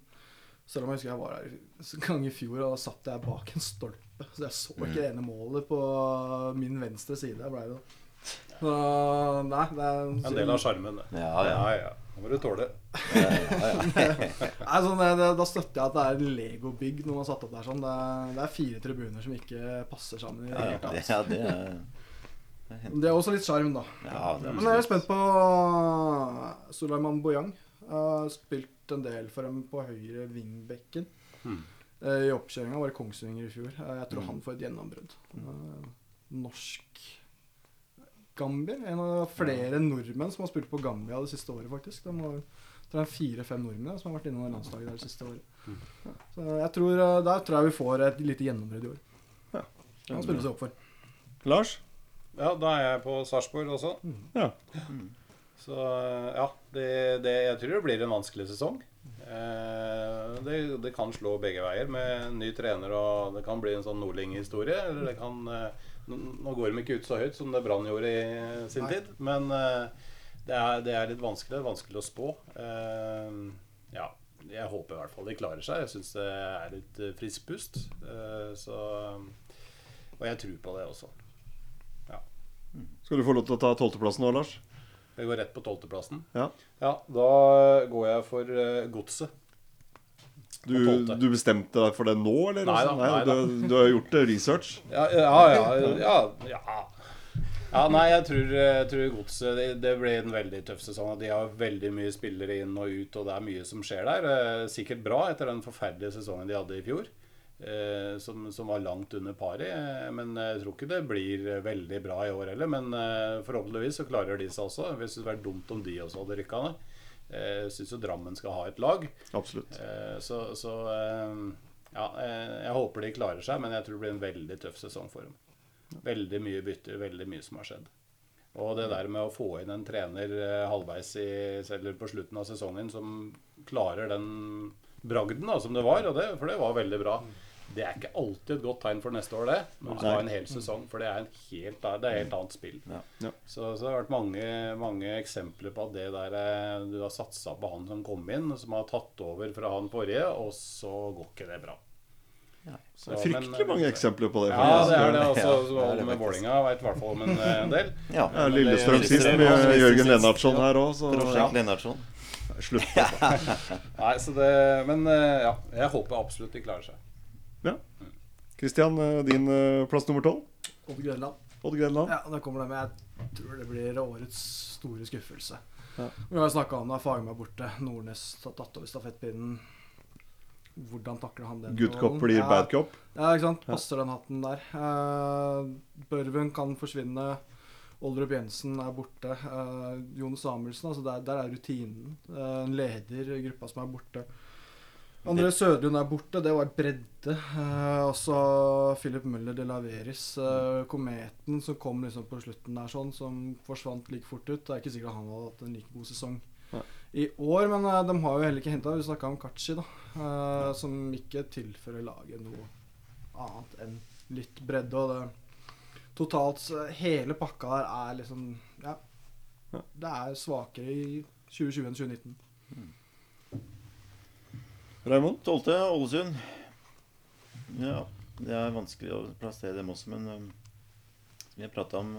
Selv om jeg husker jeg var her en gang i fjor, og da satt jeg bak en stolpe. Så jeg så ikke det ene målet på min venstre side. Jeg ble jo Så nei, det er En del av sjarmen, det. Ja, ja. ja, ja. Det må du tåle. Nei, sånn, det, da støtter jeg at det er en legobygg når man har satt opp der sånn. Det er, det er fire tribuner som ikke passer sammen i det Ja, hele tatt. ja, det er Det er også litt sjarm, da. Ja, det Men jeg er spent på Suleiman Boyang. Jeg har spilt en del for dem på høyre vingbekken. Hmm. Eh, I oppkjøringa var det Kongsvinger i fjor. Eh, Jeg tror han får et gjennombrudd. Eh, Norsk Gambia. En av flere nordmenn som har spilt på Gambia det siste året, faktisk. De har, det er fire-fem nordmenn som har vært innom landslaget der det siste året. Så jeg tror, eh, Der tror jeg vi får et lite gjennombrudd i år. Ja. Han spiller seg opp for. Lars? Ja, da er jeg på Sarpsborg også. Ja. Så ja, det, det, jeg tror det blir en vanskelig sesong. Eh, det, det kan slå begge veier med ny trener, og det kan bli en sånn Nordling-historie. Eller det kan eh, Nå går de ikke ut så høyt som det Brann gjorde i sin Nei. tid, men eh, det, er, det er litt vanskelig. Det er vanskelig å spå. Eh, ja, jeg håper i hvert fall de klarer seg. Jeg syns det er litt eh, frisk pust. Eh, så Og jeg tror på det også. Skal du få lov til å ta tolvteplassen nå, Lars? Jeg går rett på tolvteplassen. Ja. Ja, da går jeg for uh, Godset. Du, du bestemte deg for det nå, eller? Nei da, nei, nei da. Du, du har gjort research? Ja, ja, ja. ja, ja. ja nei, jeg tror, jeg tror Godset det, det ble en veldig tøff sesong. De har veldig mye spillere inn og ut, og det er mye som skjer der. Eh, Sikkert bra etter den forferdelige sesongen de hadde i fjor. eh, Som, som var langt under paret. eh, Men jeg tror ikke det blir veldig bra i år heller. Men forhåpentligvis så klarer de seg også. Hvis det hadde vært dumt om de også hadde rykka ned. Eh, Jeg syns jo Drammen skal ha et lag. Absolutt. Eh, Så, så eh, ja, eh, jeg håper de klarer seg, men jeg tror det blir en veldig tøff sesong for dem. Veldig mye bytter, veldig mye som har skjedd. Og det der med å få inn en trener eh, halvveis i, eller på slutten av sesongen som klarer den bragden da, som det var, og det, for det var veldig bra. Det er ikke alltid et godt tegn for neste år, det. Når du skal ha en hel sesong, for det er, en helt, det er et helt annet spill. Ja. Ja. Så, så det har vært mange, mange eksempler på at det der eh, du har satsa på han som kom inn, som har tatt over fra han forrige, og så går ikke det bra. Ja. Så, Det er men- fryktelig mange eksempler på det. Ja, det er det også. Ja, Så det med. Vålinga veit i hvert fall om en, eh, en del. Ja. Ja, Lillestrøm sist, med Jørgen. Lennartson her òg. Så Prosjekt ja. Lennartson. Slutt. Nei, så det Men eh, ja, jeg håper absolutt de klarer seg. Kristian, eh, din eh, plass nummer tolv? Odd Grenland. Odd Grenland. Ja, det kommer det, med. jeg tror det blir årets store skuffelse. Ja. Vi har snakka om det, Fagermo er borte. Nordnes har tatt over stafettpinnen. Hvordan takler han den? Good cop blir ja, bad cop. Ja, ikke sant. Passer den hatten der. Uh, Børven kan forsvinne. Oldrup Jensen er borte. Uh, Jon Samuelsen, altså der, der er rutinen. Uh, en leder i gruppa som er borte. André Sødlund er borte. Det var bredde. Eh, også Philip Møller de Laveris. eh, kometen som kom liksom på slutten der, sånn, som forsvant like fort ut. Det er ikke sikkert han hadde hatt en like god sesong i år, men eh, de har jo heller ikke henta Vi snakka om Kachi, da. eh, som ikke tilfører laget noe annet enn litt bredde. Og det totalt Hele pakka der er liksom Ja. Ja. Det er svakere i 2020 enn 2019. Raymond? Tolte, Ålesund. Ja, det er vanskelig å plassere dem også, men um, som jeg prata om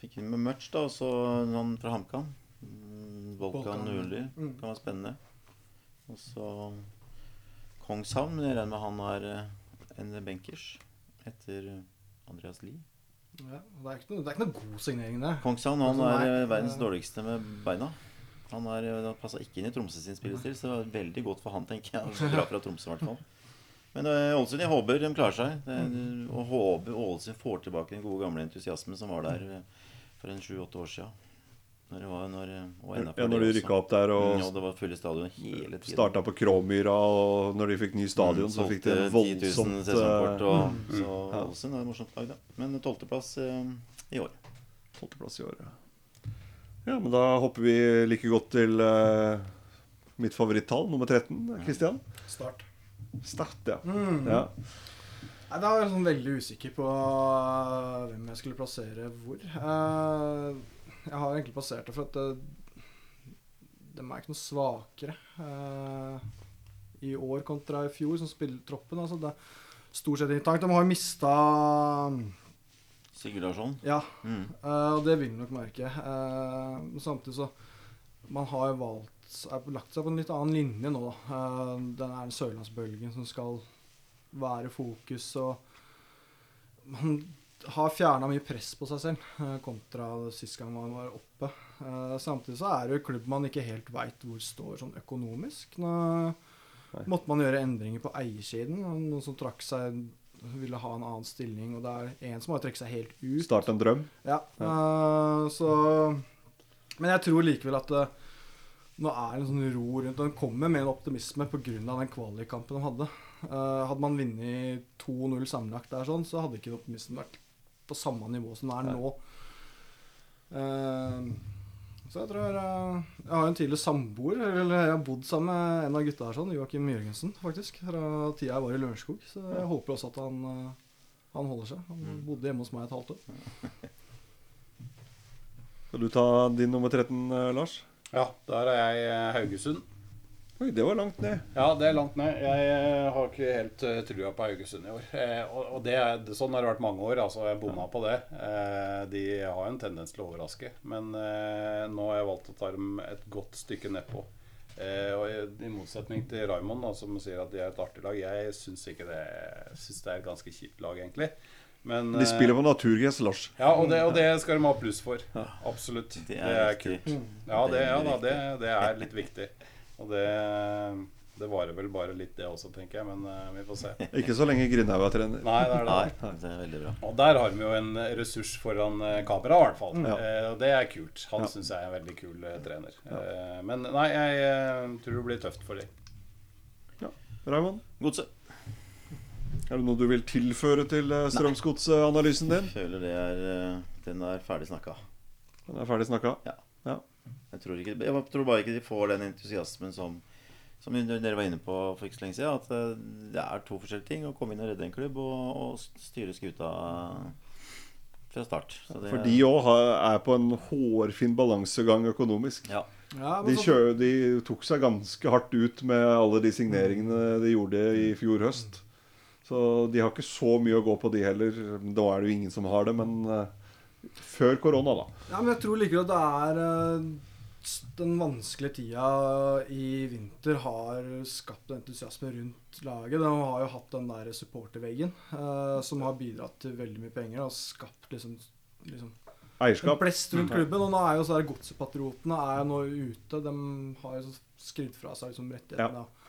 Fikk inn med Mutch, da, og så han fra HamKam. Mm, Volkan Nordli. mm. Kan være spennende. Og så Kongshavn. Men jeg regner med han er eh, en benkers etter Andreas Lie. Ja, det, er ikke noe, det er ikke noe god signering, det. Kongshavn han Altså, er eh, verdens dårligste med beina. Han er, eh, han passa ikke inn i Tromsø sin spillestil, så det var veldig godt for han, tenker jeg. å dra fra Tromsø, i hvert fall. Men eh, Ålesund, jeg håper de klarer seg. Det, og håper Ålesund får tilbake den gode, gamle entusiasmen som var der eh, for en sju-åtte år siden. Når det var, når, eh, Ja, når de rykka opp der og ja, det var fulle stadion hele tiden. starta på Kråmyra, og når de fikk ny stadion, så fikk de Solgte 10 000 voldsomt sesongkort. eh, Og, så Ja. Ålesund er et morsomt lag, da. Men tolvteplass eh, i år. Tolvteplass i år, ja. Ja, men da hopper vi like godt til uh, mitt favorittall, nummer 13. Kristian? Start. Start, ja. Mm. ja. Nei, Da er jeg sånn veldig usikker på øh, hvem jeg skulle plassere hvor. Eh, jeg har egentlig plassert det for at uh, de er ikke noe svakere eh, i år kontra i fjor, som spiller troppen. Altså det er stort sett inntakt. De har jo mista Sigurd Larsson. Ja, Mm. uh, og det vil nok merke. Uh, samtidig så Man har jo valgt er lagt seg på en litt annen linje nå, da. Uh, den er sørlandsbølgen som skal være fokus, og man har fjerna mye press på seg selv kontra sist gang man var oppe. Eh, samtidig så er det jo klubb man ikke helt veit hvor står sånn økonomisk. Nå måtte man gjøre endringer på eiersiden. Noen som trakk seg ville ha en annen stilling, og det er en som har trukket seg helt ut. Start en drøm. Ja, eh, så Men jeg tror likevel at det, nå er det en sånn ro rundt. Den kommer med en optimisme pga. den kvalikkampen de hadde. Uh, hadde man vunnet 2-0 sammenlagt der, sånn, så hadde ikke optimismen vært på samme nivå som den er nå. Eh, så jeg tror jeg, Jeg har en tidligere samboer, eller jeg har bodd sammen med en av gutta her, sånn, Joakim Jørgensen, faktisk. Fra tida jeg var i Lørenskog. Så jeg håper også at han, eh, han holder seg. Han bodde hjemme hos meg et halvt år. Skal du ta din nummer 13, eh, Lars? Ja, der er jeg eh, Haugesund. Oi, det var langt ned. Ja, det er langt ned. Jeg eh, har ikke helt uh, trua på Haugesund i år. Eh, og og det er, sånn har det vært mange år. altså Jeg bomma på det. Eh, de har en tendens til å overraske. Men eh, nå har jeg valgt å ta dem et godt stykke nedpå. Eh, og i, I motsetning til Raymond, da, som sier at de er et artig lag, jeg syns ikke det Jeg synes det er et ganske kjipt lag, egentlig. Men De spiller på naturgress, Lars. ja, og det, og det skal de ha pluss for. Absolutt. Det Det er er, kult. Ja, det, ja da, det, det er litt viktig. Og det, det varer vel bare litt, det også, tenker jeg. Men uh, vi får se. Ikke så lenge Grindhaug er trener. Nei, det er det. Nei, det er veldig bra. Og der har vi jo en ressurs foran eh, kamera, i hvert fall. Ja. Uh, og det er kult. Han Ja. syns jeg er en veldig kul uh, trener. Eh, men nei, jeg eh, tror det blir tøft for dem. Ja. Raymond, Godset. er det noe du vil tilføre til eh, Strømsgods-analysen din? Føler det er eh, Den er ferdig snakka. Den er ferdig snakka. Jeg tror, ikke, jeg tror bare ikke de får den entusiasmen som Som dere var inne på for ikke så lenge siden. At eh, det er to forskjellige ting. Å komme inn og redde en klubb og, og styre skuta fra start. Så det- For de òg er på en hårfin balansegang økonomisk. Ja. Ja, De, kjører, de tok seg ganske hardt ut med alle de signeringene de gjorde i fjor høst. Så de har ikke så mye å gå på, de heller. Nå er det jo ingen som har det, men eh, før korona, da. Ja, men jeg tror likevel at det er eh, den vanskelige tida i vinter har skapt entusiasme rundt laget. De har jo hatt den der supporterveggen eh, som har bidratt til veldig mye penger og skapt liksom, liksom en blest rundt klubben. Og nå er jo så der godsepatriotene er jo nå ute. De har jo så fra seg liksom rettighetene. da.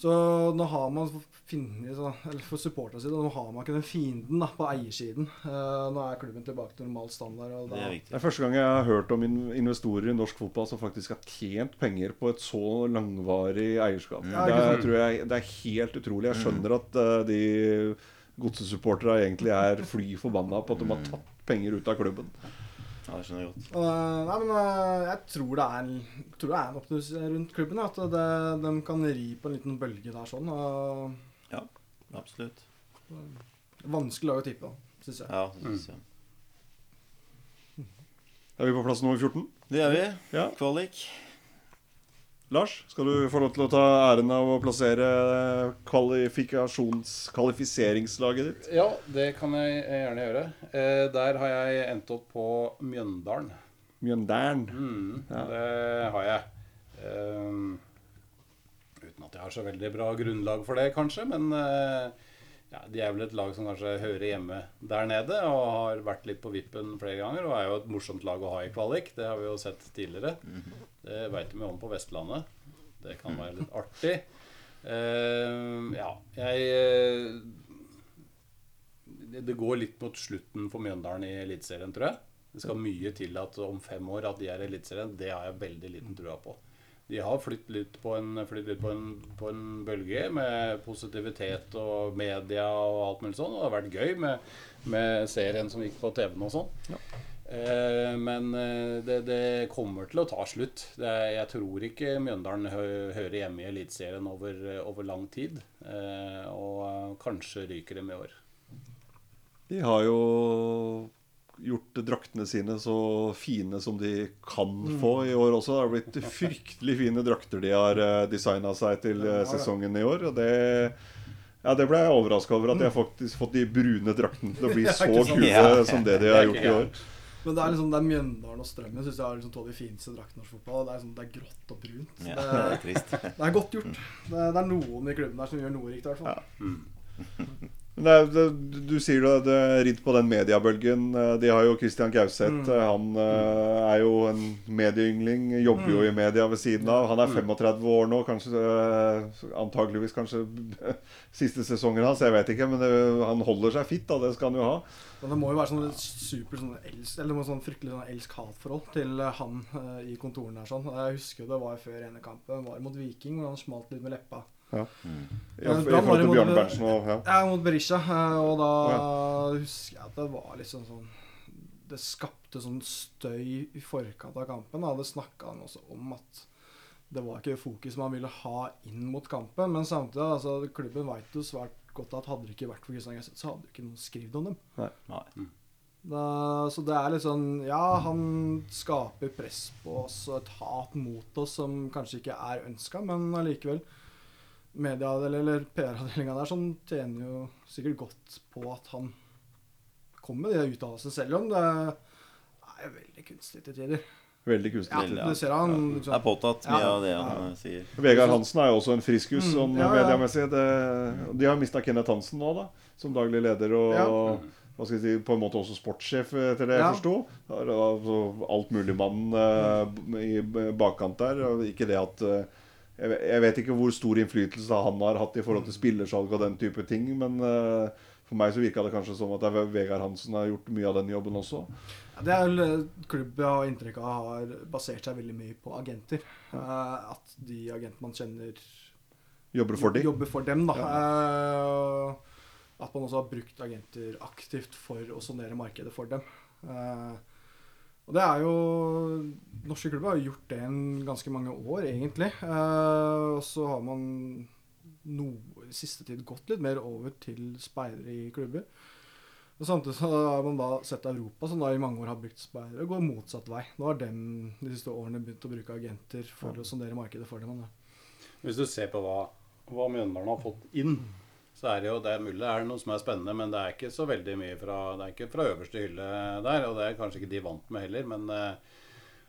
Så nå har man funnet Eller for supporterne sine, nå har man ikke den fienden da, på eiersiden. Eh, nå er klubben tilbake til normal standard. Og Det er Det er første gang jeg har hørt om investorer i norsk fotball som faktisk har tjent penger på et så langvarig eierskap. Mm. det, er, jeg, det er helt utrolig. Jeg skjønner at uh, de godsesupporterne egentlig er fly forbanna på at de har tatt penger ut av klubben. Ja, det skjønner jeg godt. Og, nei, men eh, jeg tror det er tror det er en optimisme rundt klubben. At det, de kan ri på en liten bølge der sånn. Og Absolutt. vanskelig lag å tippe, syns jeg. Ja, det synes jeg. Er vi på plass nummer 14? Det er vi. Ja. Kvalik. Lars, skal du få lov til å ta æren av å plassere kvalifiseringslaget ditt? Ja, det kan jeg gjerne gjøre. Eh, der har jeg endt opp på Mjøndalen. Mjøndalen. Mm, Ja. Det har jeg. Ehm, uten at jeg har så veldig bra grunnlag for det, kanskje. Men eh, ja, de er vel et lag som kanskje hører hjemme der nede. Og har vært litt på vippen flere ganger. Og er jo et morsomt lag å ha i kvalik. Det har vi jo sett tidligere. Det veit vi om på Vestlandet. Det kan være litt artig. Uh, ja, jeg eh, det, går litt mot slutten for Mjøndalen i Eliteserien, tror jeg. Det skal mye til at om fem år at de er i Eliteserien. Det har jeg veldig liten trua på. De har flyttet litt på en, flyttet litt på en, på en bølge med positivitet og media og alt mulig sånn. Og det har vært gøy med, med serien som gikk på TV-en og sånn. Eh, men eh, det, det kommer til å ta slutt. Det, er- jeg tror ikke Mjøndalen hø, hører hjemme i Eliteserien over, over lang tid. Eh, og eh, kanskje ryker dem i år. De har jo gjort draktene sine så fine som de kan få i år også. Det har blitt fryktelig fine drakter de har designa seg til eh, sesongen i år. Og det ja, det ble jeg overraska over, at de har faktisk fått de brune draktene til å bli så kule som det de har gjort i år. Men det er liksom det er Mjøndalen og Strømmen synes jeg er liksom to av de fineste draktene i norsk fotball. Det er, liksom, det er grått og brunt. Ja, det, det er trist. det er godt gjort. Det, det er noen i klubben der som gjør noe riktig, i hvert fall. Ja. det, er- det, du sier det, det er ridd på den mediebølgen. Eh, De har jo Christian Gauseth. Mm. eh, Han eh, er jo en medieyngling. Jobber jo i media ved siden av. Han er 35 år nå. Kanskje eh, Antageligvis kanskje siste sesongen hans. Jeg vet ikke. Men det, han holder seg fit, da. Det skal han jo ha. Men det må jo være sånn super sånn elsk, eller sånn fryktelig sånn elsk-hat-forhold til eh, han eh, i kontorene her. sånn. Jeg husker det var før ene kampen, var mot Viking, hvor han smalt litt med leppa. Ja, I, Ja, I forhold til Bjørn Berntsen og ja. Ja, mot Berisha. eh, Og da Ja. husker jeg at det var liksom sånn Det skapte sånn støy i forkant av kampen. Da. Det snakka han også om at det var ikke fokus man ville ha inn mot kampen. Men samtidig, altså, klubben veit jo svært godt at hadde det ikke vært for Kristian Gauseth, så hadde jo ikke noen skrevet om dem. Nei. Da, så det er litt sånn Ja, han skaper press på oss og et hat mot oss som kanskje ikke er ønska, men allikevel. Medieavdeling eller PR-avdelinga der som tjener jo sikkert godt på at han kommer med de uttalelsene, selv om det er veldig kunstig til tider. Veldig kunstig. Ja, du ser han Det er liksom, påtatt mye Ja. av det han ja. sier. Vegard Hansen er jo også en friskus Mm, sånn ja, ja. mediemessig. Det, de har mista Kenneth Hansen nå, da. Som daglig leder og Ja. hva skal jeg si, på en måte også sportssjef, etter det jeg Ja. forsto. Altså, Altmuligmann uh, i bakkant der. Ikke det at eh, jeg, jeg vet ikke hvor stor innflytelse han har hatt i forhold til spillersalg og den type ting, men eh, for meg så virka det kanskje som at Vegard Hansen har gjort mye av den jobben også. Ja, Det er vel klubb jeg har inntrykk av har basert seg veldig mye på agenter. Eh, at de agentene man kjenner Jobber for dem. jobber for dem, da. Eh, at man også har brukt agenter aktivt for å sonere markedet for dem. Eh, og det er jo Norske klubber har gjort det i ganske mange år, egentlig. Eh, og så har man no, i siste tid gått litt mer over til speidere i klubber. Og Samtidig så har man da sett Europa, som da i mange år har brukt speidere, gå motsatt vei. Nå har dem de siste årene begynt å bruke agenter for å sondere markedet for dem. Hvis du ser på hva, hva Mjøndalen har fått inn, så er det jo det er mulig det er noe som er spennende, men det er ikke så veldig mye fra Det er ikke fra øverste hylle der, og det er kanskje ikke de vant med heller, men eh,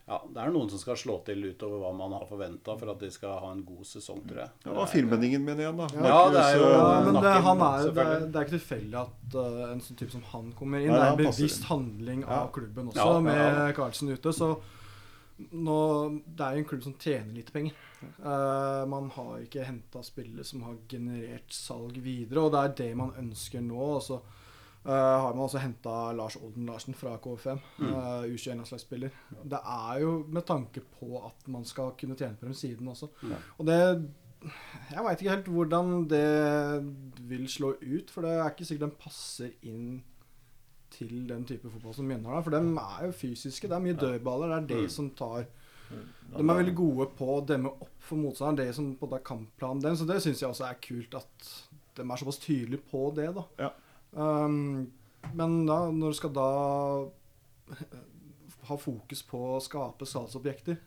ja, det er noen som skal slå til utover hva man har forventa for at de skal ha en god sesong, tror jeg. Det var firmenningen min igjen, da. Ja, det er jo- Ja, men det, nakken, han er, det, er, det er ikke tilfeldig at uh, en sånn type som han kommer inn. Nei, det er en bevisst handling av klubben også, Ja, ja, ja. med Carlsen ute. Så nå, det er jo en klubb som tjener lite penger. Eh, man har ikke henta spillere som har generert salg videre, og det er det man ønsker nå. Og så uh, har man også henta Lars Olden Larsen fra KFM, uh, U21-landslagsspiller. Det er jo med tanke på at man skal kunne tjene på dem siden også. Og det Jeg veit ikke helt hvordan det vil slå ut, for det er ikke sikkert den passer inn til den type fotball som Mjøndalen har. For de er jo fysiske. Det er mye dødballer. Det er det som tar De er veldig gode på å demme opp for motstanderen. Det som på er kampplanen deres. Så det syns jeg også er kult at de er såpass tydelige på det, da. Ja. Um, men da, når du skal da ha fokus på å skape salgsobjekter,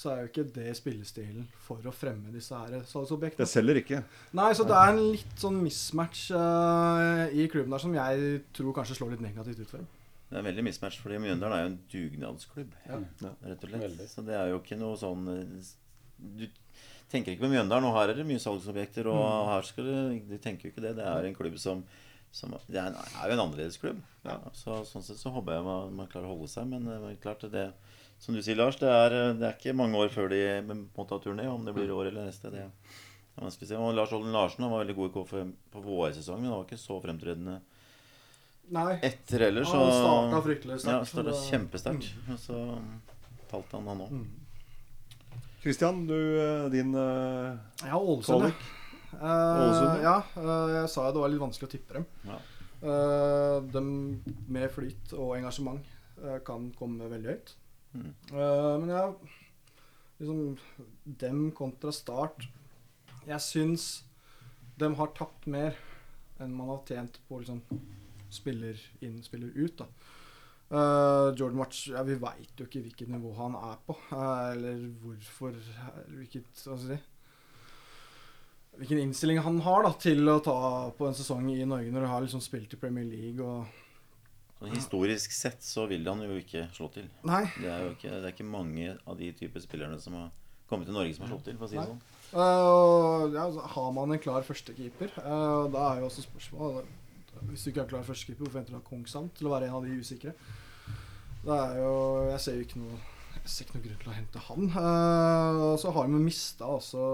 så er jo ikke det spillestilen for å fremme disse her salgsobjektene. Det selger ikke. Nei, så det er en litt sånn mismatch uh, i klubben der som jeg tror kanskje slår litt negativt ut for dem. Det er veldig mismatch, fordi Mjøndalen er jo en dugnadsklubb. Ja. Rett og slett. Veldig. Så det er jo ikke noe sånn eh, Du tenker ikke på Mjøndalen, og her er det mye salgsobjekter, og Mm. her skal du Du tenker jo ikke det. Det er en klubb som, som Det er, en, er jo en annerledes klubb. Ja, så, sånn sett så håper jeg man, man klarer å holde seg, men eh, klart det Som du sier, Lars, det er, eh, det er ikke mange år før de må ta måte har tur ned. Om det blir år eller neste, det er vanskelig å si. Og Lars Olden Larsen han var veldig god i KFM på vårsesongen, men han var ikke så fremtredende Nei. etter heller. Så Han starta fryktelig sterkt. Ja, starta det- kjempesterkt. Og så falt han, han òg. Mm. Du, eh, din uh, Ja, Ålesund. Eh, Ålesund, ja, eh, jeg sa jo det var litt vanskelig å tippe dem. Ja. Uh, dem med flyt og engasjement uh, kan komme veldig høyt. Mm. Uh, men ja, liksom Dem kontra Start Jeg syns dem har tapt mer enn man har tjent på liksom spiller inn, spiller ut. da. Uh, Jordan Watch ja, Vi veit jo ikke hvilket nivå han er på, uh, eller hvorfor eller Hvilket si Hvilken innstilling han har da til å ta på en sesong i Norge når du har liksom spilt i Premier League og Så Historisk sett så vil han jo ikke slå til. Nei. Det er jo ikke, det er ikke mange av de typer spillerne som har kommet til Norge som har slått til, for å si det sånn. Uh, ja, altså, har man en klar førstekeeper? Uh, da er jo også spørsmålet Hvis du ikke har klar førstekeeper, hvorfor henter du da Kongshamn til å være en av de usikre? Det er jo Jeg ser jo ikke noe Jeg ser ikke noe grunn til å hente han. Og så har vi mista også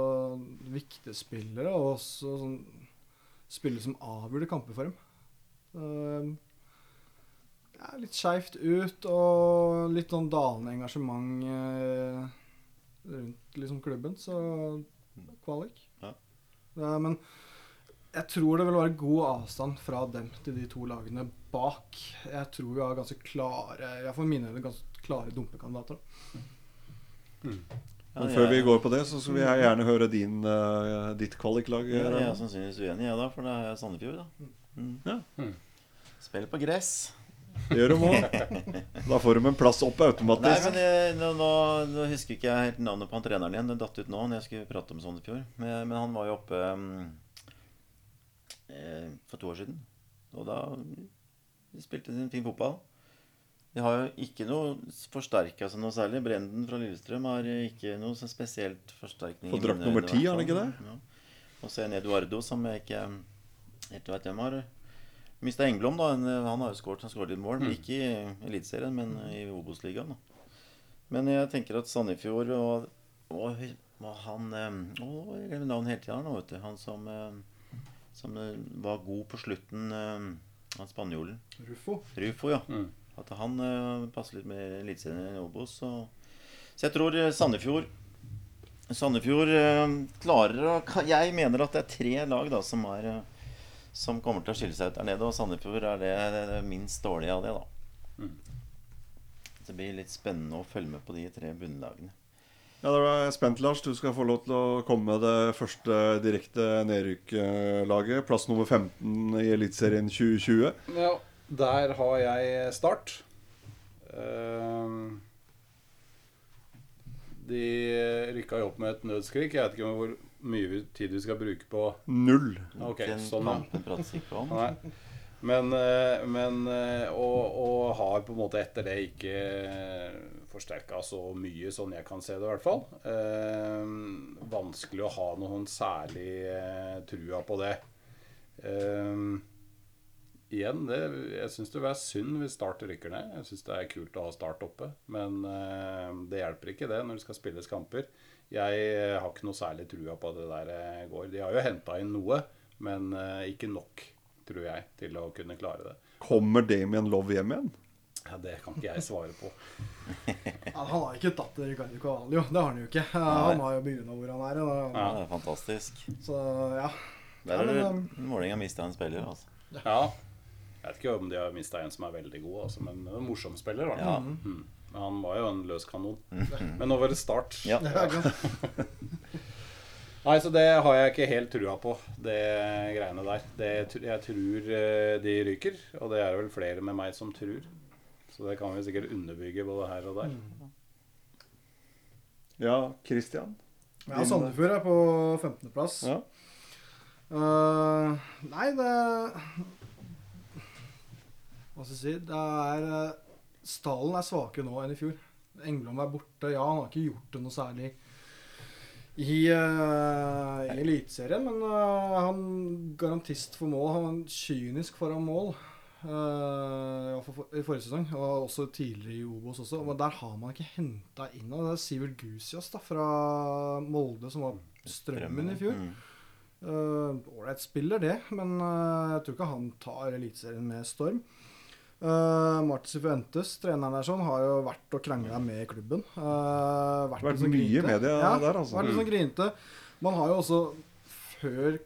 viktige spillere, og også sånn spillere som avgjorde kamper for dem. Uh, ja, litt skeivt ut, og litt sånn dalende engasjement uh, rundt liksom klubben, så kvalik. Ja. Ja, men jeg tror det vil være god avstand fra dem til de to lagene bak. Jeg tror vi har ganske klare Jeg får mine øyne ganske klare dumpekandidater. Ja, Men før vi går på det, så vil jeg gjerne høre din, uh, ditt kvaliklag. Ja, jeg er sannsynligvis uenig, jeg da, for det er Sandefjord, da. Mm. Ja. Spill på gress. Det gjør de òg. Da får de en plass opp Nei, men jeg, nå, nå, nå husker ikke jeg helt navnet på han treneren igjen. Det datt ut nå når jeg skulle prate om Sandefjord. Men, men han var jo oppe mm, eh, for to år siden. Og da spilte de en fin fotball. De har jo ikke noe forsterka seg noe særlig. Brenden fra Lillestrøm har ikke noe så spesielt forsterkning. Fått i drakt nummer ti, 10, har han ikke det? Ja. Og så en Eduardo som jeg ikke helt vet hvem har. Mista Engblom, da. Han har jo skåret litt mål. Mm. Ikke i Eliteserien, men i Obos-ligaen. Men jeg tenker at Sandefjord og, og, og han eh, Å, jeg glemmer navnet hele tida. Han som, eh, som eh, var god på slutten, eh, han spanjolen. Rufo. Rufo, ja. Mm. At han eh, passer litt med Eliteserien i Obos. Så. så jeg tror Sandefjord Sandefjord klarer å Jeg mener at det er tre lag da som, er, som kommer til å skille seg ut der nede. Og Sandefjord er det, det, det minst dårlige av det, da. Mm. Det blir litt spennende å følge med på de tre bunnlagene. Ja, Da er jeg spent, Lars. Du skal få lov til å komme med det første direkte nedrykklaget. Plass nummer 15 i Eliteserien 2020. Ja, der har jeg start. Ehm, de rykka jo opp med et nødskrik. Jeg vet ikke hvor mye tid vi skal bruke på Null. Ok, sånn. Nei. Men, eh, men eh, og, og har på en måte etter det ikke forsterka så mye, sånn jeg kan se det i hvert fall. Eh, vanskelig å ha noen særlig eh, trua på det. Eh, igjen, det, jeg syns det vil være synd hvis Start rykker ned. Jeg syns det er kult å ha Start oppe, men eh, det hjelper ikke det når det skal spilles kamper. Jeg har ikke noe særlig trua på at det der eh, går. De har jo henta inn noe, men eh, ikke nok, tror jeg, til å kunne klare det. Kommer Damien Love hjem igjen? Ja, det kan ikke jeg svare på. Ja, han har ikke tatt Ricardo Cavallo, det har han jo ikke. Ja, han har jo begrunna hvor han er. og Ja, det er fantastisk. Så ja. Der Ja, men, har um, Vålerenga mista en spiller, altså. Ja. Jeg vet ikke om de har mista en som er veldig god, altså, men en morsom spiller. Da. Ja. Mm. Men han var jo en løs kanon. Men nå var det start. Ja. Nei, så det har jeg ikke helt trua på, det greiene der. Det, jeg tror eh, de ryker, og det er det vel flere med meg som tror. Så det kan vi sikkert underbygge både her og der. Ja, Christian? Ja, Sandefjord er på 15.-plass. Ja. Uh, nei, det Hva skal jeg si Det er Stalen Stallen er svakere nå enn i fjor. Engblom er borte. Ja, han har ikke gjort det noe særlig i, uh, i Eliteserien, men uh, han garantist for mål. Han er kynisk foran mål. Uh, I forrige sesong, og også tidligere i Obos også. Men der har man ikke henta inn. Det er Sivert Gusias da, fra Molde, som var strømmen i fjor. Ålreit uh, spiller, det, men uh, jeg tror ikke han tar Eliteserien med storm. Uh, Martin Sifuentes, treneren der, sånn, har jo vært og krangla med klubben. Uh, vært, Vært mye grinete. media ja, der, altså. Vært litt sånn grinte. Man har jo også, før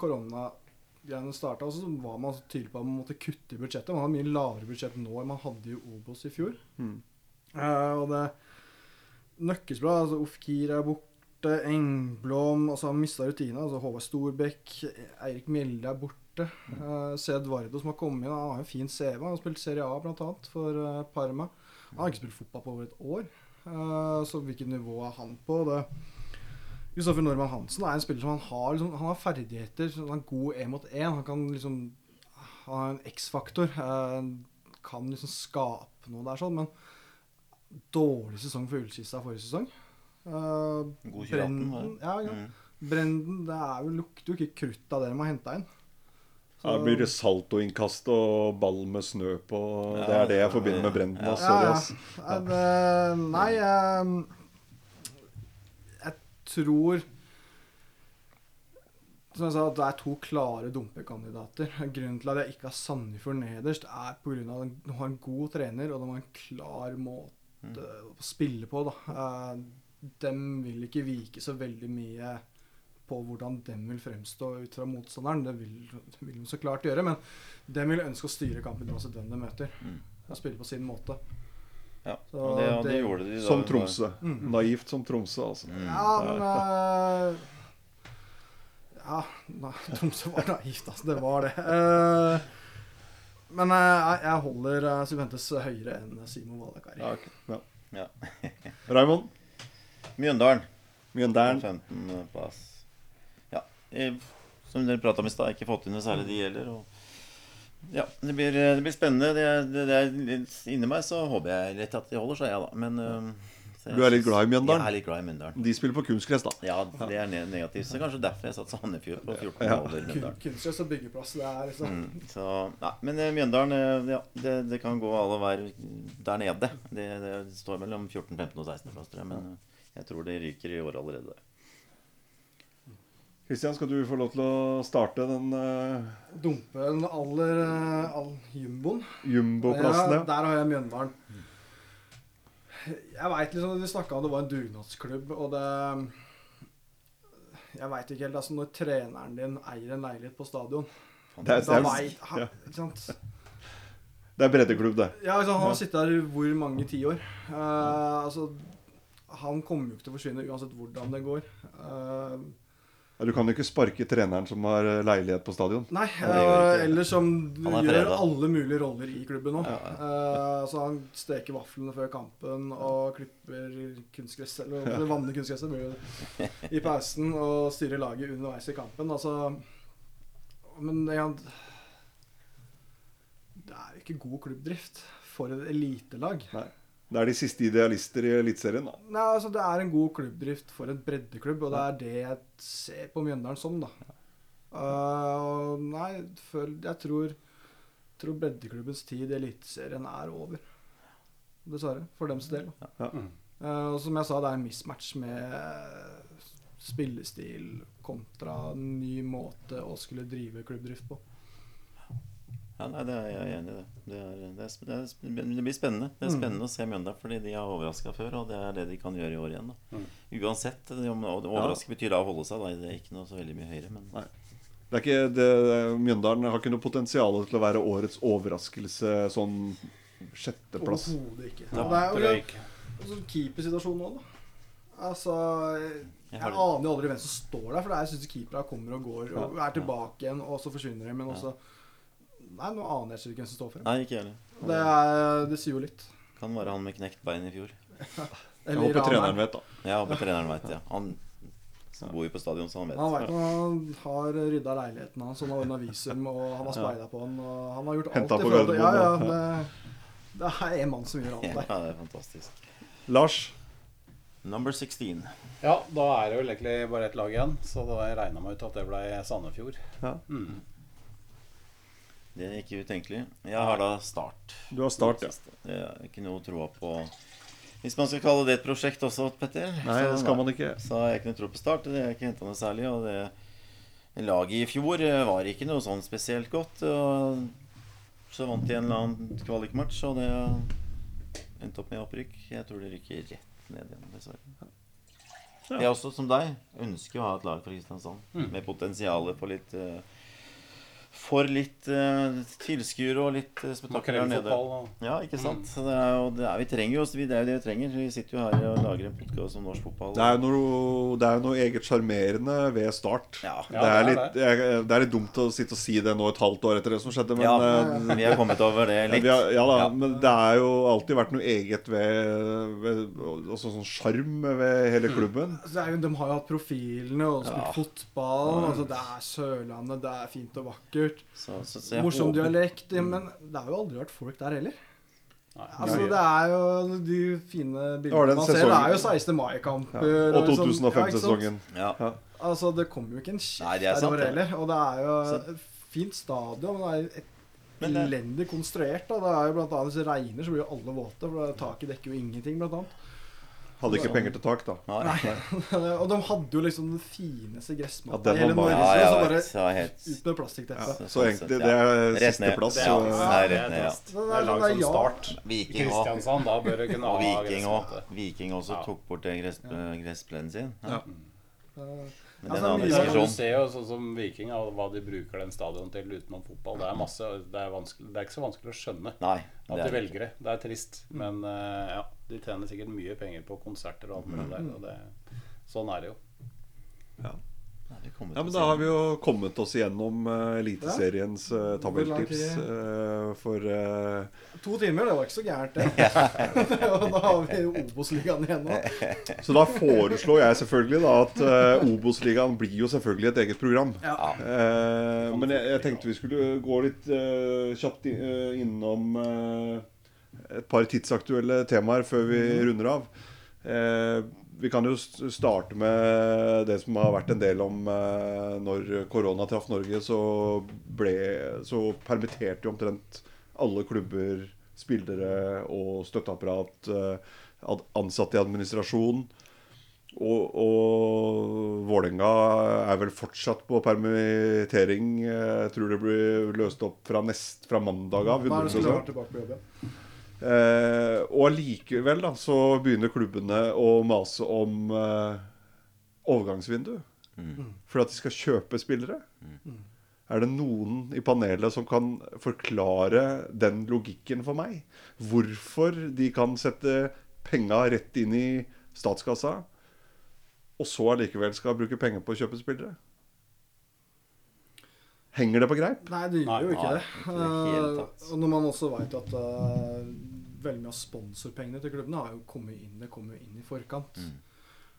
koronagreiene starta, så var man så tydelig på at man måtte kutte i budsjettet. Man har mye lavere budsjett nå enn man hadde i Obos i fjor. Mm. Uh, og det Nøkkelsbra. Altså Ofkir er borte. Engblom altså Han mista rutina. Altså Håvard Storbekk. Eirik Mjelde er borte. Uh, Sed Vardo som har kommet inn, han har en fin CV. Han har spilt Serie A blant annet for uh, Parma. Han har ikke spilt fotball på over et år. uh, så hvilket nivå er han på? Det Kristoffer Normann Hansen er en spiller som han har, liksom, han har ferdigheter. Han er god én mot én. Han kan liksom Han har en X-faktor. eh, kan liksom skape noe der, sånn. Men dårlig sesong for Ullkista forrige sesong. Uh, God 2018, Brenden, ja, ja. Mm. Brenden, det er jo, lukter jo ikke krutt av det de har henta inn. Da blir det saltoinnkast og ball med snø på. Det er det jeg forbinder med Brenden. Ja. ja. Sorry, Ja, ass. ja. Er nei, jeg tror Som jeg sa, at det er to klare dumpekandidater. Grunnen til at jeg ikke har Sandefjord nederst, er pga. at de har en god trener, og de har en klar måte å spille på. Da. Dem vil ikke vike så veldig mye på hvordan dem vil fremstå ut fra motstanderen. Det vil, det vil de så klart gjøre, men dem vil ønske å styre kampen uansett hvem de møter. Mm. Og spille på sin måte. Ja, Så og det, og det det- gjorde de da. Som Tromsø. Mm. Naivt som Tromsø, altså. Mm. Ja, men uh, Ja, nei, Tromsø var naivt, altså. Det var det. Uh, men uh, jeg- holder uh, Suventes høyere enn Simo Valakari. Ja, okay. ja. Ja. Raymond? Mjøndalen. Mjøndalen? 15. plass. Ja. eh, Som dere prata om i stad, ikke fått inn noe særlig de gjelder. Og ja, det blir, det blir spennende. Det det, det er inni meg så håper jeg litt at de holder seg, ja da. Men jeg, Du er litt glad i Mjøndalen? Jeg er litt glad i Mjøndalen. De spiller på kunstgress, da. Ja, det er negativt. Så kanskje derfor jeg satte Sandefjord på 14 Ja. over Mjøndalen. kunstgress og byggeplass, det er liksom Mm, så, nei, men eh, Mjøndalen, eh, ja, det, det kan gå alle veier der nede. Det, det står mellom 14., 15. og 16. plass. Men eh, jeg tror det ryker i år allerede. Kristian, skal du få lov til å starte den uh, Dumpe den aller uh, all jumboen. jumboplassen? Ja, der har jeg Mjøndalen. Jeg veit liksom Vi snakka om det var en dugnadsklubb, og det Jeg veit ikke helt. altså Når treneren din eier en leilighet på stadion, Det er, da veit han ja. Det er breddeklubb, det. Ja, altså, han Ja. sittet der i hvor mange tiår? Uh, altså, han kommer jo ikke til å forsvinne uansett hvordan det går. Eh, Ja, Du kan jo ikke sparke treneren som har eh, leilighet på stadion. nei, det gjør ikke eh, eller som gjør alle mulige roller i klubben nå. Ja. Eh, så han steker vaflene før kampen og klipper kunstgress Eller vanner kunstgresset i pausen og styrer laget underveis i kampen. Altså Men ja, Det er jo ikke god klubbdrift for et elitelag. Nei. Det er de siste idealister i Eliteserien, da. Nei, altså Det er en god klubbdrift for en breddeklubb, og det er det jeg ser på Mjøndalen som, da. Uh, nei, jeg tror, tror breddeklubbens tid i Eliteserien er over. Dessverre. For dems del. da. Ja. Uh, og som jeg sa, det er en mismatch med spillestil kontra en ny måte å skulle drive klubbdrift på. Ja, nei, det er jeg enig i. Det. Det, er, det, er, det, er, det blir spennende Det er Mm. spennende å se Mjøndalen, fordi de har overraska før. Og det er det de kan gjøre i år igjen. Da. Mm. Uansett. det- Om overraske ja. betyr da å holde seg. Da. Det er ikke noe så veldig mye høyere. Men Nei. Det er ikke, det, Mjøndalen har ikke noe potensial til å være årets overraskelse sånn sjetteplass. Overhodet ikke. Ja, det er jo altså, keepersituasjonen nå, da. Altså Jeg Jeg aner jo aldri hvem som står der, for det er- jeg syns keepere kommer og går og er tilbake igjen, og så forsvinner de. Men også Nei, nå aner jeg ikke hvem som står for dem. Nei, ikke heller. Det, er, det sier jo litt. Kan være han med knekt bein i fjor. Jeg håper treneren vet, da. Jeg håper treneren vet. Ja. Han bor jo på stadion, så han vet. Han vet, han har rydda leiligheten hans, han har ordna visum, og han har speida på han. Og han har gjort alt. På forhold Ja, ja, det, det er en mann som gjør alt Ja, det er fantastisk. Lars, Number 16. Ja, da er det vel egentlig bare ett lag igjen, så da regna meg ut at det ble Sandefjord. Ja. Mm. Det er ikke utenkelig. Jeg har da Start. du har start, ja. Det er ikke noe å tro på Hvis man skal kalle det et prosjekt også, Petter. Nei, så- det skal man ikke. Så har jeg ikke noe tro på Start. Det har jeg ikke henta noe særlig. Og det laget i fjor eh, var ikke noe sånn spesielt godt. Og så vant de en eller annen kvalikmatch, og det endte opp med opprykk. Jeg tror det rykker rett ned igjen, dessverre. Jeg også, som deg, ønsker å ha et lag fra Kristiansand med potensial på litt eh, For litt uh, tilskuere og litt uh, spetakkel her nede. Ja, ikke sant? Mm. det er jo, det er, vi trenger jo det er jo det vi trenger. Vi sitter jo her og lager en podkast om norsk fotball. Det er jo noe, det er noe eget sjarmerende ved Start. Ja, det, Ja, er det er litt, det, er, det er litt dumt å sitte og si det nå et halvt år etter det som skjedde, men ja, eh, vi har kommet over det litt. har, ja da, Ja. men det er jo alltid vært noe eget ved, ved Også sånn sjarm ved hele klubben. Det er jo, de har jo hatt profilene og spilt Ja. fotball. Altså, det er Sørlandet, det er fint og vakkert. Så, så, så jeg Morsom håper- dialekt. ja, Men det har jo aldri vært folk der heller. Nei. Altså, det er jo de fine bildene man ser. Det er jo 16. mai-kamper. Ja. Og sånn- ja, ikke sant? 2005-sesongen. Ja. Ja. Altså, det kommer jo ikke en skift der er det. heller. Og det er jo Så- et fint stadion. Men det er et Men det- elendig konstruert. Da. Det er jo blant annet Hvis det regner, så blir jo alle våte. For taket dekker jo ingenting, blant annet. Hadde ikke penger til tak, da. Nei. og de hadde jo liksom den fineste Ja, gressmatta i hele Norge. bare- Ja, så bare så helt ut med plastikkteppet. Så- Så egentlig, det er sisteplass. Det Ja, så- det er ja. Er lag som Start. Viking. Kristiansand, da bør det kunne ha Viking gressmatte. Viking også Ja. tok bort den gress, gressplenen sin. Ja. Men Altså, er en annen mye- Ja, men du ser jo sånn som Viking og hva de bruker den stadion til utenom fotball. Det er masse, det er, det er ikke så vanskelig å skjønne Nei. at de er velger det. Det er trist, men uh, ja, de tjener sikkert mye penger på konserter og alt mulig der. Og det, sånn er det jo. Kommer Ja, men da har vi jo kommet oss gjennom uh, Eliteseriens uh, tabelltips eh, for to timer, det var ikke så gærent, det. og da har vi Obos-ligaen igjen nå. Så da foreslår jeg selvfølgelig da at uh, Obos-ligaen blir jo selvfølgelig et eget program. Ja. Eh, men jeg, jeg tenkte vi skulle gå litt kjapt innom et par tidsaktuelle temaer før vi runder av. Eh, vi kan jo starte med det som har vært en del om eh, når korona traff Norge, så, ble, så permitterte jo omtrent alle klubber, spillere og støtteapparat, eh, ansatte i administrasjon. Og, og Vålerenga er vel fortsatt på permittering. Jeg tror det blir løst opp fra, nest, fra mandag av. Da er det 100%. Eh, og allikevel da, så begynner klubbene å mase om eh, overgangsvindu. For at de skal kjøpe spillere. Er det noen i panelet som kan forklare den logikken for meg? Hvorfor de kan sette penga rett inn i statskassa, og så allikevel skal bruke penger på å kjøpe spillere? Henger det på greip? Nei, det gjør jo ikke nei, det. og når man også veit at uh, veldig mye av sponsorpengene til klubbene har jo kommet inn, det kommer jo inn i forkant.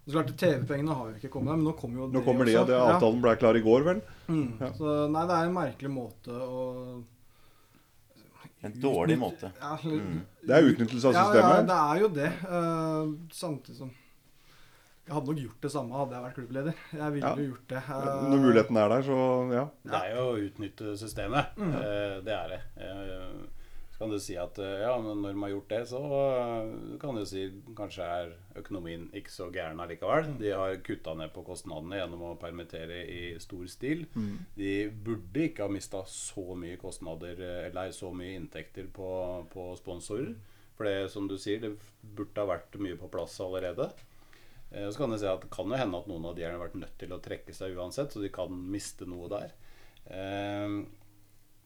Så klart, TV-pengene har jo ikke kommet, men nå kommer jo Nå det kommer de, også. De, ja, avtalen ble klar i går, vel? Mm. Ja. Så nei, det er en merkelig måte å En dårlig måte. Ja, Det er utnyttelse av ja, ja, det er jo det. Uh, samtidig som Jeg hadde nok gjort det samme hadde jeg vært klubbleder. Jeg ville Ja. jo gjort det. eh, Når muligheten er der, så ja. Det er jo å utnytte systemet. Mm. det er det. Eh, så kan du si at eh, ja, når man har gjort det, så eh, kan du si kanskje er økonomien ikke så gæren allikevel. De har kutta ned på kostnadene gjennom å permittere i stor stil. De burde ikke ha mista så mye kostnader eh, eller så mye inntekter på, på sponsorer. For det som du sier, det burde ha vært mye på plass allerede. Eh, Så kan jeg si at Det kan jo hende at noen av de har vært nødt til å trekke seg uansett, så de kan miste noe der. Eh,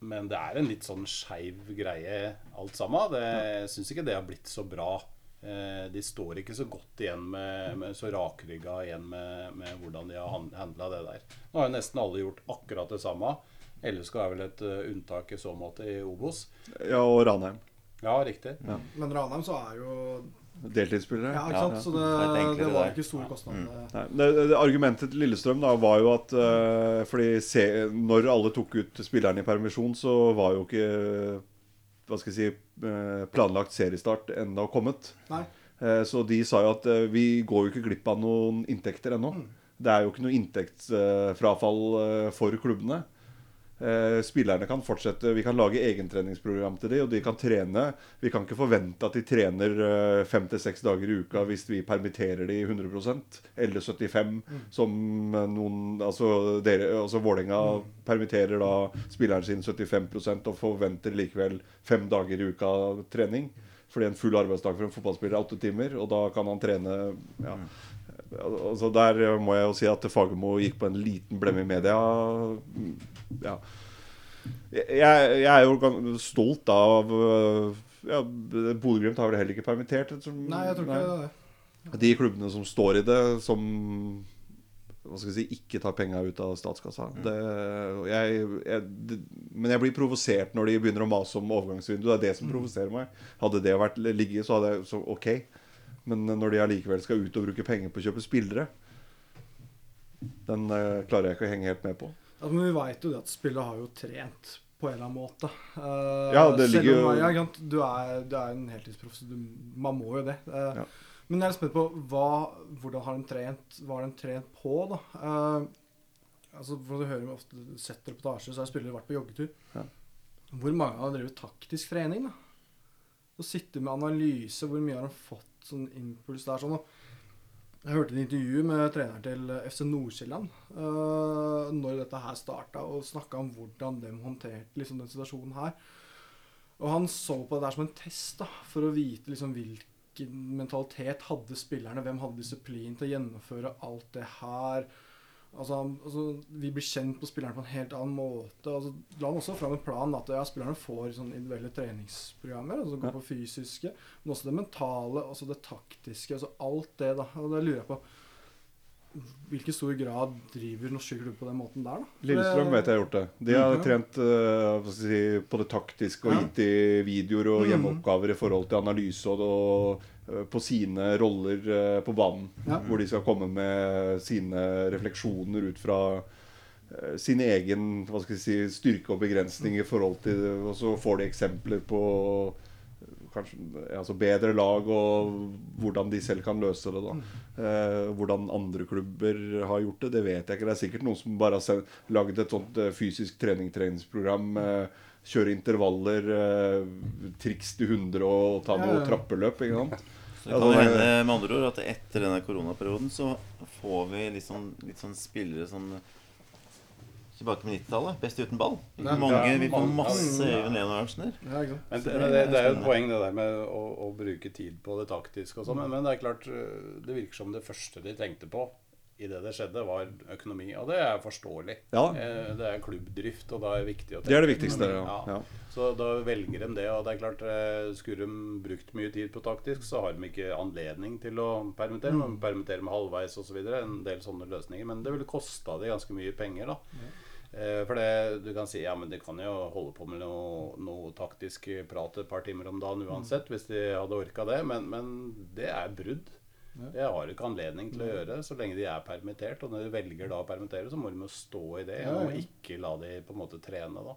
Men det er en litt sånn skeiv greie alt sammen. Det, jeg syns ikke det har blitt så bra. Eh, De står ikke så godt igjen med, med så rakrygga igjen med, med hvordan de har handla det der. Nå har jo nesten alle gjort akkurat det samme. LSK er vel et unntak i så måte i Obos. ja. Og Ranheim. Ja, riktig. Men Ranheim så er jo Deltidsspillere. Ja, ikke Ja, sant? Så det det, det, var ikke store kostnader. Mm. det, det, argumentet til Lillestrøm da var jo at uh, Fordi se, når alle tok ut spillerne i permisjon, så var jo ikke hva skal jeg si, eh, planlagt seriestart ennå kommet. Nei. Eh, Så de sa jo at vi går jo ikke glipp av noen inntekter ennå. Det er jo ikke noe inntektsfrafall for klubbene. Eh, Spillerne kan fortsette Vi kan lage egentreningsprogram til dem, og de kan trene. Vi kan ikke forvente at de trener eh, fem til seks dager i uka hvis vi permitterer de 100% eller 75 som eh, noen Altså, dere, altså Vålerenga permitterer da spilleren sin 75% og forventer likevel fem dager i uka trening. Fordi en full arbeidsdag for en fotballspiller er åtte timer, og da kan han trene ja. Altså Der må jeg jo si at Fagermo gikk på en liten blemme i media. Ja. Jeg, jeg er jo stolt av øh, ja, Bodø-Glimt har vel heller ikke permittert? Som, Nei, jeg tror ikke det. er det. De klubbene som står i det, som hva skal jeg si, ikke tar penga ut av statskassa. Det, jeg, jeg, det, men jeg blir provosert når de begynner å mase om overgangsvindu. Det er det som provoserer meg. Hadde det vært ligget, så hadde jeg så ok. Men når de allikevel skal ut og bruke penger på å kjøpe spillere, den eh, klarer jeg ikke å henge helt med på. Ja, men vi veit jo det at spillet har jo trent på en eller annen måte. Uh, Ja, det ligger jo- ja, du, er, du er en heltidsproff, så du, man må jo det. Uh, Ja. Men jeg er spent på hva, hvordan har de trent, hva har de trent på, da? Uh, altså, for Du hører ofte sett reportasjer, så har spillere vært på joggetur. Ja. Hvor mange har drevet taktisk trening? da? Å sitte med analyse, hvor mye har de fått sånn impuls der? sånn, og jeg hørte et intervju med treneren til FC Nord-Sjælland uh, når dette her starta, og snakka om hvordan de håndterte liksom, den situasjonen her. Og han så på det der som en test da, for å vite liksom, hvilken mentalitet hadde spillerne. Hvem hadde disiplin til å gjennomføre alt det her. Altså, altså, vi blir kjent på spillerne på en helt annen måte. Altså, la han også fram en plan at ja, spillerne får sånn individuelle treningsprogrammer. Altså, går Ja. på fysiske, men også det mentale, også det taktiske. Altså alt det, da. Og det lurer jeg på Hvilken stor grad driver norske klubber på den måten der, da? Lillestrøm vet jeg har gjort det. De har trent eh, hva skal jeg si, på det taktiske og gitt i videoer og Mhm. hjemmeoppgaver i forhold til analyse og, og på sine roller eh, på banen. Ja. Hvor de skal komme med sine refleksjoner ut fra eh, sin egen si, styrke og begrensning i forhold til det. Og så får de eksempler på eh, kanskje altså bedre lag og hvordan de selv kan løse det. da Eh, hvordan andre klubber har gjort det, det vet jeg ikke. Det er sikkert noen som bare har lagd et sånt eh, fysisk trening treningsprogram. Eh, kjøre intervaller, eh, triks til 100 og ta noe ja. trappeløp. ikke sant? Så det kan jo hende med andre ord at etter denne koronaperioden så får vi litt sånn, litt sånn spillere som Tilbake med 90-tallet. Best uten ball. Nei, Mange, Ja, vi får masse Ja. Øyvind Leonardsen der. Det, det det, det er jo et poeng det der med å, å bruke tid på det taktiske og sånn. Men, men det er klart, øh, det virker som det første de tenkte på idet det det skjedde, var økonomi. Og det er forståelig. Ja. Eh, Det er klubbdrift, og da er det viktig å Det er det viktigste. Ja. Ja. Så da velger de det. Og det er klart, eh, skulle de brukt mye tid på taktisk, så har de ikke anledning til å permittere. Man permitterer med halvveis osv. En del sånne løsninger. Men det ville kosta de ganske mye penger, da. Eh, For det, du kan si ja, men de kan jo holde på med noe, noe taktisk prat et par timer om dagen uansett, hvis de hadde orka det. Men, men det er brudd. Det har du ikke anledning til å gjøre så lenge de er permittert. Og når de velger da å permittere, så må de jo stå i det og ikke la de på en måte trene, da.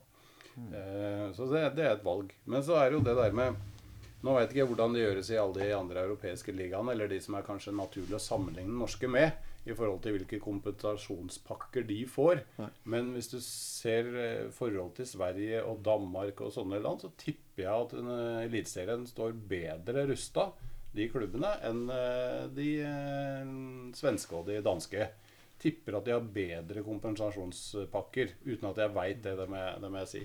Eh, så det, det er et valg. Men så er det jo det der med Nå vet jeg ikke hvordan det gjøres i alle de andre europeiske ligaene, eller de som er kanskje naturlig å sammenligne norske med, i forhold til hvilke kompensasjonspakker de får. Men hvis du ser forholdet forhold til Sverige og Danmark og sånne land, så tipper jeg at eh, Eliteserien står bedre rusta, de klubbene, enn eh, de eh, svenske og de danske. Tipper at de har bedre kompensasjonspakker, uten at jeg veit det, det må jeg, det må jeg si.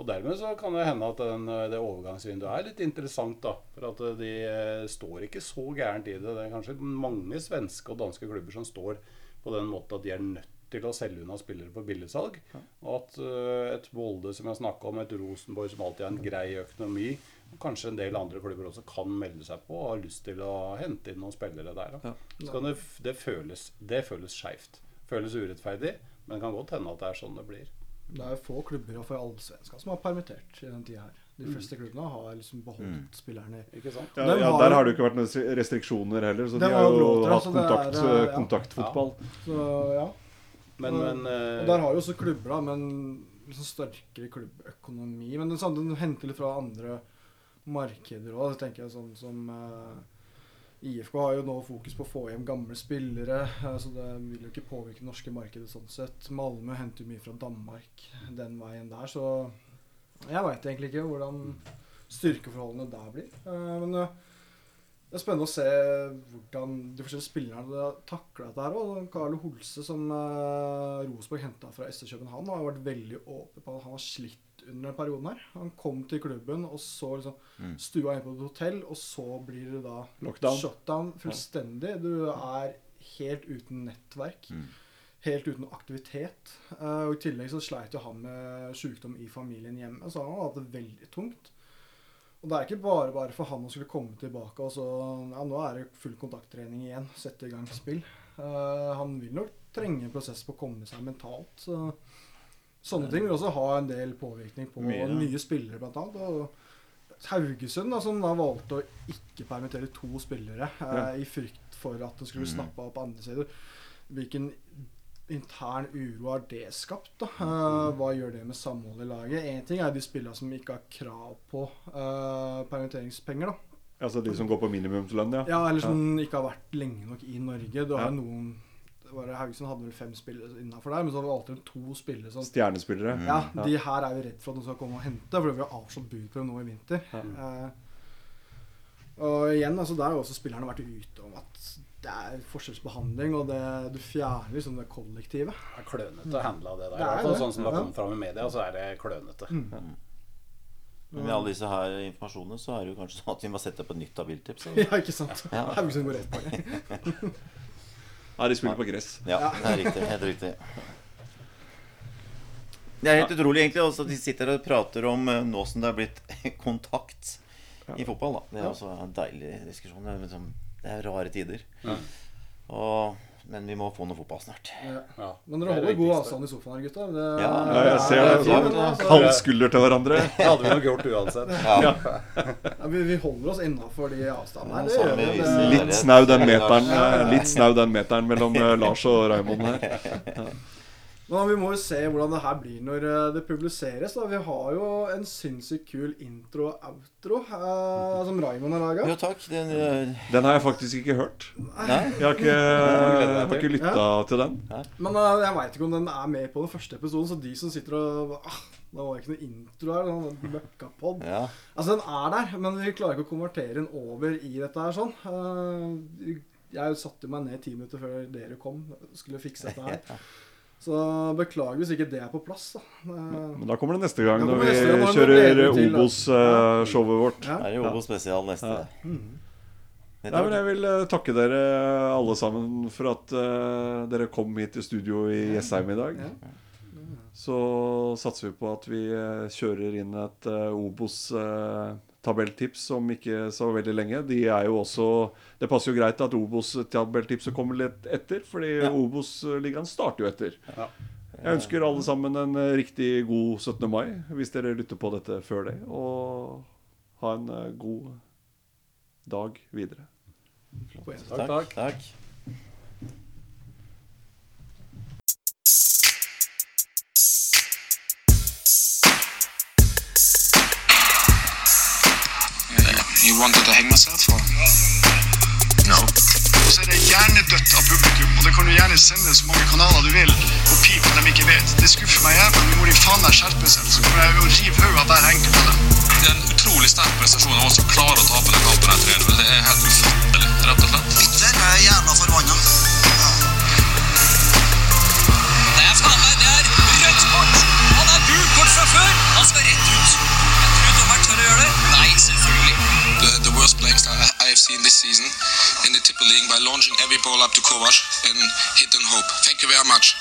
Og dermed så kan det hende at den, det overgangsvinduet er litt interessant, da. For at de eh, står ikke så gærent i det. Det er kanskje mange svenske og danske klubber som står på den måten at de er nødt til å selge unna spillere på billigsalg. Og at eh, et Volde som jeg snakka om, et Rosenborg som alltid har en grei økonomi, kanskje en del andre klubber også kan melde seg på og har lyst til å hente inn noen spillere der. Da. Så kan det, det føles, det føles skeivt. Føles urettferdig, men det kan godt hende at det er sånn det blir. Det er få klubber og for allsvenska som har permittert i den tida her. De fleste klubbene har liksom beholdt spillerne. Ikke sant? Ja, ja, Der har det jo ikke vært noen restriksjoner heller, så de har jo jo hatt kontakt, er, kontakt, eh, ja. kontaktfotball. Så ja. Men, men eh, Og der har jo også klubber, da, men liksom sterkere klubbøkonomi. Men den henter litt fra andre markeder òg. tenker jeg sånn som eh, IFK har jo nå fokus på å få hjem gamle spillere, eh, så det vil jo ikke påvirke det norske markedet sånn sett. Malmö henter mye fra Danmark den veien der, så jeg veit egentlig ikke hvordan styrkeforholdene der blir. Eh, men det er spennende å se hvordan de forskjellige spillerne takler dette her Og Carlo Holse, som eh, Rosenborg henta fra SC København, har vært veldig åpen på at han har slitt under den perioden her. Han kom til klubben, og så liksom Mm. stua inn på et hotell, og så blir det da Lockdown. shutdown fullstendig. Du er helt uten nettverk. Mm. Helt uten aktivitet. Eh, og I tillegg så sleit jo han med sykdom i familien hjemme, så han har hatt det veldig tungt. Og det er ikke bare bare for han å skulle komme tilbake og så Ja, nå er det full kontakttrening igjen. Sette i gang spill. Uh, han vil nok trenge en prosess på å komme seg mentalt. Så sånne ting vil også ha en del påvirkning på Mye, nye spillere, blant annet. Og Haugesund, da, som da valgte å ikke permittere to spillere uh, i frykt for at det skulle Mhm. snappe opp andre steder. Hvilken intern uro har det skapt? da? Eh, hva gjør det med samholdet i laget? Én ting er de spillerne som ikke har krav på uh, permitteringspenger. da. Altså de som går på minimumslønn, ja. Ja, Eller som ikke har vært lenge nok i Norge. Du har Ja. noen Haugesund hadde vel fem spillere innafor der, men så var det alltid to spillere som Stjernespillere. Mm. Ja, de her er vi redd for at noen skal komme og hente, for vi har avslått bud på dem nå i vinter. Eh, og igjen, altså der har også spillerne vært ute om at det er forskjellsbehandling, og det, du fjerner liksom det kollektivet. Det er klønete å handle det der. Det er det. sånn som det har kommet fram i media, så er det klønete. Men med alle disse her informasjonene så er det jo kanskje sånn at vi må sette på et nytt av Biltips. Ja, ikke sant? Ja. Haugesund går rett på det. Nei, de spiller på gress. Ja, det er riktig. Helt riktig. Det er helt utrolig egentlig også at de sitter og prater om eh, nå som det er blitt kontakt i fotball. da. Det er også en deilig diskusjon. Det er, liksom, det er rare tider. Og, men vi må få noe fotball snart. Ja. Men dere er holder god avstand i sofaen her, gutta. Det, Ja, Ja, jeg ser det. Sånn. Kald skulder til hverandre. Det hadde vi nok gjort uansett. Ja. Ja, vi, vi holder oss innafor de avstandene her. Ja, Det Det- Litt snau den meteren, eh, litt snau den meteren mellom eh, Lars og Raymond her. Men vi må jo se hvordan det her blir når eh, det publiseres. da. Vi har jo en sinnssykt kul intro og outro eh, som Raymond har laga. Jo, takk. Den, uh... Den har jeg faktisk ikke hørt. nei? Jeg har ikke, jeg har ikke lytta til den. Men uh, jeg veit ikke om den er med på den første episoden, så de som sitter og ah, Det var ikke noe intro her. Sånn møkkapod. Ja. Altså, den er der, men vi klarer ikke å konvertere den over i dette her sånn. Uh, jeg satte meg ned ti minutter før dere kom. Skulle fikse dette her. Så beklager hvis ikke det er på plass. da. Men da kommer det neste gang når vi gang, kjører Obos-showet vårt. ja. Det er jo Obo spesial neste. Neste Nei, men. Jeg vil eh, takke dere alle sammen for at uh, dere kom hit til studio i Jessheim i dag. Ja. Så satser vi på at vi eh, kjører inn et uh, Obos-tabelltips om ikke så veldig lenge. De er jo også Det passer jo greit at Obos-tabelltipset kommer litt etter, fordi Ja. Obos-ligaen starter jo etter. Ja. Jeg ønsker alle sammen en eh, riktig god 17. mai, hvis dere lytter på dette før det. Og ha en eh, god dag videre. Takk. Takk, takk. Takk. wanted to hang myself or? No. Og så er det hjernedødt av publikum, og det kan du gjerne sende så mange kanaler du vil og pip når de ikke vet. Det skuffer meg jævlig. Nå må de faen meg skjerpe seg, så kommer jeg å rive hodet av hver enkelt av dem. Det er en utrolig sterk prestasjon av oss som klarer å tape den kampen her 3-0. Det er helt ufattelig, rett og slett. Bitter. Jeg er jævla forbanna. Det er faen meg, det er rødt kort! Han er gult kort fra før! Han skal rett ut. Jeg tror dommeren tør å gjøre det. Nei, selvfølgelig. Worst playing I I have seen this season in the Tipper League by launching every ball up to Kovac and hit and hope. Thank you very much.